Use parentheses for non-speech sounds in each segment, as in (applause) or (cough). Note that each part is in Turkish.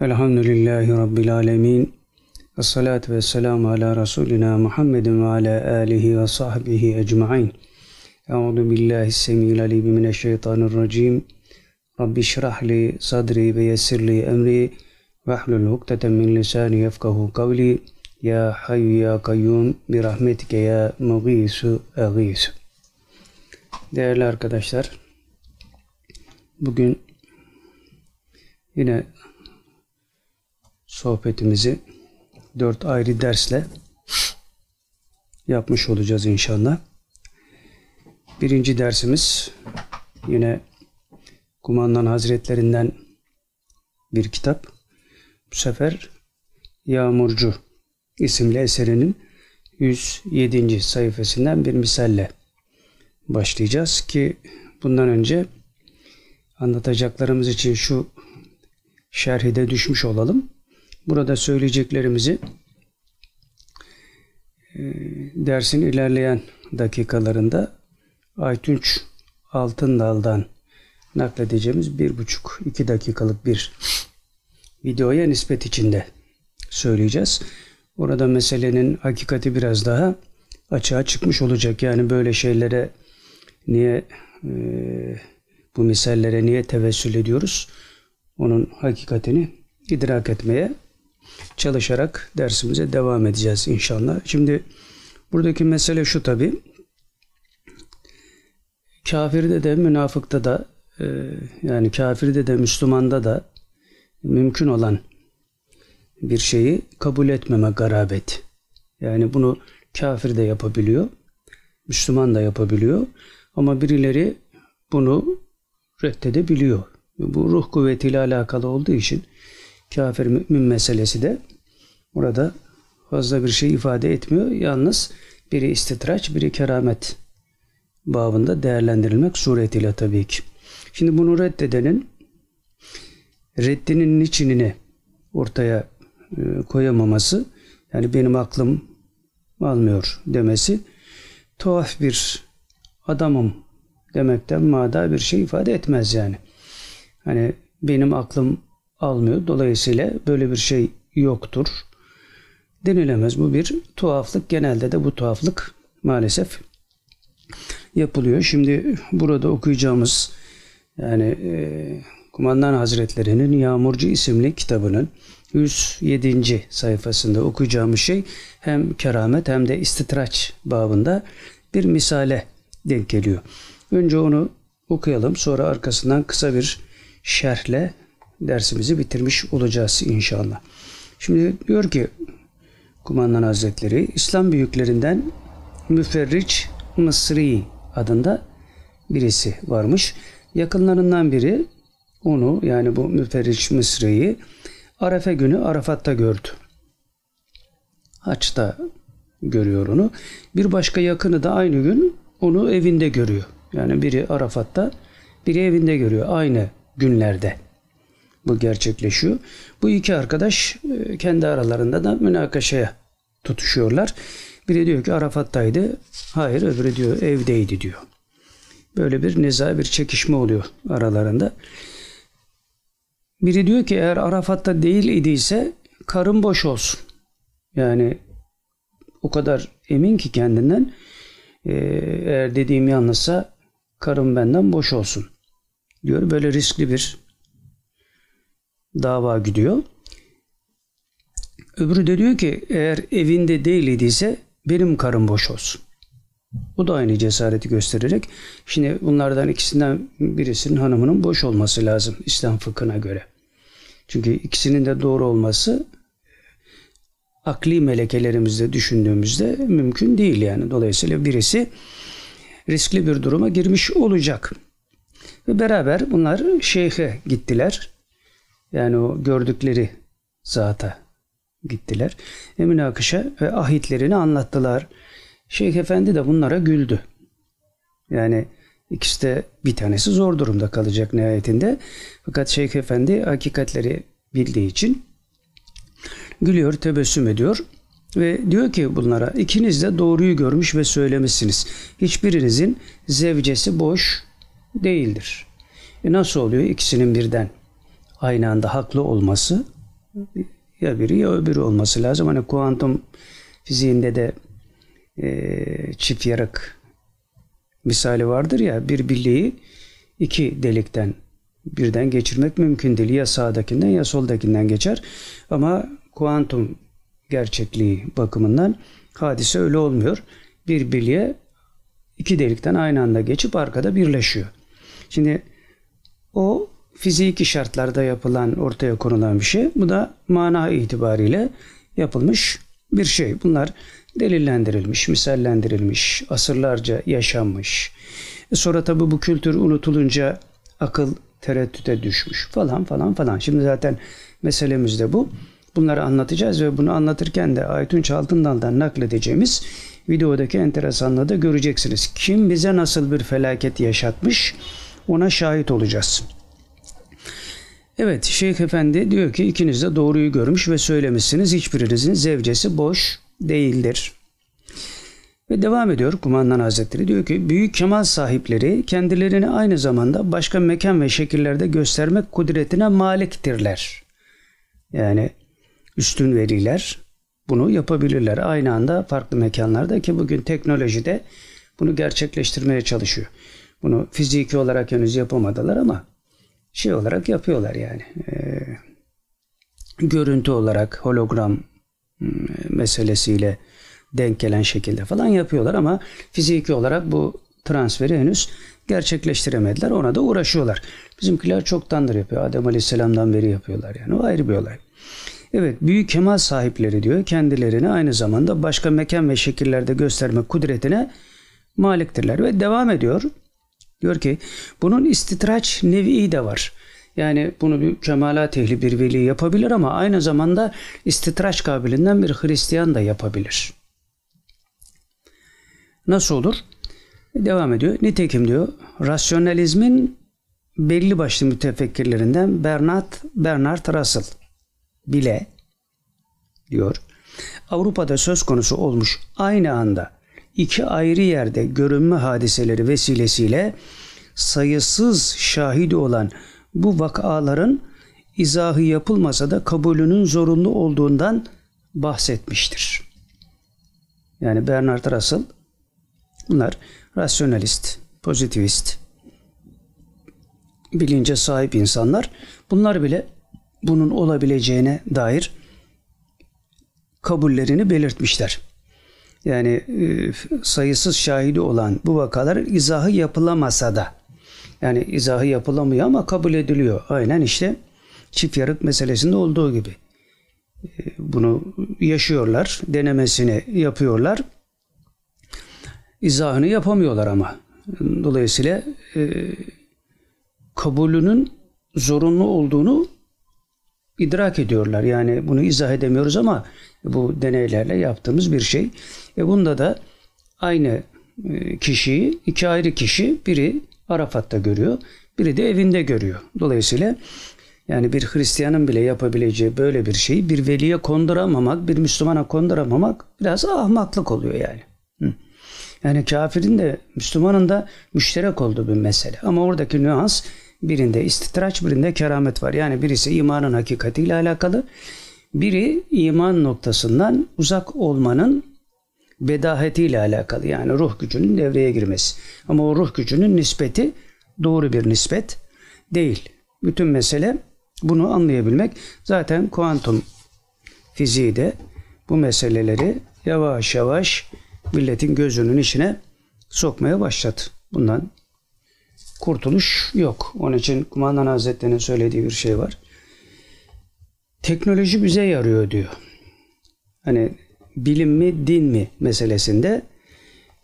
Elhamdülillahi Rabbil Alemin. Ve salatu ve selamu ala Resulina Muhammedin ve ala alihi ve sahbihi ecma'in. Euzu billahi semil alim mineşşeytanirracim. Rabbi şrah li sadri ve yessir li emri ve hlul ukdeten min lisani yefkahu kavli. Ya hayyu ya kayyum bi rahmetike ya mugisu agisu. Değerli arkadaşlar, bugün yine sohbetimizi dört ayrı dersle yapmış olacağız inşallah. Birinci dersimiz yine Kumandan Hazretlerinden bir kitap. Bu sefer Yağmurcu isimli eserinin 107. sayfasından bir misalle başlayacağız ki bundan önce anlatacaklarımız için şu şerhide düşmüş olalım. Burada söyleyeceklerimizi e, dersin ilerleyen dakikalarında Aytunç Altındal'dan nakledeceğimiz bir buçuk iki dakikalık bir videoya nispet içinde söyleyeceğiz. Orada meselenin hakikati biraz daha açığa çıkmış olacak. Yani böyle şeylere niye e, bu misallere niye tevessül ediyoruz? Onun hakikatini idrak etmeye çalışarak dersimize devam edeceğiz inşallah. Şimdi buradaki mesele şu tabi. Kafirde de münafıkta da e, yani kafirde de Müslümanda da mümkün olan bir şeyi kabul etmeme garabet. Yani bunu kafir de yapabiliyor. Müslüman da yapabiliyor. Ama birileri bunu reddedebiliyor. Bu ruh kuvvetiyle alakalı olduğu için kafir mümin meselesi de burada fazla bir şey ifade etmiyor. Yalnız biri istitraç, biri keramet babında değerlendirilmek suretiyle tabii ki. Şimdi bunu reddedenin reddinin içinini ortaya e, koyamaması yani benim aklım almıyor demesi tuhaf bir adamım demekten mada bir şey ifade etmez yani. Hani benim aklım almıyor. Dolayısıyla böyle bir şey yoktur denilemez. Bu bir tuhaflık. Genelde de bu tuhaflık maalesef yapılıyor. Şimdi burada okuyacağımız yani e, Kumandan Hazretleri'nin Yağmurcu isimli kitabının 107. sayfasında okuyacağımız şey hem keramet hem de istitraç babında bir misale denk geliyor. Önce onu okuyalım sonra arkasından kısa bir şerhle dersimizi bitirmiş olacağız inşallah. Şimdi diyor ki Kumandan Hazretleri İslam büyüklerinden Müferriç Mısri adında birisi varmış. Yakınlarından biri onu yani bu Müferriç Mısri'yi Arefe günü Arafat'ta gördü. Haç'ta görüyor onu. Bir başka yakını da aynı gün onu evinde görüyor. Yani biri Arafat'ta, biri evinde görüyor aynı günlerde. Bu gerçekleşiyor. Bu iki arkadaş e, kendi aralarında da münakaşaya tutuşuyorlar. Biri diyor ki Arafat'taydı. Hayır öbürü diyor evdeydi diyor. Böyle bir neza bir çekişme oluyor aralarında. Biri diyor ki eğer Arafat'ta değil idiyse karın boş olsun. Yani o kadar emin ki kendinden e, eğer dediğim yanlışsa karım benden boş olsun diyor. Böyle riskli bir dava gidiyor. Öbürü de diyor ki eğer evinde değil idiyse benim karım boş olsun. Bu da aynı cesareti göstererek şimdi bunlardan ikisinden birisinin hanımının boş olması lazım İslam fıkhına göre. Çünkü ikisinin de doğru olması akli melekelerimizde düşündüğümüzde mümkün değil yani. Dolayısıyla birisi riskli bir duruma girmiş olacak. Ve beraber bunlar şeyhe gittiler. Yani o gördükleri zata gittiler. Ve münakışa ve ahitlerini anlattılar. Şeyh Efendi de bunlara güldü. Yani ikisi de bir tanesi zor durumda kalacak nihayetinde. Fakat Şeyh Efendi hakikatleri bildiği için gülüyor, tebessüm ediyor ve diyor ki bunlara ikiniz de doğruyu görmüş ve söylemişsiniz. Hiçbirinizin zevcesi boş değildir. E nasıl oluyor ikisinin birden aynı anda haklı olması Ya biri ya öbürü olması lazım. Hani kuantum fiziğinde de e, çift yarık misali vardır ya bir birliği iki delikten birden geçirmek mümkün değil. Ya sağdakinden ya soldakinden geçer. Ama kuantum gerçekliği bakımından hadise öyle olmuyor. Bir birliğe iki delikten aynı anda geçip arkada birleşiyor. Şimdi o fiziki şartlarda yapılan, ortaya konulan bir şey. Bu da mana itibariyle yapılmış bir şey. Bunlar delillendirilmiş, misallendirilmiş, asırlarca yaşanmış. E sonra tabi bu kültür unutulunca akıl tereddüte düşmüş falan falan falan. Şimdi zaten meselemiz de bu. Bunları anlatacağız ve bunu anlatırken de Aytunç Altındal'dan nakledeceğimiz videodaki enteresanlığı da göreceksiniz. Kim bize nasıl bir felaket yaşatmış ona şahit olacağız. Evet Şeyh Efendi diyor ki ikiniz de doğruyu görmüş ve söylemişsiniz. Hiçbirinizin zevcesi boş değildir. Ve devam ediyor Kumandan Hazretleri diyor ki büyük kemal sahipleri kendilerini aynı zamanda başka mekan ve şekillerde göstermek kudretine maliktirler. Yani üstün veriler bunu yapabilirler. Aynı anda farklı mekanlarda ki bugün teknolojide bunu gerçekleştirmeye çalışıyor. Bunu fiziki olarak henüz yapamadılar ama şey olarak yapıyorlar yani. E, görüntü olarak hologram meselesiyle denk gelen şekilde falan yapıyorlar ama fiziki olarak bu transferi henüz gerçekleştiremediler. Ona da uğraşıyorlar. Bizimkiler çoktandır yapıyor. Adem Aleyhisselam'dan beri yapıyorlar yani. O ayrı bir olay. Evet, büyük kemal sahipleri diyor kendilerini aynı zamanda başka mekan ve şekillerde gösterme kudretine maliktirler ve devam ediyor. Diyor ki bunun istitraç nevi de var. Yani bunu bir kemalat ehli bir veli yapabilir ama aynı zamanda istitraç kabilinden bir Hristiyan da yapabilir. Nasıl olur? Devam ediyor. Nitekim diyor rasyonalizmin belli başlı mütefekkirlerinden Bernard, Bernard Russell bile diyor Avrupa'da söz konusu olmuş aynı anda iki ayrı yerde görünme hadiseleri vesilesiyle sayısız şahidi olan bu vakaların izahı yapılmasa da kabulünün zorunlu olduğundan bahsetmiştir. Yani Bernard Russell bunlar rasyonalist, pozitivist, bilince sahip insanlar. Bunlar bile bunun olabileceğine dair kabullerini belirtmişler. Yani e, sayısız şahidi olan bu vakalar izahı yapılamasa da yani izahı yapılamıyor ama kabul ediliyor. Aynen işte çift yarık meselesinde olduğu gibi. E, bunu yaşıyorlar, denemesini yapıyorlar. İzahını yapamıyorlar ama. Dolayısıyla e, kabulünün zorunlu olduğunu idrak ediyorlar. Yani bunu izah edemiyoruz ama bu deneylerle yaptığımız bir şey. E bunda da aynı e, kişiyi iki ayrı kişi biri Arafat'ta görüyor, biri de evinde görüyor. Dolayısıyla yani bir Hristiyanın bile yapabileceği böyle bir şeyi bir veliye konduramamak, bir Müslümana konduramamak biraz ahmaklık oluyor yani. Yani kafirin de Müslümanın da müşterek olduğu bir mesele. Ama oradaki nüans birinde istitraç, birinde keramet var. Yani birisi imanın hakikatiyle alakalı, biri iman noktasından uzak olmanın bedahetiyle alakalı. Yani ruh gücünün devreye girmesi. Ama o ruh gücünün nispeti doğru bir nispet değil. Bütün mesele bunu anlayabilmek. Zaten kuantum fiziği de bu meseleleri yavaş yavaş milletin gözünün içine sokmaya başladı. Bundan kurtuluş yok. Onun için Kumandan Hazretleri'nin söylediği bir şey var. Teknoloji bize yarıyor diyor. Hani bilim mi din mi meselesinde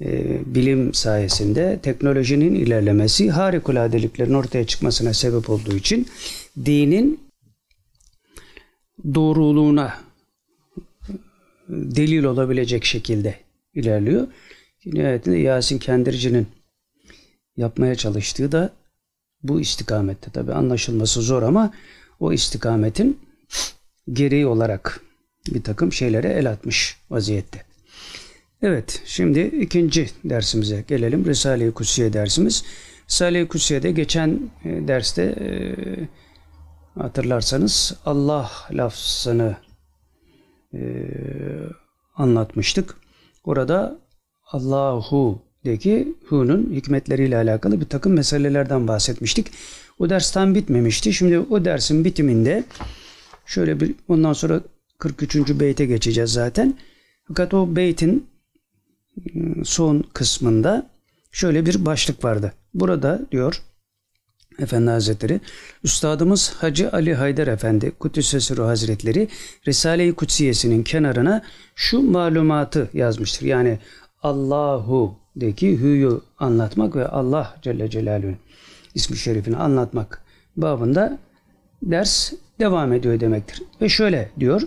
e, bilim sayesinde teknolojinin ilerlemesi harikuladeliklerin ortaya çıkmasına sebep olduğu için dinin doğruluğuna delil olabilecek şekilde ilerliyor. Nihayetinde Yasin Kendirci'nin yapmaya çalıştığı da bu istikamette. Tabi anlaşılması zor ama o istikametin gereği olarak bir takım şeylere el atmış vaziyette. Evet, şimdi ikinci dersimize gelelim. Risale-i Kutsiye dersimiz. Risale-i Kutsiye'de geçen e, derste e, hatırlarsanız Allah lafzını e, anlatmıştık. Orada Allahu-deki hu'nun hikmetleriyle alakalı bir takım meselelerden bahsetmiştik. O ders tam bitmemişti. Şimdi o dersin bitiminde şöyle bir ondan sonra 43. beyte geçeceğiz zaten. Fakat o beytin ıı, son kısmında şöyle bir başlık vardı. Burada diyor Efendi Hazretleri, Üstadımız Hacı Ali Haydar Efendi Kudüs'e Hazretleri Risale-i Kutsiyesinin kenarına şu malumatı yazmıştır. Yani Allahu-deki hüyü anlatmak ve Allah Celle Celaluhu'nun ismi şerifini anlatmak babında ders devam ediyor demektir. Ve şöyle diyor.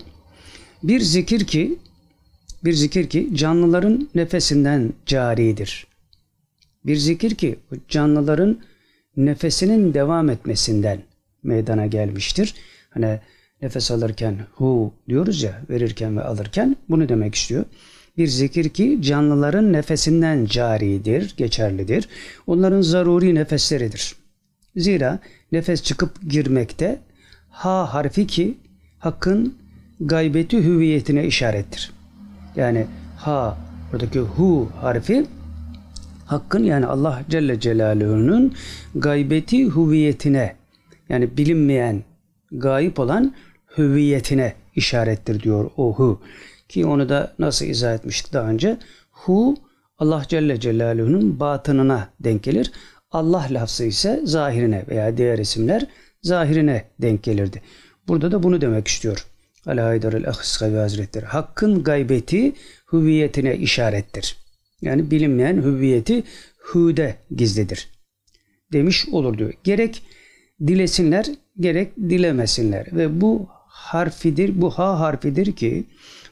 Bir zikir ki bir zikir ki canlıların nefesinden caridir. Bir zikir ki canlıların nefesinin devam etmesinden meydana gelmiştir. Hani nefes alırken hu diyoruz ya verirken ve alırken bunu demek istiyor. Bir zikir ki canlıların nefesinden caridir, geçerlidir. Onların zaruri nefesleridir. Zira nefes çıkıp girmekte ha harfi ki hakkın gaybeti hüviyetine işarettir. Yani ha buradaki hu harfi Hakkın yani Allah Celle Celaluhu'nun gaybeti hüviyetine yani bilinmeyen, gayip olan hüviyetine işarettir diyor o hu. Ki onu da nasıl izah etmiştik daha önce? Hu Allah Celle Celaluhu'nun batınına denk gelir. Allah lafzı ise zahirine veya diğer isimler zahirine denk gelirdi. Burada da bunu demek istiyor. Ali Haydar el-Ahıskavi Hazretleri. Hakkın gaybeti hüviyetine işarettir. Yani bilinmeyen hüviyeti hüde gizlidir. Demiş olur diyor. Gerek dilesinler gerek dilemesinler. Ve bu harfidir, bu ha harfidir ki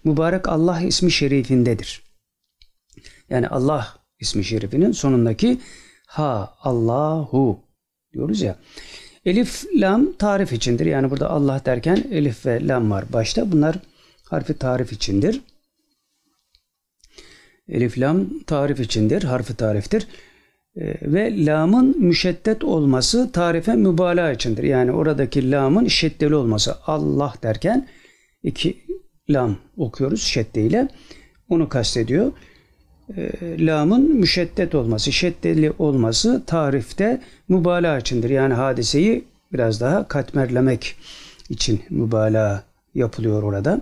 mübarek Allah ismi şerifindedir. Yani Allah ismi şerifinin sonundaki ha, Allahu diyoruz ya. Elif, lam tarif içindir. Yani burada Allah derken elif ve lam var başta. Bunlar harfi tarif içindir. Elif lam tarif içindir, harfi tariftir. Ee, ve lamın müşeddet olması tarife mübalağa içindir. Yani oradaki lamın şeddeli olması. Allah derken iki lam okuyoruz şeddeyle. Onu kastediyor. E, lamın müşeddet olması, şeddeli olması tarifte mübalağa içindir. Yani hadiseyi biraz daha katmerlemek için mübalağa yapılıyor orada.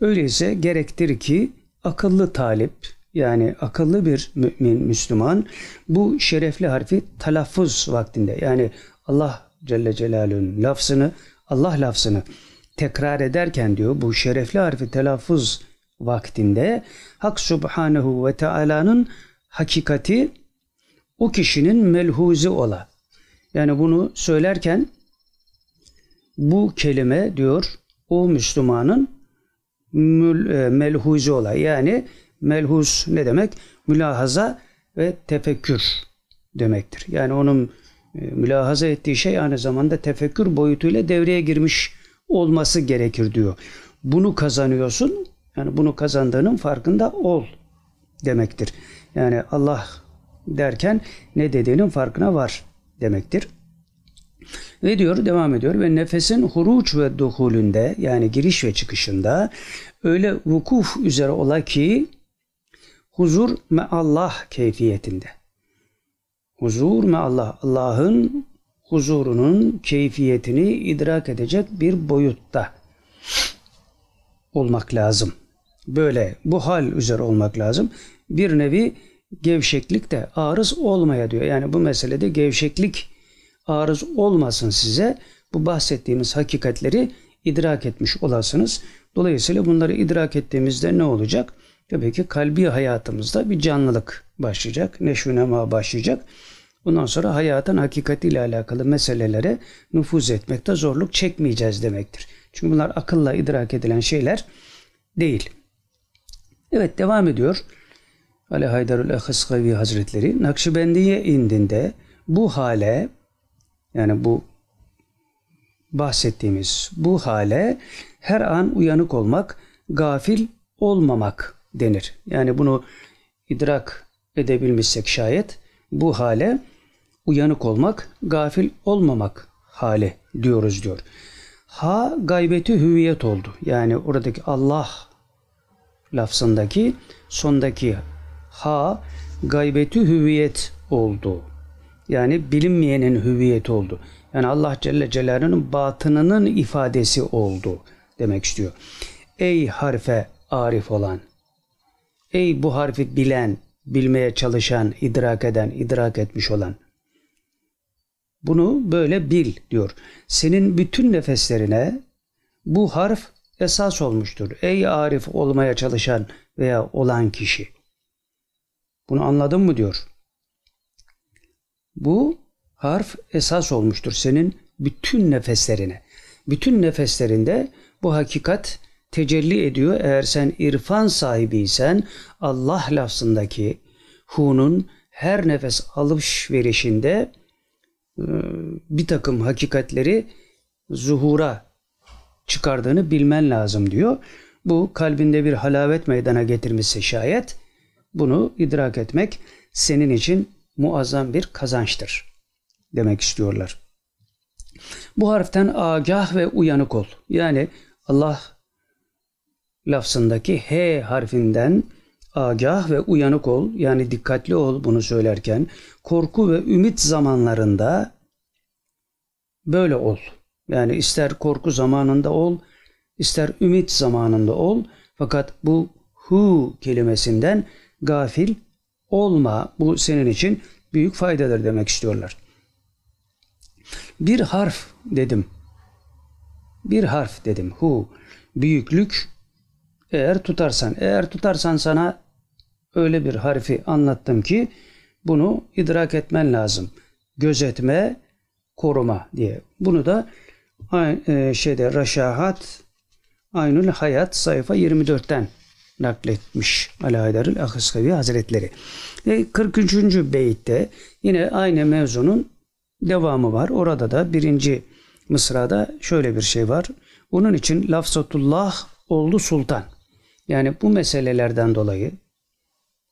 Öyleyse gerektir ki akıllı talip, yani akıllı bir mümin, Müslüman bu şerefli harfi telaffuz vaktinde yani Allah Celle Celaluhu'nun lafzını, Allah lafzını tekrar ederken diyor bu şerefli harfi telaffuz vaktinde Hak Subhanehu ve Teala'nın hakikati o kişinin melhuzi ola. Yani bunu söylerken bu kelime diyor o Müslümanın e, melhuzi ola. Yani melhus ne demek? Mülahaza ve tefekkür demektir. Yani onun e, mülahaza ettiği şey aynı zamanda tefekkür boyutuyla devreye girmiş olması gerekir diyor. Bunu kazanıyorsun. Yani bunu kazandığının farkında ol demektir. Yani Allah derken ne dediğinin farkına var demektir. Ve diyor devam ediyor ve nefesin huruç ve duhulünde yani giriş ve çıkışında öyle vukuf üzere ola ki huzur me Allah keyfiyetinde. Huzur me Allah. Allah'ın huzurunun keyfiyetini idrak edecek bir boyutta olmak lazım. Böyle bu hal üzere olmak lazım. Bir nevi gevşeklik de arız olmaya diyor. Yani bu meselede gevşeklik arız olmasın size. Bu bahsettiğimiz hakikatleri idrak etmiş olasınız. Dolayısıyla bunları idrak ettiğimizde ne olacak? Tabii ki kalbi hayatımızda bir canlılık başlayacak. Neşvünema başlayacak. Bundan sonra hayatın hakikatiyle alakalı meselelere nüfuz etmekte zorluk çekmeyeceğiz demektir. Çünkü bunlar akılla idrak edilen şeyler değil. Evet devam ediyor. Ali Haydarül Ehıskavi Hazretleri Nakşibendiye indinde bu hale yani bu bahsettiğimiz bu hale her an uyanık olmak, gafil olmamak denir. Yani bunu idrak edebilmişsek şayet bu hale uyanık olmak, gafil olmamak hale diyoruz diyor. Ha gaybeti hüviyet oldu. Yani oradaki Allah lafzındaki sondaki ha gaybeti hüviyet oldu. Yani bilinmeyenin hüviyeti oldu. Yani Allah Celle Celaluhu'nun batınının ifadesi oldu demek istiyor. Ey harfe arif olan, ey bu harfi bilen, bilmeye çalışan, idrak eden, idrak etmiş olan. Bunu böyle bil diyor. Senin bütün nefeslerine bu harf esas olmuştur. Ey arif olmaya çalışan veya olan kişi. Bunu anladın mı diyor. Bu harf esas olmuştur senin bütün nefeslerine. Bütün nefeslerinde bu hakikat tecelli ediyor. Eğer sen irfan sahibiysen Allah lafzındaki hunun her nefes alış verişinde e, bir takım hakikatleri zuhura çıkardığını bilmen lazım diyor. Bu kalbinde bir halavet meydana getirmişse şayet bunu idrak etmek senin için muazzam bir kazançtır demek istiyorlar. Bu harften agah ve uyanık ol. Yani Allah lafzındaki H harfinden agah ve uyanık ol. Yani dikkatli ol bunu söylerken. Korku ve ümit zamanlarında böyle ol. Yani ister korku zamanında ol, ister ümit zamanında ol. Fakat bu hu kelimesinden gafil olma. Bu senin için büyük faydadır demek istiyorlar. Bir harf dedim. Bir harf dedim. Hu. Büyüklük eğer tutarsan. Eğer tutarsan sana öyle bir harfi anlattım ki bunu idrak etmen lazım. Gözetme, koruma diye. Bunu da şeyde Raşahat Aynül Hayat sayfa 24'ten nakletmiş Ali Haydarül Ahıskavi Hazretleri. Ve 40. beytte yine aynı mevzunun devamı var. Orada da birinci mısrada şöyle bir şey var. Onun için lafzatullah oldu sultan. Yani bu meselelerden dolayı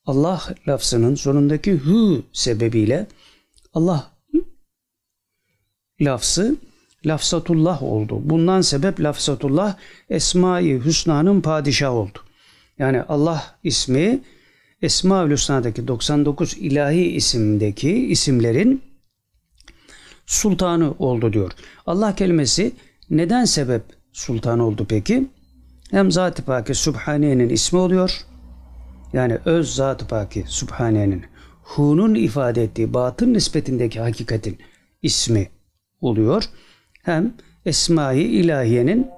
Allah lafzının sonundaki hü sebebiyle Allah lafzı lafzatullah oldu. Bundan sebep lafzatullah Esma-i Hüsna'nın padişahı oldu. Yani Allah ismi Esma-ül Hüsna'daki 99 ilahi isimdeki isimlerin sultanı oldu diyor. Allah kelimesi neden sebep sultan oldu peki? Hem Zat-ı Paki Subhaniye'nin ismi oluyor. Yani öz Zat-ı Paki Subhaniye'nin Hu'nun ifade ettiği batın nispetindeki hakikatin ismi oluyor. Hem Esma-i İlahiye'nin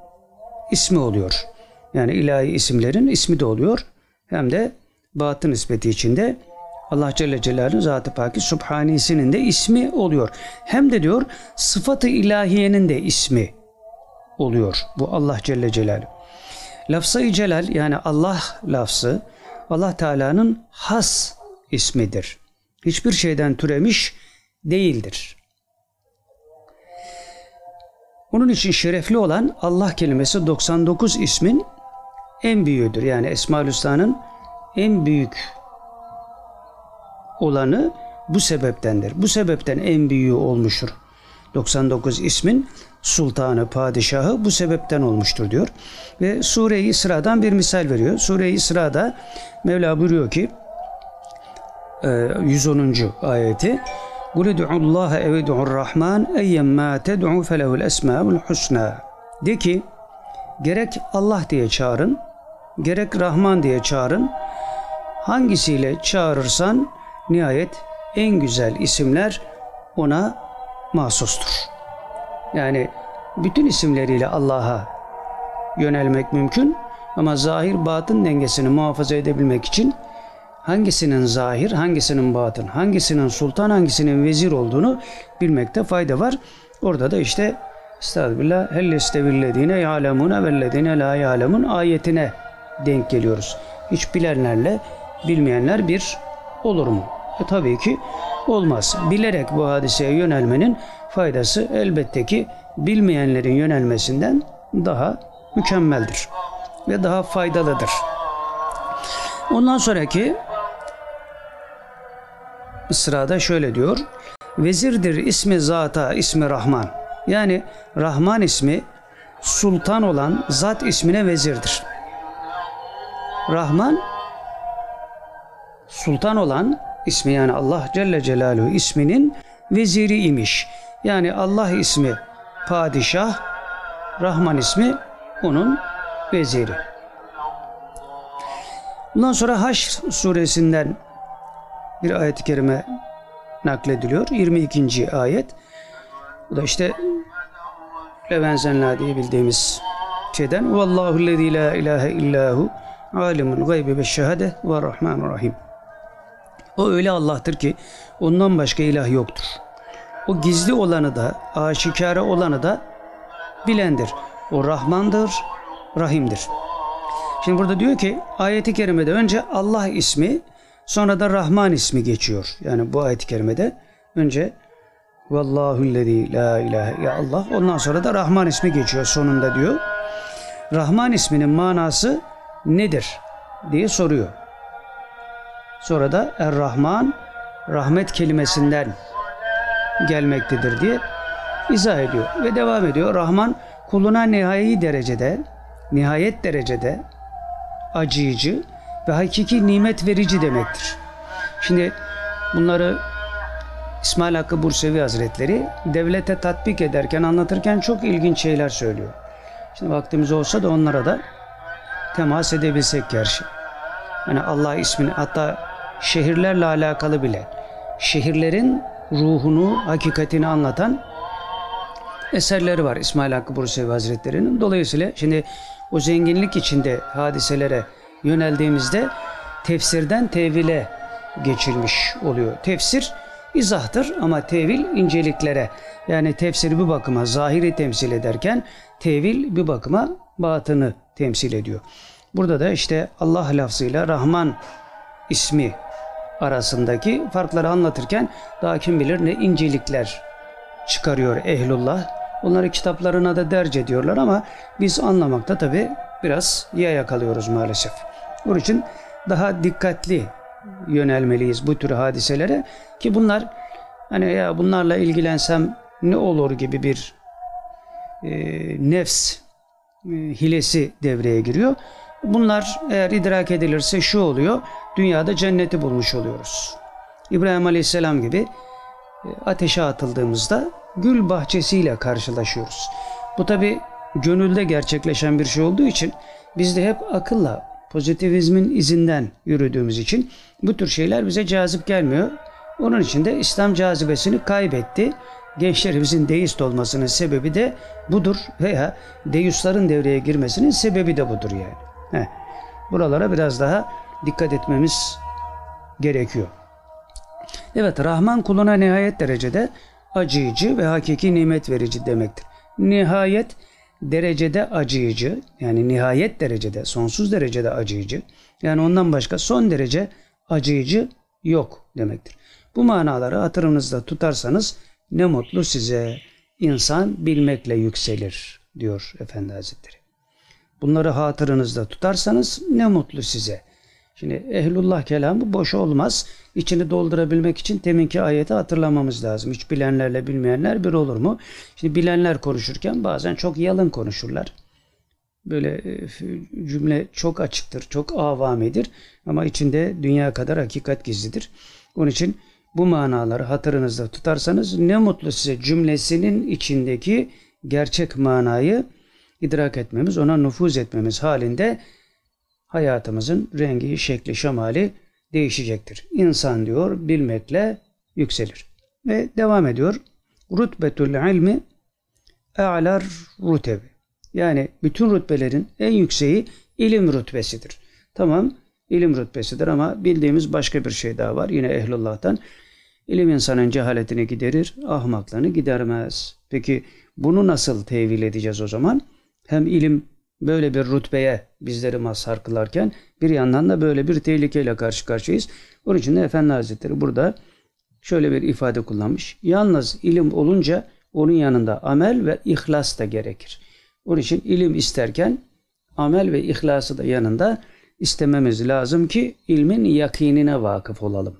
ismi oluyor. Yani ilahi isimlerin ismi de oluyor. Hem de batın nispeti içinde Allah Celle Celaluhu Zat-ı Paki Subhanisi'nin de ismi oluyor. Hem de diyor sıfatı ilahiyenin de ismi oluyor. Bu Allah Celle Celaluhu. Lafzayı celal yani Allah lafzı Allah Teala'nın has ismidir. Hiçbir şeyden türemiş değildir. Onun için şerefli olan Allah kelimesi 99 ismin en büyüğüdür. Yani Esma-ül Hüsna'nın en büyük olanı bu sebeptendir. Bu sebepten en büyüğü olmuştur. 99 ismin sultanı, padişahı bu sebepten olmuştur diyor. Ve Sure-i İsra'dan bir misal veriyor. Sure-i İsra'da Mevla buyuruyor ki 110. E, ayeti قُلِ دُعُوا اللّٰهَ اَوْ الرَّحْمَانِ اَيَّمْ مَا تَدْعُوا فَلَهُ الْاَسْمَاءُ الْحُسْنَى De ki gerek Allah diye çağırın, gerek Rahman diye çağırın. Hangisiyle çağırırsan nihayet en güzel isimler ona mahsustur. Yani bütün isimleriyle Allah'a yönelmek mümkün ama zahir batın dengesini muhafaza edebilmek için hangisinin zahir, hangisinin batın, hangisinin sultan, hangisinin vezir olduğunu bilmekte fayda var. Orada da işte Estağfirullah hellestevillezine ya'lemune vellezine la ya'lemun ayetine denk geliyoruz. Hiç bilenlerle bilmeyenler bir olur mu? E, tabii ki olmaz. Bilerek bu hadiseye yönelmenin faydası elbette ki bilmeyenlerin yönelmesinden daha mükemmeldir ve daha faydalıdır. Ondan sonraki sırada şöyle diyor. Vezirdir ismi zata ismi Rahman. Yani Rahman ismi sultan olan zat ismine vezirdir. Rahman sultan olan ismi yani Allah Celle Celaluhu isminin veziri imiş. Yani Allah ismi padişah, Rahman ismi onun veziri. Bundan sonra Haşr suresinden bir ayet-i kerime naklediliyor. 22. ayet. Bu da işte Levenzenla diye bildiğimiz şeyden Vallahu lezî la ilahe illahu alimul gaybi ve şehade ve rahmanur rahim. O öyle Allah'tır ki ondan başka ilah yoktur. O gizli olanı da, aşikare olanı da bilendir. O Rahmandır, Rahim'dir. Şimdi burada diyor ki ayeti kerimede önce Allah ismi sonra da Rahman ismi geçiyor. Yani bu ayeti kerimede önce Vallahu'llezî la ilahe ya Allah ondan sonra da Rahman ismi geçiyor sonunda diyor. Rahman isminin manası nedir diye soruyor. Sonra da Er-Rahman rahmet kelimesinden gelmektedir diye izah ediyor ve devam ediyor. Rahman kuluna nihai derecede, nihayet derecede acıyıcı ve hakiki nimet verici demektir. Şimdi bunları İsmail Hakkı Bursevi Hazretleri devlete tatbik ederken, anlatırken çok ilginç şeyler söylüyor. Şimdi vaktimiz olsa da onlara da temas edebilsek gerçi. Hani Allah ismini hatta şehirlerle alakalı bile şehirlerin ruhunu, hakikatini anlatan eserleri var İsmail Hakkı Bursevi Hazretleri'nin. Dolayısıyla şimdi o zenginlik içinde hadiselere yöneldiğimizde tefsirden tevile geçilmiş oluyor. Tefsir izahtır ama tevil inceliklere yani tefsir bir bakıma zahiri temsil ederken tevil bir bakıma batını temsil ediyor. Burada da işte Allah lafzıyla Rahman ismi arasındaki farkları anlatırken daha kim bilir ne incelikler çıkarıyor ehlullah. Onları kitaplarına da derc ediyorlar ama biz anlamakta tabi biraz yaya kalıyoruz maalesef. Onun için daha dikkatli yönelmeliyiz bu tür hadiselere ki bunlar hani ya bunlarla ilgilensem ne olur gibi bir e, nefs e, hilesi devreye giriyor. Bunlar eğer idrak edilirse şu oluyor. Dünyada cenneti bulmuş oluyoruz. İbrahim Aleyhisselam gibi e, ateşe atıldığımızda gül bahçesiyle karşılaşıyoruz. Bu tabi gönülde gerçekleşen bir şey olduğu için biz de hep akılla pozitivizmin izinden yürüdüğümüz için bu tür şeyler bize cazip gelmiyor. Onun için de İslam cazibesini kaybetti. Gençlerimizin deist olmasının sebebi de budur veya deistlerin devreye girmesinin sebebi de budur yani. Heh. Buralara biraz daha dikkat etmemiz gerekiyor. Evet Rahman kuluna nihayet derecede acıyıcı ve hakiki nimet verici demektir. Nihayet derecede acıyıcı yani nihayet derecede sonsuz derecede acıyıcı yani ondan başka son derece acıyıcı yok demektir. Bu manaları hatırınızda tutarsanız ne mutlu size insan bilmekle yükselir diyor Efendi Hazretleri. Bunları hatırınızda tutarsanız ne mutlu size. Şimdi ehlullah kelamı boş olmaz. İçini doldurabilmek için teminki ayeti hatırlamamız lazım. Hiç bilenlerle bilmeyenler bir olur mu? Şimdi bilenler konuşurken bazen çok yalın konuşurlar. Böyle e, cümle çok açıktır, çok avamidir ama içinde dünya kadar hakikat gizlidir. Onun için bu manaları hatırınızda tutarsanız ne mutlu size cümlesinin içindeki gerçek manayı idrak etmemiz, ona nüfuz etmemiz halinde hayatımızın rengi, şekli, şemali değişecektir. İnsan diyor bilmekle yükselir. Ve devam ediyor. Rutbetul ilmi a'lar rutebi. Yani bütün rütbelerin en yükseği ilim rütbesidir. Tamam ilim rütbesidir ama bildiğimiz başka bir şey daha var. Yine ehlullah'tan. İlim insanın cehaletini giderir, ahmaklığını gidermez. Peki bunu nasıl tevil edeceğiz o zaman? Hem ilim böyle bir rütbeye bizleri mazhar kılarken bir yandan da böyle bir tehlikeyle karşı karşıyayız. Onun için de Efendi Hazretleri burada şöyle bir ifade kullanmış. Yalnız ilim olunca onun yanında amel ve ihlas da gerekir. Onun için ilim isterken amel ve ihlası da yanında istememiz lazım ki ilmin yakinine vakıf olalım.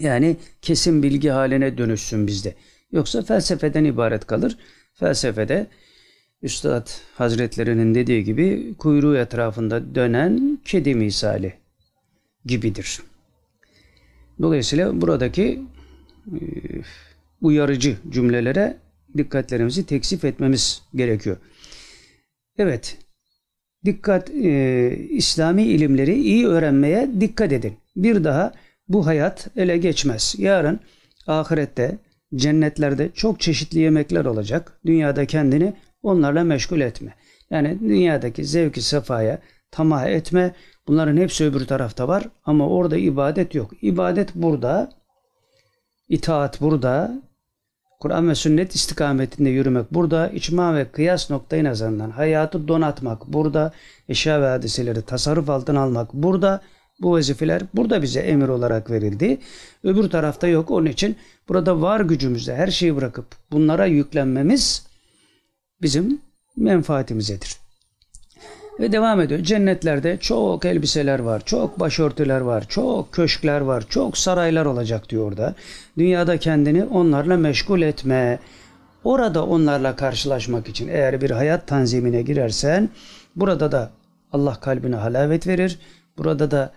Yani kesin bilgi haline dönüşsün bizde. Yoksa felsefeden ibaret kalır. Felsefede Üstad Hazretlerinin dediği gibi kuyruğu etrafında dönen kedi misali gibidir. Dolayısıyla buradaki e, uyarıcı cümlelere dikkatlerimizi teksif etmemiz gerekiyor. Evet, dikkat e, İslami ilimleri iyi öğrenmeye dikkat edin. Bir daha bu hayat ele geçmez. Yarın ahirette cennetlerde çok çeşitli yemekler olacak. Dünyada kendini onlarla meşgul etme. Yani dünyadaki zevki sefaya tamah etme. Bunların hepsi öbür tarafta var ama orada ibadet yok. İbadet burada, itaat burada, Kur'an ve sünnet istikametinde yürümek burada, içma ve kıyas noktayı nazarından hayatı donatmak burada, eşya ve hadiseleri tasarruf altına almak burada, bu vazifeler burada bize emir olarak verildi. Öbür tarafta yok. Onun için burada var gücümüzle her şeyi bırakıp bunlara yüklenmemiz bizim menfaatimizedir. Ve devam ediyor. Cennetlerde çok elbiseler var, çok başörtüler var, çok köşkler var, çok saraylar olacak diyor orada. Dünyada kendini onlarla meşgul etme. Orada onlarla karşılaşmak için eğer bir hayat tanzimine girersen burada da Allah kalbine halavet verir. Burada da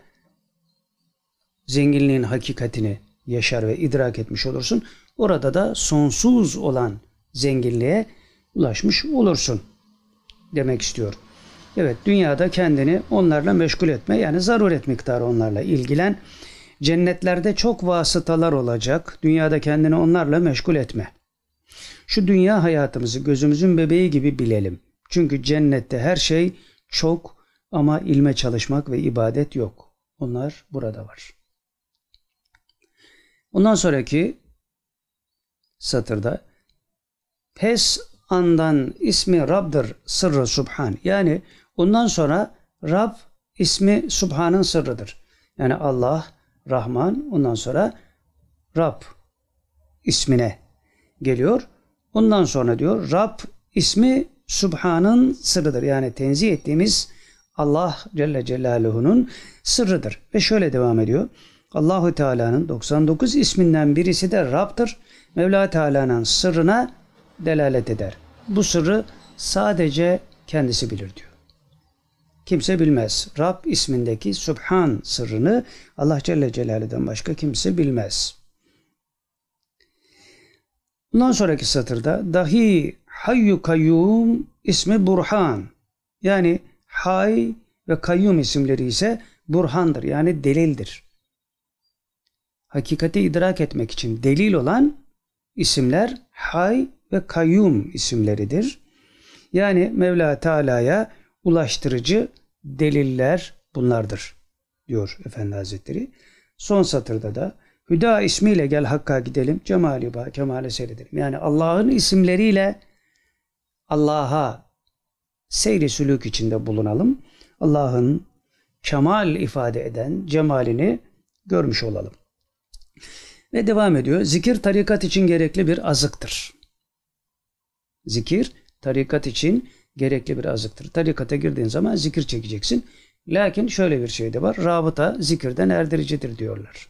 zenginliğin hakikatini yaşar ve idrak etmiş olursun. Orada da sonsuz olan zenginliğe ulaşmış olursun demek istiyor. Evet dünyada kendini onlarla meşgul etme yani zaruret miktarı onlarla ilgilen. Cennetlerde çok vasıtalar olacak. Dünyada kendini onlarla meşgul etme. Şu dünya hayatımızı gözümüzün bebeği gibi bilelim. Çünkü cennette her şey çok ama ilme çalışmak ve ibadet yok. Onlar burada var. Ondan sonraki satırda pes andan ismi Rab'dır sırrı Subhan. Yani ondan sonra Rab ismi Subhan'ın sırrıdır. Yani Allah, Rahman ondan sonra Rab ismine geliyor. Ondan sonra diyor Rab ismi Subhan'ın sırrıdır. Yani tenzih ettiğimiz Allah Celle Celaluhu'nun sırrıdır. Ve şöyle devam ediyor. Allahu Teala'nın 99 isminden birisi de Rab'dır. Mevla Teala'nın sırrına delalet eder. Bu sırrı sadece kendisi bilir diyor. Kimse bilmez. Rab ismindeki Subhan sırrını Allah Celle Celaluhu'dan başka kimse bilmez. Bundan sonraki satırda dahi Hayyu Kayyum ismi Burhan. Yani Hay ve Kayyum isimleri ise Burhan'dır. Yani delildir hakikati idrak etmek için delil olan isimler Hay ve Kayyum isimleridir. Yani Mevla Teala'ya ulaştırıcı deliller bunlardır diyor Efendi Hazretleri. Son satırda da Hüda ismiyle gel Hakk'a gidelim, cemali ba, kemale seyredelim. Yani Allah'ın isimleriyle Allah'a seyri sülük içinde bulunalım. Allah'ın kemal ifade eden cemalini görmüş olalım. Ve devam ediyor. Zikir tarikat için gerekli bir azıktır. Zikir tarikat için gerekli bir azıktır. Tarikata girdiğin zaman zikir çekeceksin. Lakin şöyle bir şey de var. Rabıta zikirden erdiricidir diyorlar.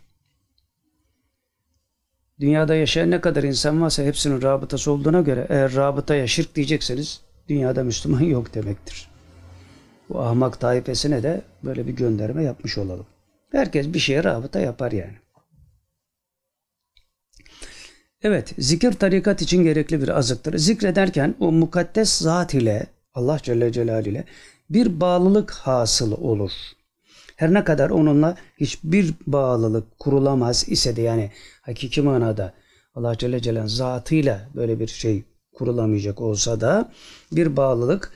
Dünyada yaşayan ne kadar insan varsa hepsinin rabıtası olduğuna göre eğer rabıtaya şirk diyecekseniz dünyada Müslüman (laughs) yok demektir. Bu ahmak taifesine de böyle bir gönderme yapmış olalım. Herkes bir şeye rabıta yapar yani. Evet, zikir tarikat için gerekli bir azıktır. Zikrederken o mukaddes zat ile Allah Celle Celaluhu ile bir bağlılık hasıl olur. Her ne kadar onunla hiçbir bağlılık kurulamaz ise de yani hakiki manada Allah Celle Celaluhu zatıyla böyle bir şey kurulamayacak olsa da bir bağlılık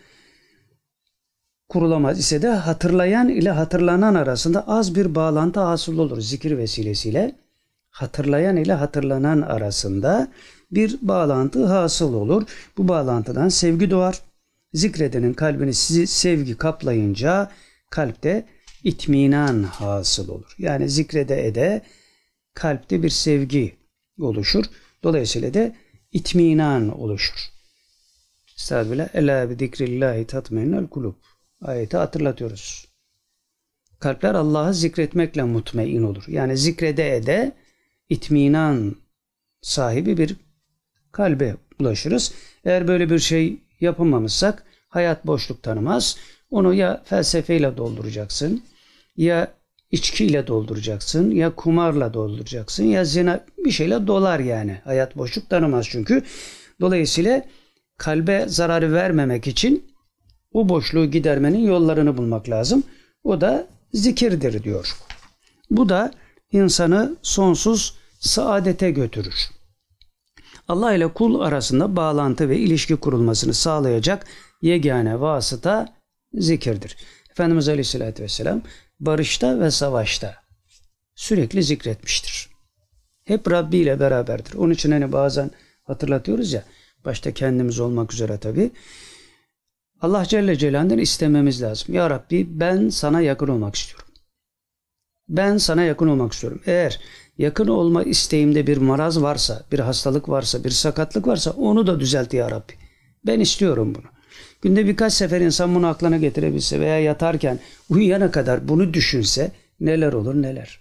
kurulamaz ise de hatırlayan ile hatırlanan arasında az bir bağlantı hasıl olur zikir vesilesiyle hatırlayan ile hatırlanan arasında bir bağlantı hasıl olur. Bu bağlantıdan sevgi doğar. Zikredenin kalbini sizi sevgi kaplayınca kalpte itminan hasıl olur. Yani zikrede ede kalpte bir sevgi oluşur. Dolayısıyla da itminan oluşur. Estağfirullah. Ela bi zikrillahi tatmainnel kulub. Ayeti hatırlatıyoruz. Kalpler Allah'ı zikretmekle mutmain olur. Yani zikrede ede itminan sahibi bir kalbe ulaşırız. Eğer böyle bir şey yapamamışsak hayat boşluk tanımaz. Onu ya felsefeyle dolduracaksın ya içkiyle dolduracaksın ya kumarla dolduracaksın ya zina bir şeyle dolar yani. Hayat boşluk tanımaz çünkü. Dolayısıyla kalbe zararı vermemek için o boşluğu gidermenin yollarını bulmak lazım. O da zikirdir diyor. Bu da insanı sonsuz saadete götürür. Allah ile kul arasında bağlantı ve ilişki kurulmasını sağlayacak yegane vasıta zikirdir. Efendimiz Aleyhisselatü Vesselam barışta ve savaşta sürekli zikretmiştir. Hep Rabbi ile beraberdir. Onun için hani bazen hatırlatıyoruz ya, başta kendimiz olmak üzere tabi. Allah Celle Celaluhu'ndan istememiz lazım. Ya Rabbi ben sana yakın olmak istiyorum. Ben sana yakın olmak istiyorum. Eğer yakın olma isteğimde bir maraz varsa, bir hastalık varsa, bir sakatlık varsa onu da düzelt ya Rabbi. Ben istiyorum bunu. Günde birkaç sefer insan bunu aklına getirebilse veya yatarken uyuyana kadar bunu düşünse neler olur neler.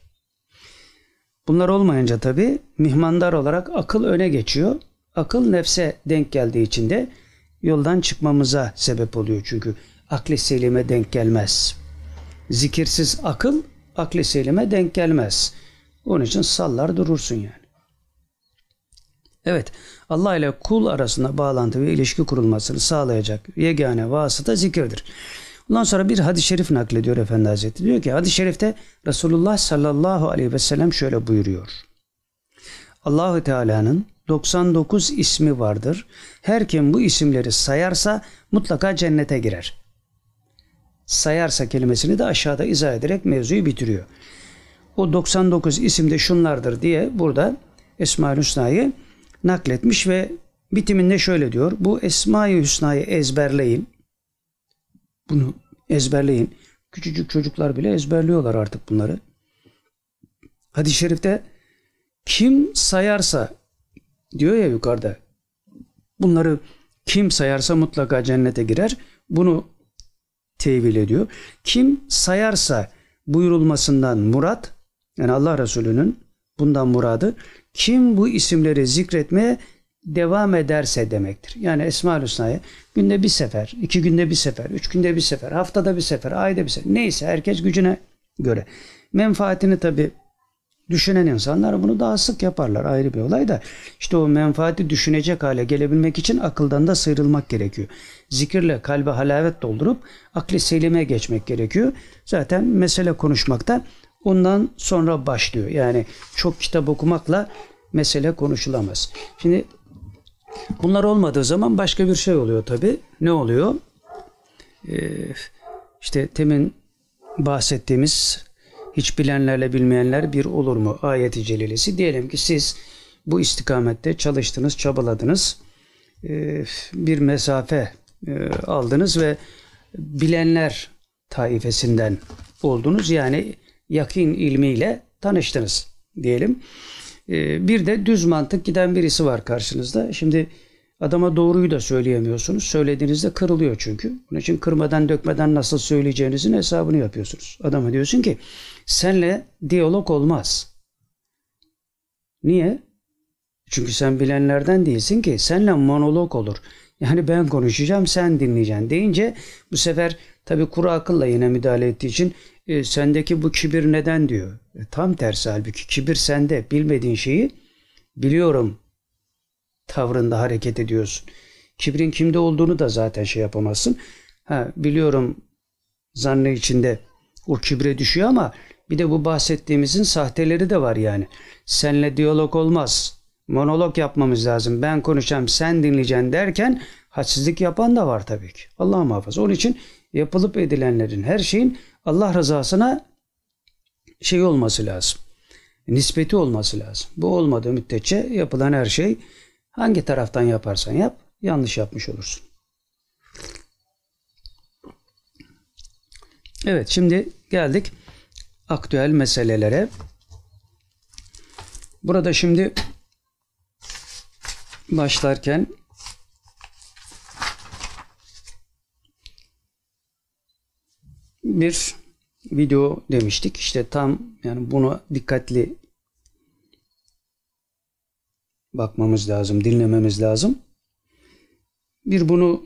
Bunlar olmayınca tabi mihmandar olarak akıl öne geçiyor. Akıl nefse denk geldiği için de yoldan çıkmamıza sebep oluyor. Çünkü akli selime denk gelmez. Zikirsiz akıl akli selime denk gelmez. Onun için sallar durursun yani. Evet, Allah ile kul arasında bağlantı ve ilişki kurulmasını sağlayacak yegane vasıta zikirdir. Ondan sonra bir hadis-i şerif naklediyor Efendi Hazretleri. Diyor ki hadis-i şerifte Resulullah sallallahu aleyhi ve sellem şöyle buyuruyor. Allahu Teala'nın 99 ismi vardır. Her kim bu isimleri sayarsa mutlaka cennete girer. Sayarsa kelimesini de aşağıda izah ederek mevzuyu bitiriyor. O 99 isimde şunlardır diye burada Esma-ül Hüsna'yı nakletmiş ve bitiminde şöyle diyor. Bu Esma-i Hüsna'yı ezberleyin. Bunu ezberleyin. Küçücük çocuklar bile ezberliyorlar artık bunları. Hadis-i şerifte kim sayarsa diyor ya yukarıda bunları kim sayarsa mutlaka cennete girer. Bunu tevil ediyor. Kim sayarsa buyurulmasından murat yani Allah Resulü'nün bundan muradı kim bu isimleri zikretmeye devam ederse demektir. Yani Esma-ül Hüsna'yı günde bir sefer, iki günde bir sefer, üç günde bir sefer, haftada bir sefer, ayda bir sefer neyse herkes gücüne göre. Menfaatini tabi düşünen insanlar bunu daha sık yaparlar ayrı bir olay da işte o menfaati düşünecek hale gelebilmek için akıldan da sıyrılmak gerekiyor. Zikirle kalbe halavet doldurup akli selime geçmek gerekiyor. Zaten mesele konuşmakta ondan sonra başlıyor. Yani çok kitap okumakla mesele konuşulamaz. Şimdi bunlar olmadığı zaman başka bir şey oluyor tabi. Ne oluyor? Ee, işte temin bahsettiğimiz hiç bilenlerle bilmeyenler bir olur mu ayeti celilesi. Diyelim ki siz bu istikamette çalıştınız, çabaladınız. Ee, bir mesafe e, aldınız ve bilenler taifesinden oldunuz. Yani yakin ilmiyle tanıştınız diyelim. Ee, bir de düz mantık giden birisi var karşınızda. Şimdi adama doğruyu da söyleyemiyorsunuz. Söylediğinizde kırılıyor çünkü. Bunun için kırmadan dökmeden nasıl söyleyeceğinizin hesabını yapıyorsunuz. Adama diyorsun ki senle diyalog olmaz. Niye? Çünkü sen bilenlerden değilsin ki senle monolog olur. Yani ben konuşacağım sen dinleyeceksin deyince bu sefer tabi kuru akılla yine müdahale ettiği için e, sendeki bu kibir neden diyor. E, tam tersi halbuki kibir sende bilmediğin şeyi biliyorum tavrında hareket ediyorsun. Kibrin kimde olduğunu da zaten şey yapamazsın. Ha, biliyorum zannı içinde o kibre düşüyor ama bir de bu bahsettiğimizin sahteleri de var yani. Senle diyalog olmaz. Monolog yapmamız lazım. Ben konuşacağım sen dinleyeceksin derken hadsizlik yapan da var tabii ki. Allah muhafaza. Onun için yapılıp edilenlerin her şeyin Allah rızasına şey olması lazım. Nispeti olması lazım. Bu olmadığı müddetçe yapılan her şey hangi taraftan yaparsan yap yanlış yapmış olursun. Evet şimdi geldik aktüel meselelere. Burada şimdi başlarken bir video demiştik. İşte tam yani bunu dikkatli bakmamız lazım, dinlememiz lazım. Bir bunu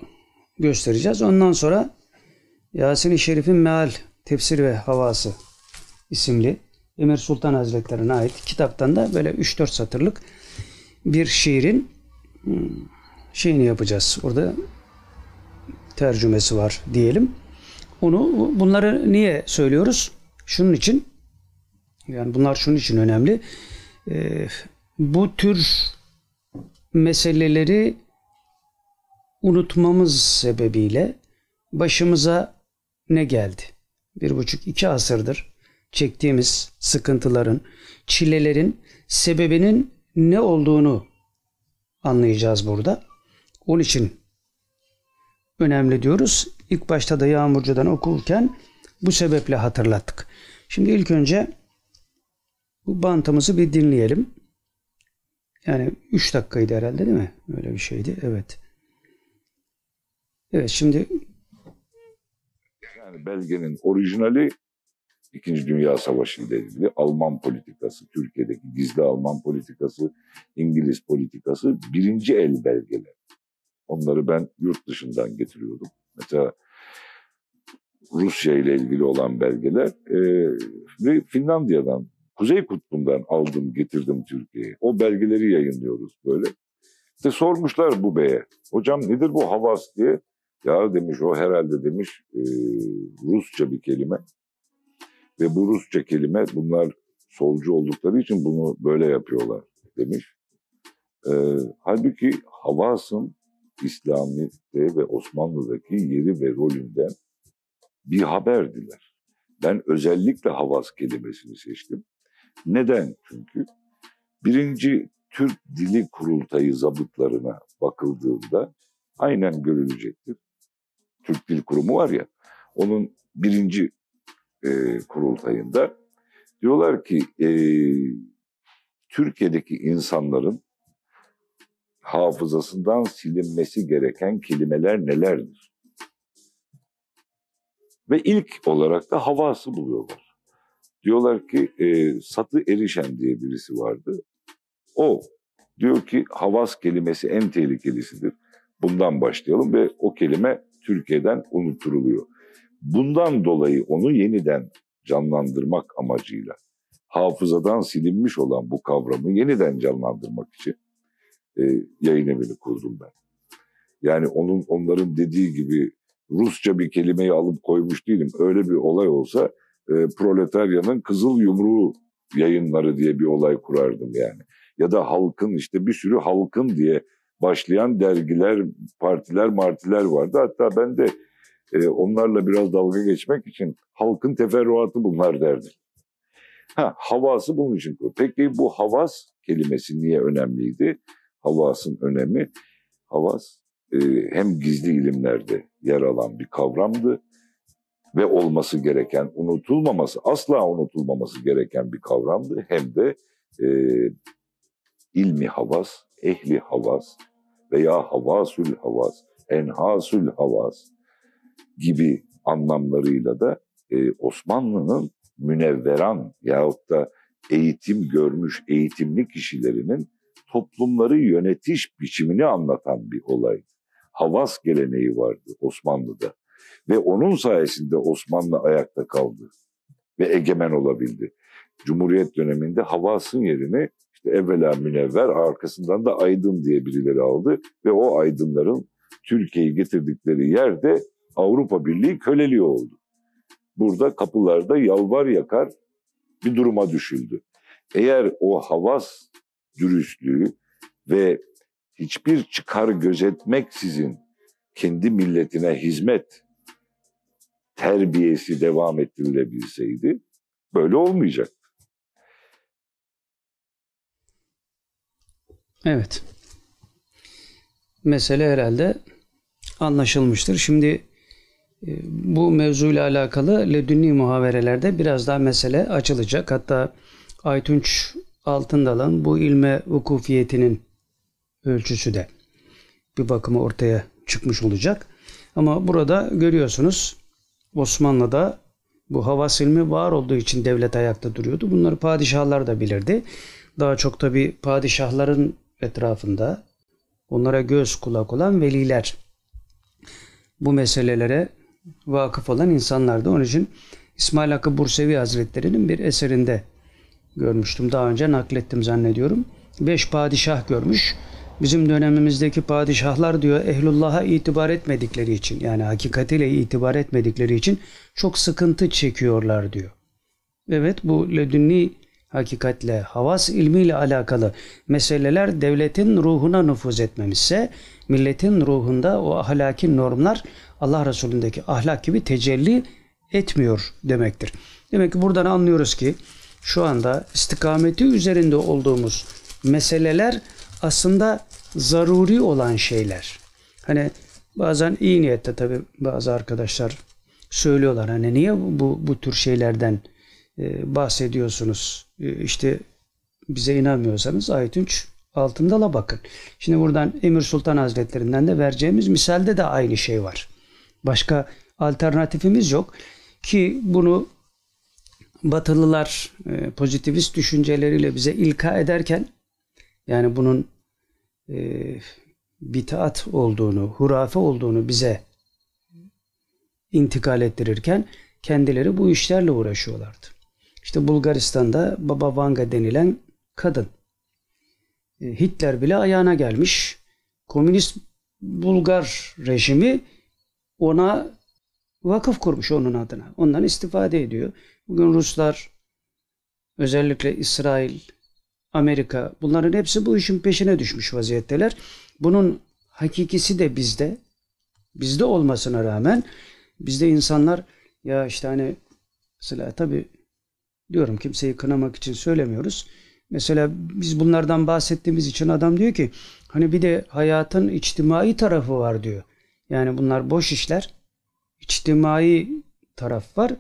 göstereceğiz. Ondan sonra Yasin-i Şerif'in Meal Tefsir ve Havası isimli Emir Sultan Hazretleri'ne ait kitaptan da böyle 3-4 satırlık bir şiirin hmm, şeyini yapacağız. Orada tercümesi var diyelim. Onu bunları niye söylüyoruz? Şunun için yani bunlar şunun için önemli. Ee, bu tür meseleleri unutmamız sebebiyle başımıza ne geldi? Bir buçuk iki asırdır çektiğimiz sıkıntıların, çilelerin sebebinin ne olduğunu anlayacağız burada. Onun için önemli diyoruz. İlk başta da Yağmurcu'dan okurken bu sebeple hatırlattık. Şimdi ilk önce bu bantımızı bir dinleyelim. Yani 3 dakikaydı herhalde değil mi? Öyle bir şeydi. Evet. Evet şimdi yani belgenin orijinali İkinci Dünya Savaşı ile ilgili Alman politikası, Türkiye'deki gizli Alman politikası, İngiliz politikası birinci el belgeler. Onları ben yurt dışından getiriyordum. Mesela Rusya ile ilgili olan belgeler e, ve Finlandiya'dan, Kuzey Kutbu'ndan aldım getirdim Türkiye'ye. O belgeleri yayınlıyoruz böyle. İşte sormuşlar bu beye, hocam nedir bu havas diye. Ya demiş o herhalde demiş e, Rusça bir kelime. Ve bu Rusça kelime bunlar solcu oldukları için bunu böyle yapıyorlar demiş. E, halbuki Havas'ın İslamiyet'te ve Osmanlı'daki yeri ve rolünden bir haberdiler. Ben özellikle Havas kelimesini seçtim. Neden? Çünkü birinci Türk Dili Kurultayı zabıtlarına bakıldığında aynen görülecektir. Türk Dil Kurumu var ya, onun birinci e, kurultayında diyorlar ki e, Türkiye'deki insanların hafızasından silinmesi gereken kelimeler nelerdir? Ve ilk olarak da havası buluyorlar. Diyorlar ki e, Satı Erişen diye birisi vardı. O diyor ki havas kelimesi en tehlikelisidir. Bundan başlayalım ve o kelime Türkiye'den unutturuluyor. Bundan dolayı onu yeniden canlandırmak amacıyla hafızadan silinmiş olan bu kavramı yeniden canlandırmak için e, yayın evini kurdum ben. Yani onun onların dediği gibi Rusça bir kelimeyi alıp koymuş değilim. Öyle bir olay olsa e, proletaryanın kızıl yumruğu yayınları diye bir olay kurardım yani. Ya da halkın işte bir sürü halkın diye başlayan dergiler, partiler, martiler vardı. Hatta ben de e, onlarla biraz dalga geçmek için halkın teferruatı bunlar derdim. Ha, havası bunun için. Peki bu havas kelimesi niye önemliydi? Havasın önemi. Havas hem gizli ilimlerde yer alan bir kavramdı ve olması gereken, unutulmaması, asla unutulmaması gereken bir kavramdı. Hem de e, ilmi havas, ehli havas veya havasül havas, enhasül havas gibi anlamlarıyla da e, Osmanlı'nın münevveran yahut da eğitim görmüş eğitimli kişilerinin toplumları yönetiş biçimini anlatan bir olaydı. Havas geleneği vardı Osmanlı'da ve onun sayesinde Osmanlı ayakta kaldı ve egemen olabildi. Cumhuriyet döneminde Havas'ın yerini işte evvela münevver arkasından da aydın diye birileri aldı ve o aydınların Türkiye'yi getirdikleri yerde Avrupa Birliği köleliği oldu. Burada kapılarda yalvar yakar bir duruma düşüldü. Eğer o havas dürüstlüğü ve hiçbir çıkar gözetmeksizin kendi milletine hizmet terbiyesi devam ettirilebilseydi böyle olmayacak. Evet. Mesele herhalde anlaşılmıştır. Şimdi e, bu mevzuyla alakalı ledünni muhaverelerde biraz daha mesele açılacak. Hatta Aytunç Altındal'ın bu ilme vukufiyetinin ölçüsü de bir bakıma ortaya çıkmış olacak. Ama burada görüyorsunuz Osmanlı'da bu havas ilmi var olduğu için devlet ayakta duruyordu. Bunları padişahlar da bilirdi. Daha çok tabi padişahların etrafında onlara göz kulak olan veliler bu meselelere vakıf olan insanlardı. Onun için İsmail Hakkı Bursevi Hazretleri'nin bir eserinde görmüştüm. Daha önce naklettim zannediyorum. Beş padişah görmüş. Bizim dönemimizdeki padişahlar diyor ehlullah'a itibar etmedikleri için yani hakikatiyle itibar etmedikleri için çok sıkıntı çekiyorlar diyor. Evet bu ledünni hakikatle, havas ilmiyle alakalı meseleler devletin ruhuna nüfuz etmemişse, milletin ruhunda o ahlaki normlar Allah Resulündeki ahlak gibi tecelli etmiyor demektir. Demek ki buradan anlıyoruz ki şu anda istikameti üzerinde olduğumuz meseleler aslında zaruri olan şeyler. Hani bazen iyi niyette tabi bazı arkadaşlar söylüyorlar hani niye bu bu tür şeylerden e, bahsediyorsunuz? E, işte bize inanmıyorsanız ayet 3 altında la bakın. Şimdi buradan Emir Sultan Hazretlerinden de vereceğimiz misalde de aynı şey var. Başka alternatifimiz yok ki bunu Batılılar e, pozitivist düşünceleriyle bize ilka ederken yani bunun e, bitaat olduğunu, hurafe olduğunu bize intikal ettirirken kendileri bu işlerle uğraşıyorlardı. İşte Bulgaristan'da Baba Vanga denilen kadın. E, Hitler bile ayağına gelmiş. Komünist Bulgar rejimi ona vakıf kurmuş onun adına. Ondan istifade ediyor. Bugün Ruslar özellikle İsrail, Amerika bunların hepsi bu işin peşine düşmüş vaziyetteler. Bunun hakikisi de bizde. Bizde olmasına rağmen bizde insanlar ya işte hani mesela tabi diyorum kimseyi kınamak için söylemiyoruz. Mesela biz bunlardan bahsettiğimiz için adam diyor ki hani bir de hayatın içtimai tarafı var diyor. Yani bunlar boş işler. İçtimai taraf var.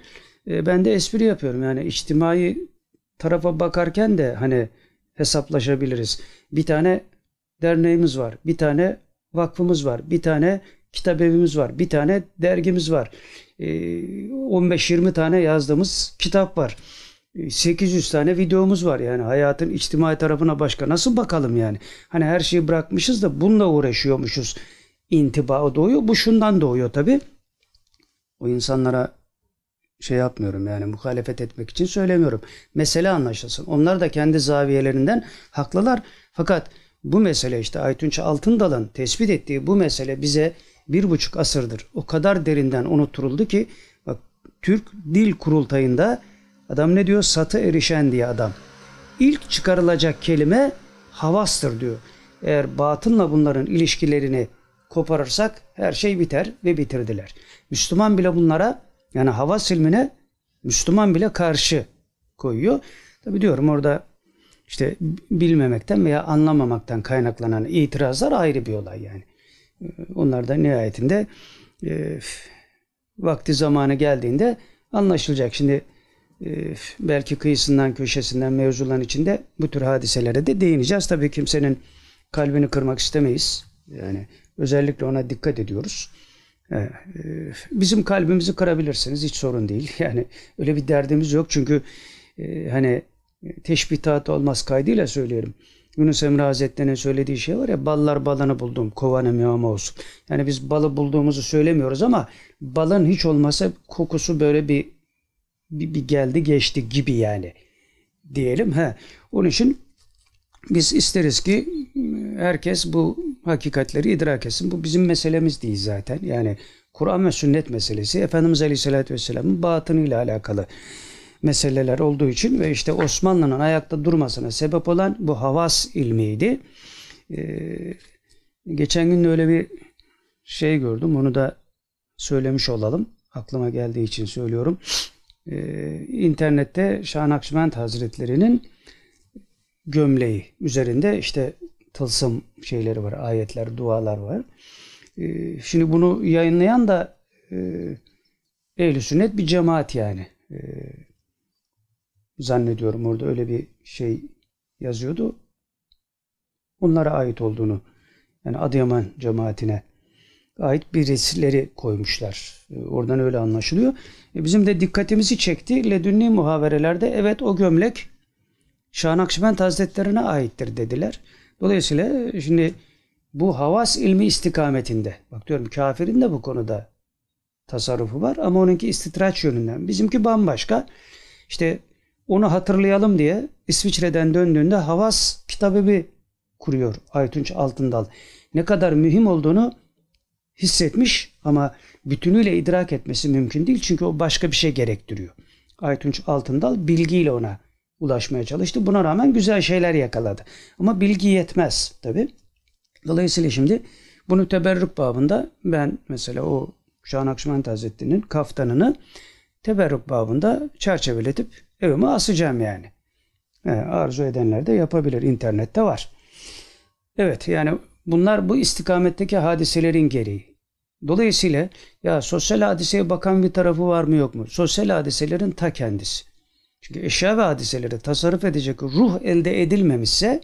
E, ben de espri yapıyorum. Yani içtimai tarafa bakarken de hani hesaplaşabiliriz. Bir tane derneğimiz var. Bir tane vakfımız var. Bir tane kitap evimiz var. Bir tane dergimiz var. 15-20 tane yazdığımız kitap var. 800 tane videomuz var yani hayatın içtimai tarafına başka nasıl bakalım yani. Hani her şeyi bırakmışız da bununla uğraşıyormuşuz. İntiba doğuyor. Bu şundan doğuyor tabi. O insanlara şey yapmıyorum yani muhalefet etmek için söylemiyorum. Mesele anlaşılsın. Onlar da kendi zaviyelerinden haklılar. Fakat bu mesele işte Aytunç Altındal'ın tespit ettiği bu mesele bize bir buçuk asırdır o kadar derinden unutturuldu ki bak Türk Dil Kurultayı'nda adam ne diyor? Satı erişen diye adam. İlk çıkarılacak kelime havastır diyor. Eğer batınla bunların ilişkilerini koparırsak her şey biter ve bitirdiler. Müslüman bile bunlara yani hava silmine Müslüman bile karşı koyuyor. Tabi diyorum orada işte bilmemekten veya anlamamaktan kaynaklanan itirazlar ayrı bir olay yani. Ee, onlar da nihayetinde e, vakti zamanı geldiğinde anlaşılacak. Şimdi e, belki kıyısından köşesinden mevzuların içinde bu tür hadiselere de değineceğiz. Tabii kimsenin kalbini kırmak istemeyiz. Yani özellikle ona dikkat ediyoruz. E, bizim kalbimizi kırabilirsiniz hiç sorun değil. (laughs) Yani öyle bir derdimiz yok çünkü e, hani teşbihat olmaz kaydıyla söyleyelim. Yunus Emre Hazretleri'nin söylediği şey var ya ballar balını buldum kovanım yağma olsun. Yani biz balı bulduğumuzu söylemiyoruz ama balın hiç olmasa kokusu böyle bir bir, bir geldi geçti gibi yani diyelim. He. Onun için biz isteriz ki herkes bu hakikatleri idrak etsin. Bu bizim meselemiz değil zaten. Yani Kur'an ve sünnet meselesi Efendimiz Aleyhisselatü Vesselam'ın batınıyla alakalı meseleler olduğu için ve işte Osmanlı'nın ayakta durmasına sebep olan bu havas ilmiydi. Ee, geçen gün öyle bir şey gördüm. Onu da söylemiş olalım. Aklıma geldiği için söylüyorum. Ee, internette Şah Nakşibend Hazretleri'nin gömleği üzerinde işte tılsım şeyleri var, ayetler, dualar var. E, şimdi bunu yayınlayan da e, ehl Sünnet bir cemaat yani. E, zannediyorum orada öyle bir şey yazıyordu. Onlara ait olduğunu yani Adıyaman cemaatine ait bir resimleri koymuşlar. E, oradan öyle anlaşılıyor. E, bizim de dikkatimizi çekti. Ledünni muhaverelerde evet o gömlek Şah Nakşibend Hazretlerine aittir dediler. Dolayısıyla şimdi bu havas ilmi istikametinde. Bak diyorum kafirin de bu konuda tasarrufu var ama onunki istitraç yönünden. Bizimki bambaşka. İşte onu hatırlayalım diye İsviçre'den döndüğünde Havas kitabı bir kuruyor Aytunç Altındal. Ne kadar mühim olduğunu hissetmiş ama bütünüyle idrak etmesi mümkün değil. Çünkü o başka bir şey gerektiriyor. Aytunç Altındal bilgiyle ona ulaşmaya çalıştı. Buna rağmen güzel şeyler yakaladı. Ama bilgi yetmez tabi. Dolayısıyla şimdi bunu teberrük babında ben mesela o Şahan Akşement Hazretleri'nin kaftanını teberrük babında çerçeveletip evime asacağım yani. yani. Arzu edenler de yapabilir. İnternette var. Evet yani bunlar bu istikametteki hadiselerin gereği. Dolayısıyla ya sosyal hadiseye bakan bir tarafı var mı yok mu? Sosyal hadiselerin ta kendisi. Çünkü eşya ve hadiseleri tasarruf edecek ruh elde edilmemişse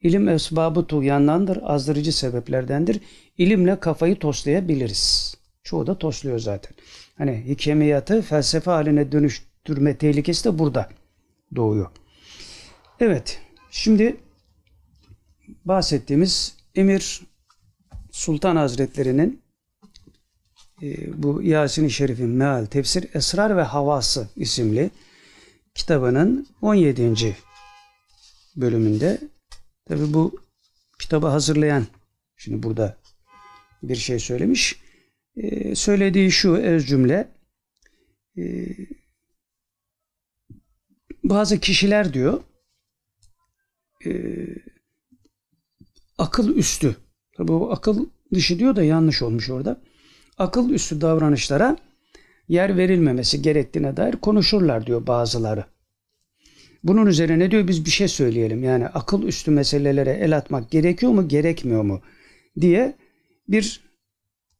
ilim esbabı tuğyandandır, azdırıcı sebeplerdendir. İlimle kafayı toslayabiliriz. Çoğu da tosluyor zaten. Hani hikemiyatı felsefe haline dönüştürme tehlikesi de burada doğuyor. Evet, şimdi bahsettiğimiz Emir Sultan Hazretleri'nin e, bu Yasin-i Şerif'in meal, tefsir, esrar ve havası isimli kitabının 17. bölümünde tabi bu kitabı hazırlayan şimdi burada bir şey söylemiş. Ee, söylediği şu öz cümle e, bazı kişiler diyor e, akıl üstü tabi bu akıl dışı diyor da yanlış olmuş orada akıl üstü davranışlara yer verilmemesi gerektiğine dair konuşurlar diyor bazıları. Bunun üzerine diyor biz bir şey söyleyelim. Yani akıl üstü meselelere el atmak gerekiyor mu gerekmiyor mu diye bir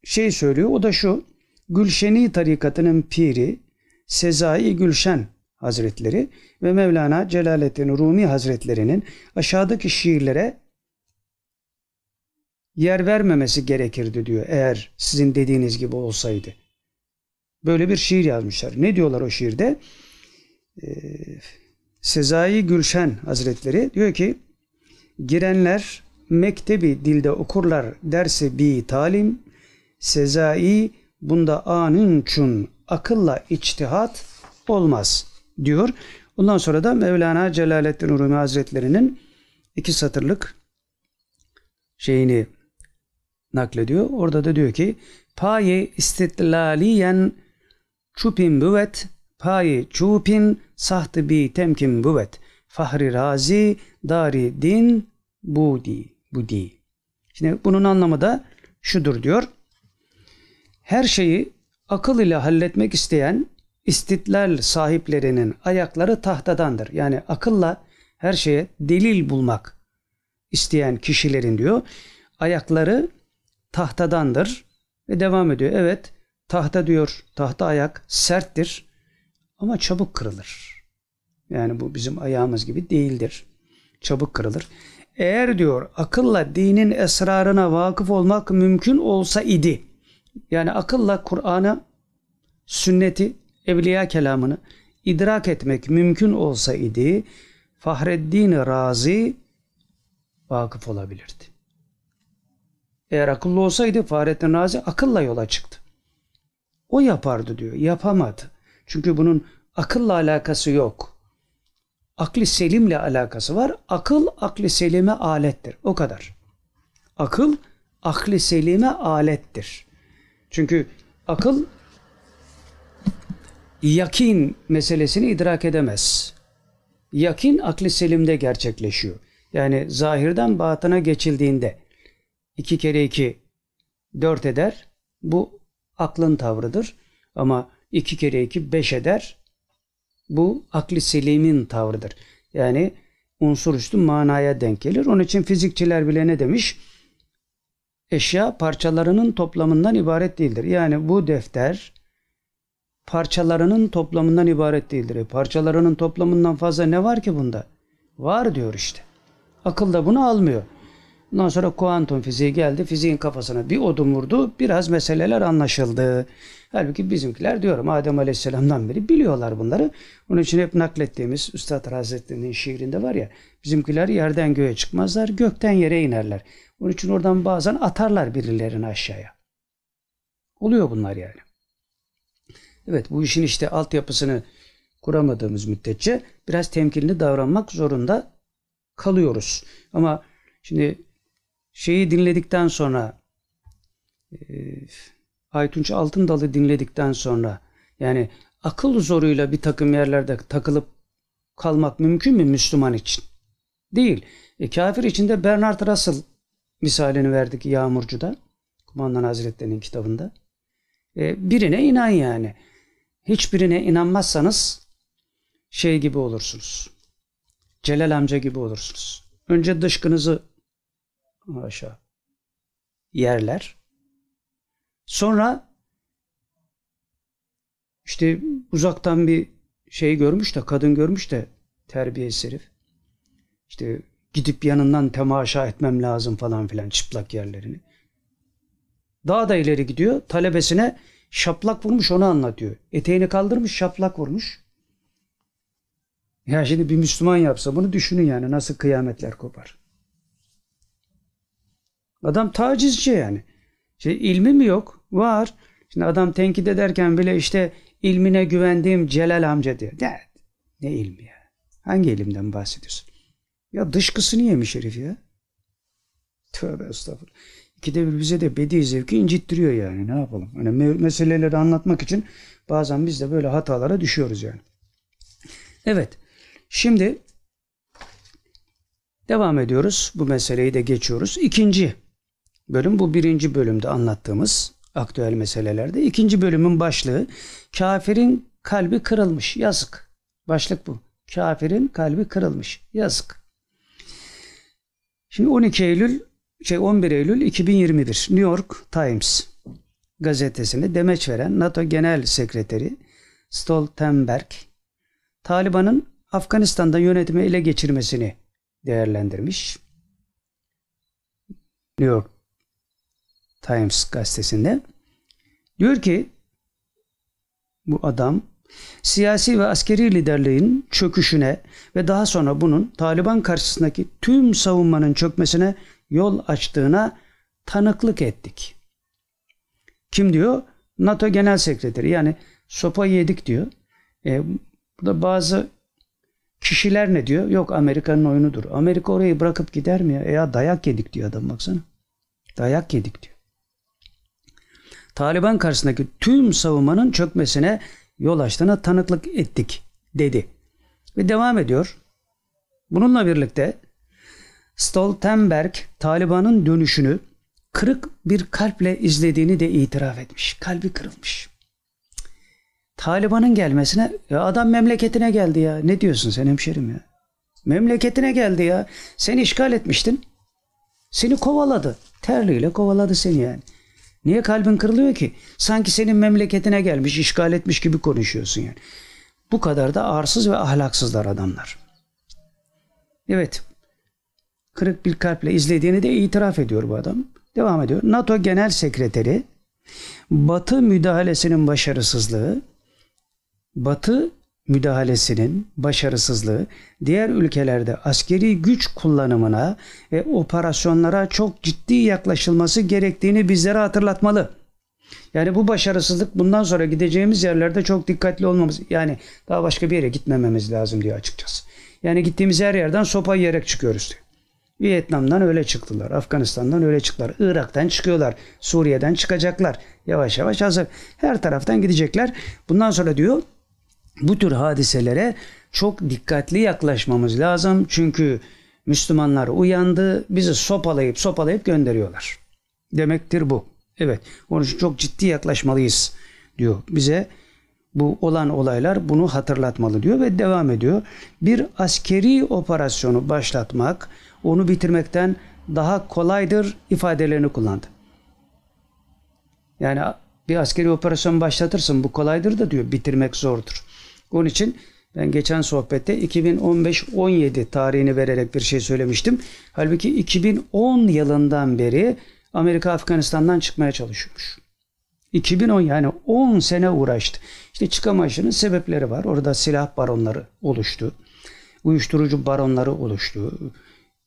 şey söylüyor. O da şu Gülşeni tarikatının piri Sezai Gülşen Hazretleri ve Mevlana Celaleddin Rumi Hazretlerinin aşağıdaki şiirlere yer vermemesi gerekirdi diyor eğer sizin dediğiniz gibi olsaydı. Böyle bir şiir yazmışlar. Ne diyorlar o şiirde? Ee, Sezai Gülşen Hazretleri diyor ki girenler mektebi dilde okurlar derse bi talim Sezai bunda anın çun akılla içtihat olmaz diyor. Ondan sonra da Mevlana Celaleddin Rumi Hazretleri'nin iki satırlık şeyini naklediyor. Orada da diyor ki paye istitlaliyen çupin büvet paye çupin sahtı bi temkin büvet fahri razi dari din budi budi. Şimdi bunun anlamı da şudur diyor. Her şeyi akıl ile halletmek isteyen istitlal sahiplerinin ayakları tahtadandır. Yani akılla her şeye delil bulmak isteyen kişilerin diyor ayakları tahtadandır ve devam ediyor. Evet tahta diyor tahta ayak serttir ama çabuk kırılır. Yani bu bizim ayağımız gibi değildir. Çabuk kırılır. Eğer diyor akılla dinin esrarına vakıf olmak mümkün olsa idi. Yani akılla Kur'an'ı, sünneti, evliya kelamını idrak etmek mümkün olsa idi. Fahreddin Razi vakıf olabilirdi. Eğer akıllı olsaydı Fahrettin Razi akılla yola çıktı. O yapardı diyor. Yapamadı. Çünkü bunun akılla alakası yok. Akli selimle alakası var. Akıl akli selime alettir. O kadar. Akıl akli selime alettir. Çünkü akıl yakin meselesini idrak edemez. Yakin akli selimde gerçekleşiyor. Yani zahirden batına geçildiğinde 2 kere 2 4 eder. Bu aklın tavrıdır. Ama 2 kere 2 5 eder. Bu akli selimin tavrıdır. Yani unsur üstü manaya denk gelir. Onun için fizikçiler bile ne demiş? Eşya parçalarının toplamından ibaret değildir. Yani bu defter parçalarının toplamından ibaret değildir. E parçalarının toplamından fazla ne var ki bunda? Var diyor işte. Akıl da bunu almıyor. Ondan sonra kuantum fiziği geldi. Fiziğin kafasına bir odun vurdu. Biraz meseleler anlaşıldı. Halbuki bizimkiler diyorum Adem Aleyhisselam'dan beri biliyorlar bunları. Onun için hep naklettiğimiz Üstad Hazretleri'nin şiirinde var ya bizimkiler yerden göğe çıkmazlar gökten yere inerler. Onun için oradan bazen atarlar birilerini aşağıya. Oluyor bunlar yani. Evet bu işin işte altyapısını kuramadığımız müddetçe biraz temkinli davranmak zorunda kalıyoruz. Ama şimdi şeyi dinledikten sonra e, Aytunç Altındal'ı dinledikten sonra yani akıl zoruyla bir takım yerlerde takılıp kalmak mümkün mü Müslüman için? Değil. E, kafir için de Bernard Russell misalini verdik Yağmurcu'da. Kumandan Hazretleri'nin kitabında. E, birine inan yani. Hiçbirine inanmazsanız şey gibi olursunuz. Celal amca gibi olursunuz. Önce dışkınızı aşağı yerler. Sonra işte uzaktan bir şey görmüş de kadın görmüş de terbiyesiz herif. İşte gidip yanından temaşa etmem lazım falan filan çıplak yerlerini. Daha da ileri gidiyor. Talebesine şaplak vurmuş onu anlatıyor. Eteğini kaldırmış şaplak vurmuş. Ya şimdi bir Müslüman yapsa bunu düşünün yani nasıl kıyametler kopar. Adam tacizci yani. Şey, ilmi mi yok? Var. Şimdi adam tenkit ederken bile işte ilmine güvendiğim Celal amca diyor. Ne, ne ilmi ya? Hangi ilimden bahsediyorsun? Ya dışkısını yemiş herif ya. Tövbe estağfurullah. İkide bir bize de bedi zevki incittiriyor yani. Ne yapalım? Hani meseleleri anlatmak için bazen biz de böyle hatalara düşüyoruz yani. Evet. Şimdi devam ediyoruz. Bu meseleyi de geçiyoruz. İkinci bölüm bu birinci bölümde anlattığımız aktüel meselelerde. ikinci bölümün başlığı kafirin kalbi kırılmış. Yazık. Başlık bu. Kafirin kalbi kırılmış. Yazık. Şimdi 12 Eylül şey 11 Eylül 2021 New York Times gazetesine demeç veren NATO Genel Sekreteri Stoltenberg Taliban'ın Afganistan'da yönetimi ele geçirmesini değerlendirmiş. New York Times gazetesinde. Diyor ki bu adam siyasi ve askeri liderliğin çöküşüne ve daha sonra bunun Taliban karşısındaki tüm savunmanın çökmesine yol açtığına tanıklık ettik. Kim diyor? NATO Genel Sekreteri yani sopa yedik diyor. E, burada bazı kişiler ne diyor? Yok Amerika'nın oyunudur. Amerika orayı bırakıp gider mi ya? E ya dayak yedik diyor adam baksana. Dayak yedik diyor. Taliban karşısındaki tüm savunmanın çökmesine yol açtığına tanıklık ettik dedi. Ve devam ediyor. Bununla birlikte Stoltenberg Taliban'ın dönüşünü kırık bir kalple izlediğini de itiraf etmiş. Kalbi kırılmış. Taliban'ın gelmesine ya adam memleketine geldi ya. Ne diyorsun sen hemşerim ya? Memleketine geldi ya. Seni işgal etmiştin. Seni kovaladı. Terliyle kovaladı seni yani. Niye kalbin kırılıyor ki? Sanki senin memleketine gelmiş, işgal etmiş gibi konuşuyorsun yani. Bu kadar da arsız ve ahlaksızlar adamlar. Evet. Kırık bir kalple izlediğini de itiraf ediyor bu adam. Devam ediyor. NATO Genel Sekreteri Batı müdahalesinin başarısızlığı Batı müdahalesinin başarısızlığı diğer ülkelerde askeri güç kullanımına ve operasyonlara çok ciddi yaklaşılması gerektiğini bizlere hatırlatmalı. Yani bu başarısızlık bundan sonra gideceğimiz yerlerde çok dikkatli olmamız yani daha başka bir yere gitmememiz lazım diyor açıkçası. Yani gittiğimiz her yerden sopa yiyerek çıkıyoruz diyor. Vietnam'dan öyle çıktılar. Afganistan'dan öyle çıktılar. Irak'tan çıkıyorlar. Suriye'den çıkacaklar. Yavaş yavaş hazır. Her taraftan gidecekler. Bundan sonra diyor bu tür hadiselere çok dikkatli yaklaşmamız lazım. Çünkü Müslümanlar uyandı, bizi sopalayıp sopalayıp gönderiyorlar. Demektir bu. Evet, onun için çok ciddi yaklaşmalıyız diyor. Bize bu olan olaylar bunu hatırlatmalı diyor ve devam ediyor. Bir askeri operasyonu başlatmak, onu bitirmekten daha kolaydır ifadelerini kullandı. Yani bir askeri operasyon başlatırsın bu kolaydır da diyor bitirmek zordur. Onun için Ben geçen sohbette 2015-17 tarihini vererek bir şey söylemiştim. Halbuki 2010 yılından beri Amerika Afganistan'dan çıkmaya çalışıyormuş. 2010 yani 10 sene uğraştı. İşte çıkamayışının sebepleri var. Orada silah baronları oluştu. Uyuşturucu baronları oluştu.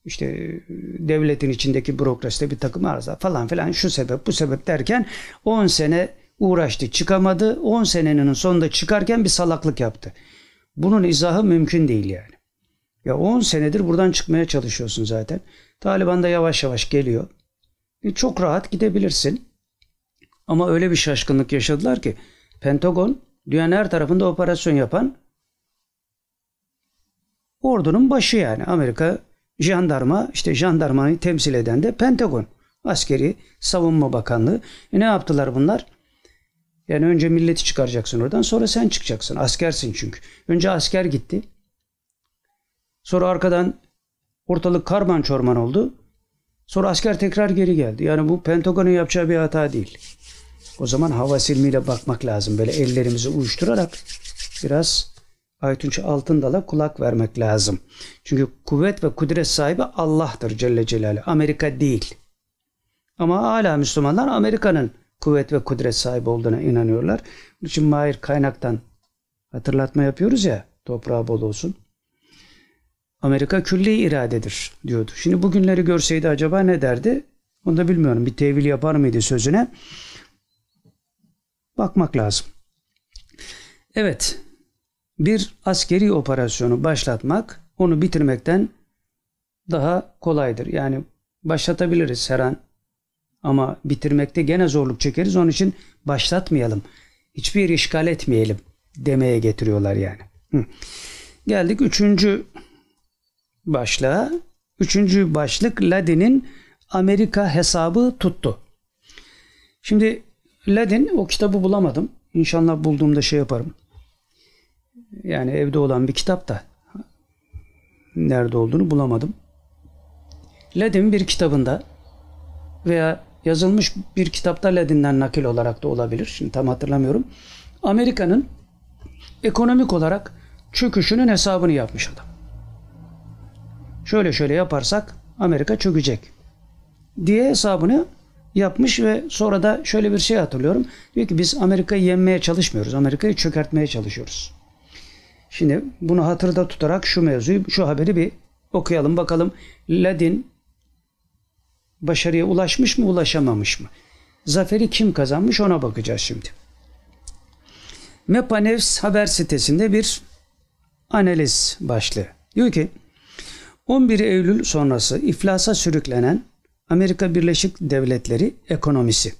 İşte devletin içindeki bürokraside bir takım arıza falan filan şu sebep bu sebep derken 10 sene uğraştı çıkamadı. 10 senenin sonunda çıkarken bir salaklık yaptı. Bunun izahı mümkün değil yani. Ya 10 senedir buradan çıkmaya çalışıyorsun zaten. Taliban da yavaş yavaş geliyor. E çok rahat gidebilirsin. Ama öyle bir şaşkınlık yaşadılar ki Pentagon dünyanın her tarafında operasyon yapan ordunun başı yani. Amerika jandarma işte jandarmayı temsil eden de Pentagon. Askeri Savunma Bakanlığı. E ne yaptılar bunlar? Yani önce milleti çıkaracaksın oradan sonra sen çıkacaksın. Askersin çünkü. Önce asker gitti. Sonra arkadan ortalık karman çorman oldu. Sonra asker tekrar geri geldi. Yani bu Pentagon'un yapacağı bir hata değil. O zaman hava silmiyle bakmak lazım. Böyle ellerimizi uyuşturarak biraz Aytunç Altındal'a kulak vermek lazım. Çünkü kuvvet ve kudret sahibi Allah'tır Celle Celaluhu. Amerika değil. Ama hala Müslümanlar Amerika'nın kuvvet ve kudret sahibi olduğuna inanıyorlar. Bunun için Mahir kaynaktan hatırlatma yapıyoruz ya toprağı bol olsun. Amerika külli iradedir diyordu. Şimdi bugünleri görseydi acaba ne derdi? Onu da bilmiyorum. Bir tevil yapar mıydı sözüne? Bakmak lazım. Evet. Bir askeri operasyonu başlatmak onu bitirmekten daha kolaydır. Yani başlatabiliriz her an ama bitirmekte gene zorluk çekeriz. Onun için başlatmayalım. Hiçbir işgal etmeyelim demeye getiriyorlar yani. Hı. Geldik üçüncü başlığa. Üçüncü başlık Ladin'in Amerika hesabı tuttu. Şimdi Ladin o kitabı bulamadım. İnşallah bulduğumda şey yaparım. Yani evde olan bir kitap da nerede olduğunu bulamadım. Ladin bir kitabında veya yazılmış bir kitapta Ladin'den nakil olarak da olabilir. Şimdi tam hatırlamıyorum. Amerika'nın ekonomik olarak çöküşünün hesabını yapmış adam. Şöyle şöyle yaparsak Amerika çökecek diye hesabını yapmış ve sonra da şöyle bir şey hatırlıyorum. Diyor ki biz Amerika'yı yenmeye çalışmıyoruz. Amerika'yı çökertmeye çalışıyoruz. Şimdi bunu hatırda tutarak şu mevzuyu, şu haberi bir okuyalım bakalım. Ladin başarıya ulaşmış mı, ulaşamamış mı? Zaferi kim kazanmış ona bakacağız şimdi. Mepanevs haber sitesinde bir analiz başlığı. Diyor ki 11 Eylül sonrası iflasa sürüklenen Amerika Birleşik Devletleri ekonomisi.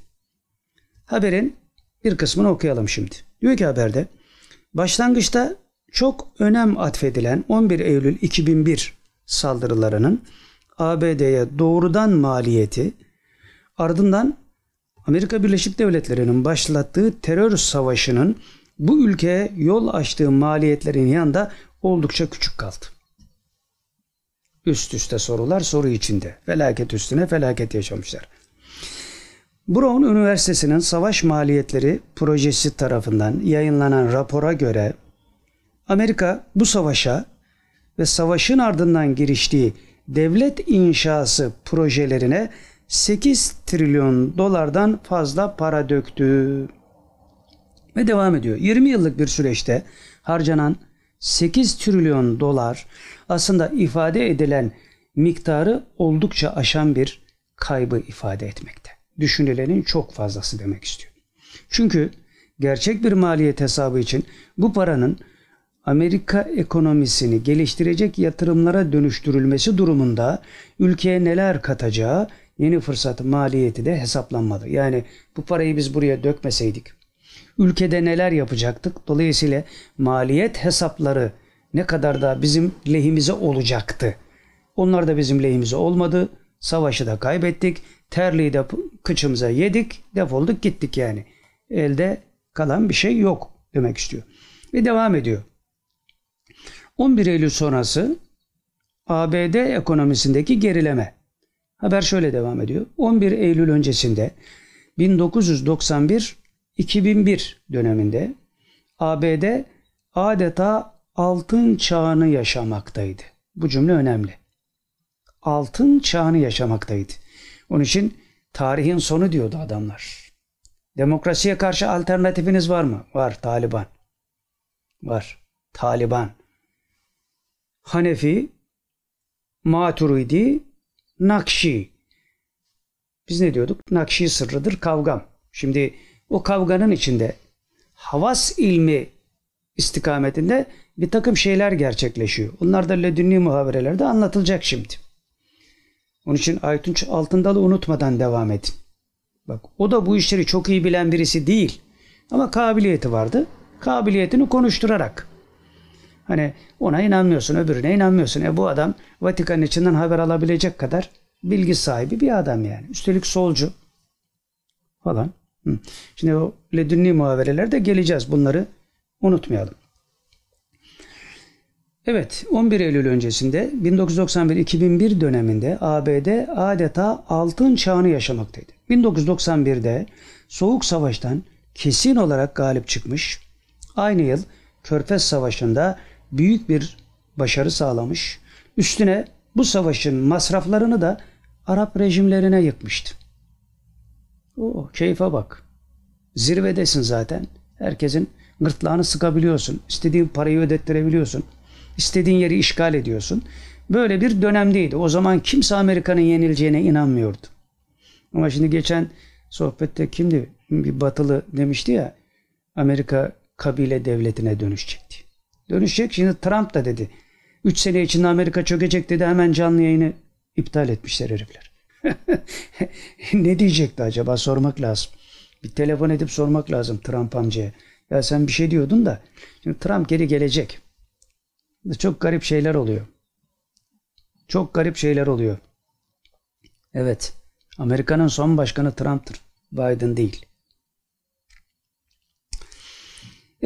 Haberin bir kısmını okuyalım şimdi. Diyor ki haberde başlangıçta çok önem atfedilen 11 Eylül 2001 saldırılarının ABD'ye doğrudan maliyeti ardından Amerika Birleşik Devletleri'nin başlattığı terör savaşının bu ülkeye yol açtığı maliyetlerin yanında oldukça küçük kaldı. Üst üste sorular soru içinde. Felaket üstüne felaket yaşamışlar. Brown Üniversitesi'nin savaş maliyetleri projesi tarafından yayınlanan rapora göre Amerika bu savaşa ve savaşın ardından giriştiği devlet inşası projelerine 8 trilyon dolardan fazla para döktü. Ve devam ediyor. 20 yıllık bir süreçte harcanan 8 trilyon dolar aslında ifade edilen miktarı oldukça aşan bir kaybı ifade etmekte. Düşünülenin çok fazlası demek istiyor. Çünkü gerçek bir maliyet hesabı için bu paranın Amerika ekonomisini geliştirecek yatırımlara dönüştürülmesi durumunda ülkeye neler katacağı yeni fırsat maliyeti de hesaplanmalı. Yani bu parayı biz buraya dökmeseydik ülkede neler yapacaktık? Dolayısıyla maliyet hesapları ne kadar da bizim lehimize olacaktı. Onlar da bizim lehimize olmadı. Savaşı da kaybettik. Terliği de kıçımıza yedik. Defolduk gittik yani. Elde kalan bir şey yok demek istiyor. Ve devam ediyor. 11 Eylül sonrası ABD ekonomisindeki gerileme. Haber şöyle devam ediyor. 11 Eylül öncesinde 1991-2001 döneminde ABD adeta altın çağını yaşamaktaydı. Bu cümle önemli. Altın çağını yaşamaktaydı. Onun için tarihin sonu diyordu adamlar. Demokrasiye karşı alternatifiniz var mı? Var Taliban. Var. Taliban. Hanefi, Maturidi, Nakşi. Biz ne diyorduk? Nakşi sırrıdır kavgam. Şimdi o kavganın içinde havas ilmi istikametinde bir takım şeyler gerçekleşiyor. Onlar da ledünni muhaberelerde anlatılacak şimdi. Onun için Aytunç Altındal'ı unutmadan devam edin. Bak o da bu işleri çok iyi bilen birisi değil. Ama kabiliyeti vardı. Kabiliyetini konuşturarak. Hani ona inanmıyorsun, öbürüne inanmıyorsun. E bu adam Vatikan içinden haber alabilecek kadar bilgi sahibi bir adam yani. Üstelik solcu falan. Şimdi o ledünni muhaberelerde geleceğiz. Bunları unutmayalım. Evet, 11 Eylül öncesinde 1991-2001 döneminde ABD adeta altın çağını yaşamaktaydı. 1991'de Soğuk Savaş'tan kesin olarak galip çıkmış, aynı yıl Körfez Savaşı'nda büyük bir başarı sağlamış, üstüne bu savaşın masraflarını da Arap rejimlerine yıkmıştı. O keyfe bak. Zirvedesin zaten. Herkesin gırtlağını sıkabiliyorsun. İstediğin parayı ödettirebiliyorsun. İstediğin yeri işgal ediyorsun. Böyle bir dönemdeydi. O zaman kimse Amerika'nın yenileceğine inanmıyordu. Ama şimdi geçen sohbette kimdi? Bir batılı demişti ya Amerika kabile devletine dönüşecekti. Dönüşecek. Şimdi Trump da dedi. 3 sene içinde Amerika çökecek dedi. Hemen canlı yayını iptal etmişler herifler. (laughs) ne diyecekti acaba sormak lazım. Bir telefon edip sormak lazım Trump amcaya. Ya sen bir şey diyordun da şimdi Trump geri gelecek. Çok garip şeyler oluyor. Çok garip şeyler oluyor. Evet. Amerika'nın son başkanı Trump'tır. Biden değil.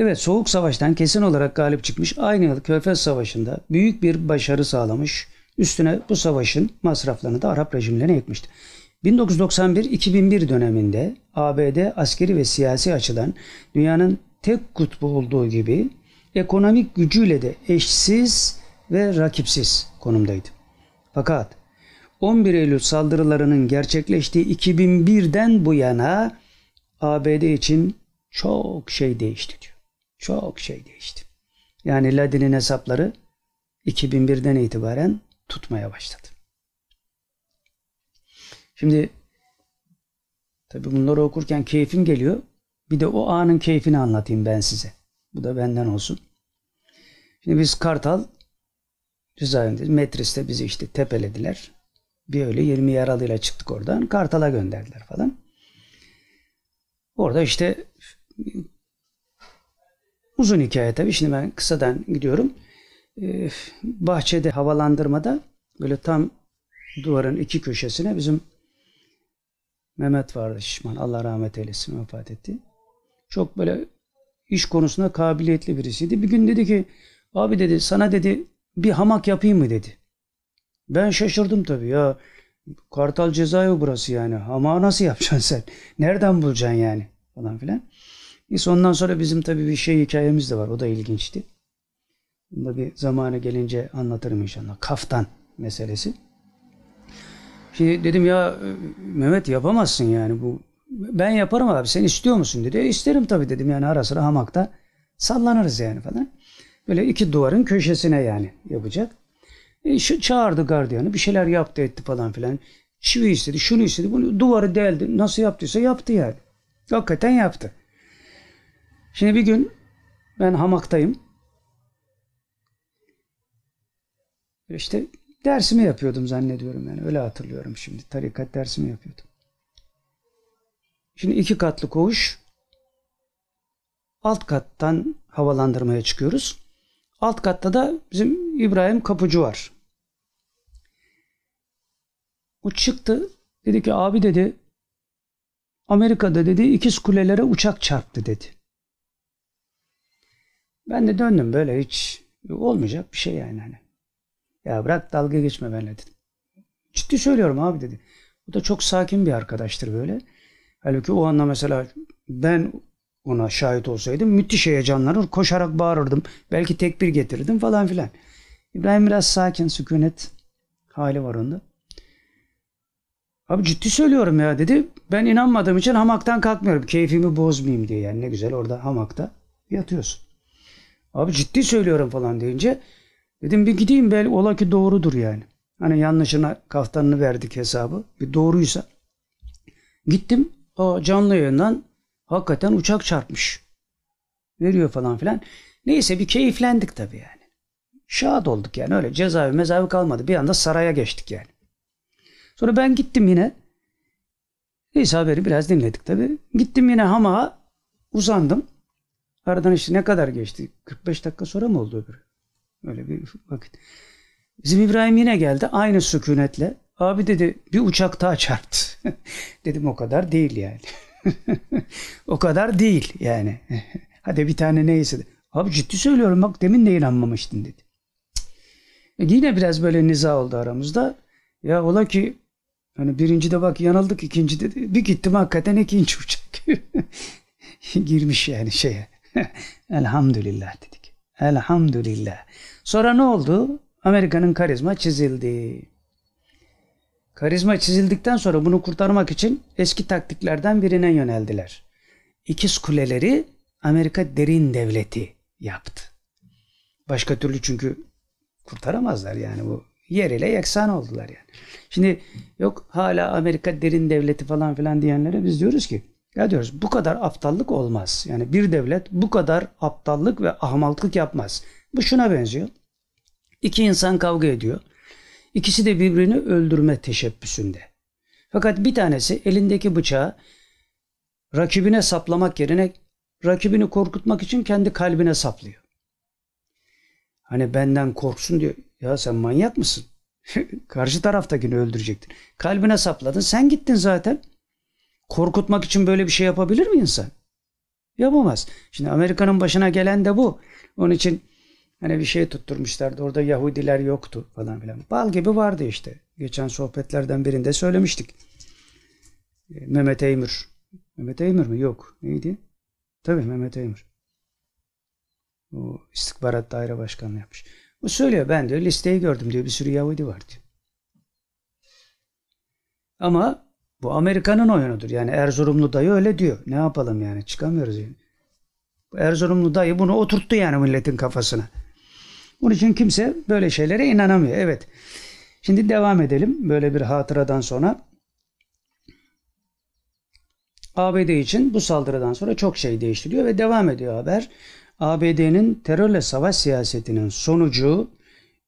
Evet Soğuk Savaş'tan kesin olarak galip çıkmış aynı yıl Körfez Savaşı'nda büyük bir başarı sağlamış. Üstüne bu savaşın masraflarını da Arap rejimlerine yıkmıştı. 1991-2001 döneminde ABD askeri ve siyasi açıdan dünyanın tek kutbu olduğu gibi ekonomik gücüyle de eşsiz ve rakipsiz konumdaydı. Fakat 11 Eylül saldırılarının gerçekleştiği 2001'den bu yana ABD için çok şey değişti diyor. Çok şey değişti. Yani Ladin'in hesapları 2001'den itibaren tutmaya başladı. Şimdi tabi bunları okurken keyfim geliyor. Bir de o anın keyfini anlatayım ben size. Bu da benden olsun. Şimdi biz Kartal cezaevinde Metris'te bizi işte tepelediler. Bir öyle 20 yaralıyla çıktık oradan. Kartal'a gönderdiler falan. Orada işte uzun hikaye tabii. Şimdi ben kısadan gidiyorum. Ee, bahçede havalandırmada böyle tam duvarın iki köşesine bizim Mehmet vardı şişman. Allah rahmet eylesin vefat etti. Çok böyle iş konusunda kabiliyetli birisiydi. Bir gün dedi ki abi dedi sana dedi bir hamak yapayım mı dedi. Ben şaşırdım tabii ya. Kartal cezaevi burası yani. Hamağı nasıl yapacaksın sen? Nereden bulacaksın yani? Falan filan. Neyse ondan sonra bizim tabii bir şey hikayemiz de var. O da ilginçti. Bunu da bir zamanı gelince anlatırım inşallah. Kaftan meselesi. Şimdi dedim ya Mehmet yapamazsın yani bu. Ben yaparım abi sen istiyor musun dedi. E, isterim tabii dedim yani ara sıra hamakta sallanırız yani falan. Böyle iki duvarın köşesine yani yapacak. E, şu çağırdı gardiyanı bir şeyler yaptı etti falan filan. Çivi istedi şunu istedi bunu duvarı deldi. Nasıl yaptıysa yaptı yani. Hakikaten yaptı. Şimdi bir gün ben hamaktayım. İşte dersimi yapıyordum zannediyorum yani. Öyle hatırlıyorum şimdi. Tarikat dersimi yapıyordum. Şimdi iki katlı koğuş. Alt kattan havalandırmaya çıkıyoruz. Alt katta da bizim İbrahim Kapıcı var. O çıktı. Dedi ki abi dedi Amerika'da dedi ikiz kulelere uçak çarptı dedi. Ben de döndüm böyle hiç olmayacak bir şey yani hani. Ya bırak dalga geçme benimle dedim. Ciddi söylüyorum abi dedi. O da çok sakin bir arkadaştır böyle. Halbuki o anda mesela ben ona şahit olsaydım müthiş heyecanlanır, koşarak bağırırdım. Belki tekbir getirirdim falan filan. İbrahim biraz sakin, sükunet hali var onda. Abi ciddi söylüyorum ya dedi. Ben inanmadığım için hamaktan kalkmıyorum. Keyfimi bozmayayım diye yani ne güzel orada hamakta yatıyorsun. Abi ciddi söylüyorum falan deyince dedim bir gideyim belki ola ki doğrudur yani. Hani yanlışına kaftanını verdik hesabı. Bir doğruysa. Gittim o canlı yayından hakikaten uçak çarpmış. Veriyor falan filan. Neyse bir keyiflendik tabii yani. Şad olduk yani öyle cezaevi mezavi kalmadı. Bir anda saraya geçtik yani. Sonra ben gittim yine. Neyse haberi biraz dinledik tabii. Gittim yine hamağa uzandım. Aradan işte ne kadar geçti? 45 dakika sonra mı oldu öbürü? Öyle bir vakit. Bizim İbrahim yine geldi aynı sükunetle. Abi dedi bir uçak daha çarptı. (laughs) Dedim o kadar değil yani. (laughs) o kadar değil yani. (laughs) Hadi bir tane neyse. Abi ciddi söylüyorum bak demin de inanmamıştın dedi. E yine biraz böyle niza oldu aramızda. Ya ola ki hani birinci de bak yanıldık ikinci de bir gittim hakikaten ikinci uçak. Girmiş yani şeye. (laughs) Elhamdülillah dedik. Elhamdülillah. Sonra ne oldu? Amerika'nın karizma çizildi. Karizma çizildikten sonra bunu kurtarmak için eski taktiklerden birine yöneldiler. İkiz kuleleri Amerika derin devleti yaptı. Başka türlü çünkü kurtaramazlar yani bu yer ile yeksan oldular yani. Şimdi yok hala Amerika derin devleti falan filan diyenlere biz diyoruz ki ya diyoruz bu kadar aptallık olmaz. Yani bir devlet bu kadar aptallık ve ahmallık yapmaz. Bu şuna benziyor. İki insan kavga ediyor. İkisi de birbirini öldürme teşebbüsünde. Fakat bir tanesi elindeki bıçağı rakibine saplamak yerine rakibini korkutmak için kendi kalbine saplıyor. Hani benden korksun diyor. Ya sen manyak mısın? (laughs) Karşı taraftakini öldürecektin. Kalbine sapladın. Sen gittin zaten. Korkutmak için böyle bir şey yapabilir mi insan? Yapamaz. Şimdi Amerika'nın başına gelen de bu. Onun için hani bir şey tutturmuşlardı. Orada Yahudiler yoktu falan filan. Bal gibi vardı işte. Geçen sohbetlerden birinde söylemiştik. E, Mehmet Eymür. Mehmet Eymür mü? Yok. Neydi? Tabii Mehmet Eymür. O istihbarat daire başkanlığı yapmış. O söylüyor ben diyor listeyi gördüm diyor bir sürü Yahudi var diyor. Ama bu Amerika'nın oyunudur. Yani Erzurumlu dayı öyle diyor. Ne yapalım yani çıkamıyoruz yani. Bu Erzurumlu dayı bunu oturttu yani milletin kafasına. Bunun için kimse böyle şeylere inanamıyor. Evet. Şimdi devam edelim. Böyle bir hatıradan sonra. ABD için bu saldırıdan sonra çok şey değiştiriyor ve devam ediyor haber. ABD'nin terörle savaş siyasetinin sonucu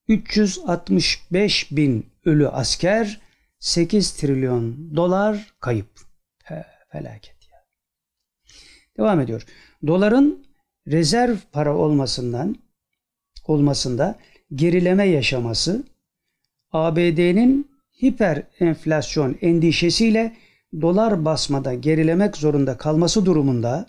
365 bin ölü asker 8 trilyon dolar kayıp. He, felaket ya. Devam ediyor. Doların rezerv para olmasından olmasında gerileme yaşaması ABD'nin hiper enflasyon endişesiyle dolar basmada gerilemek zorunda kalması durumunda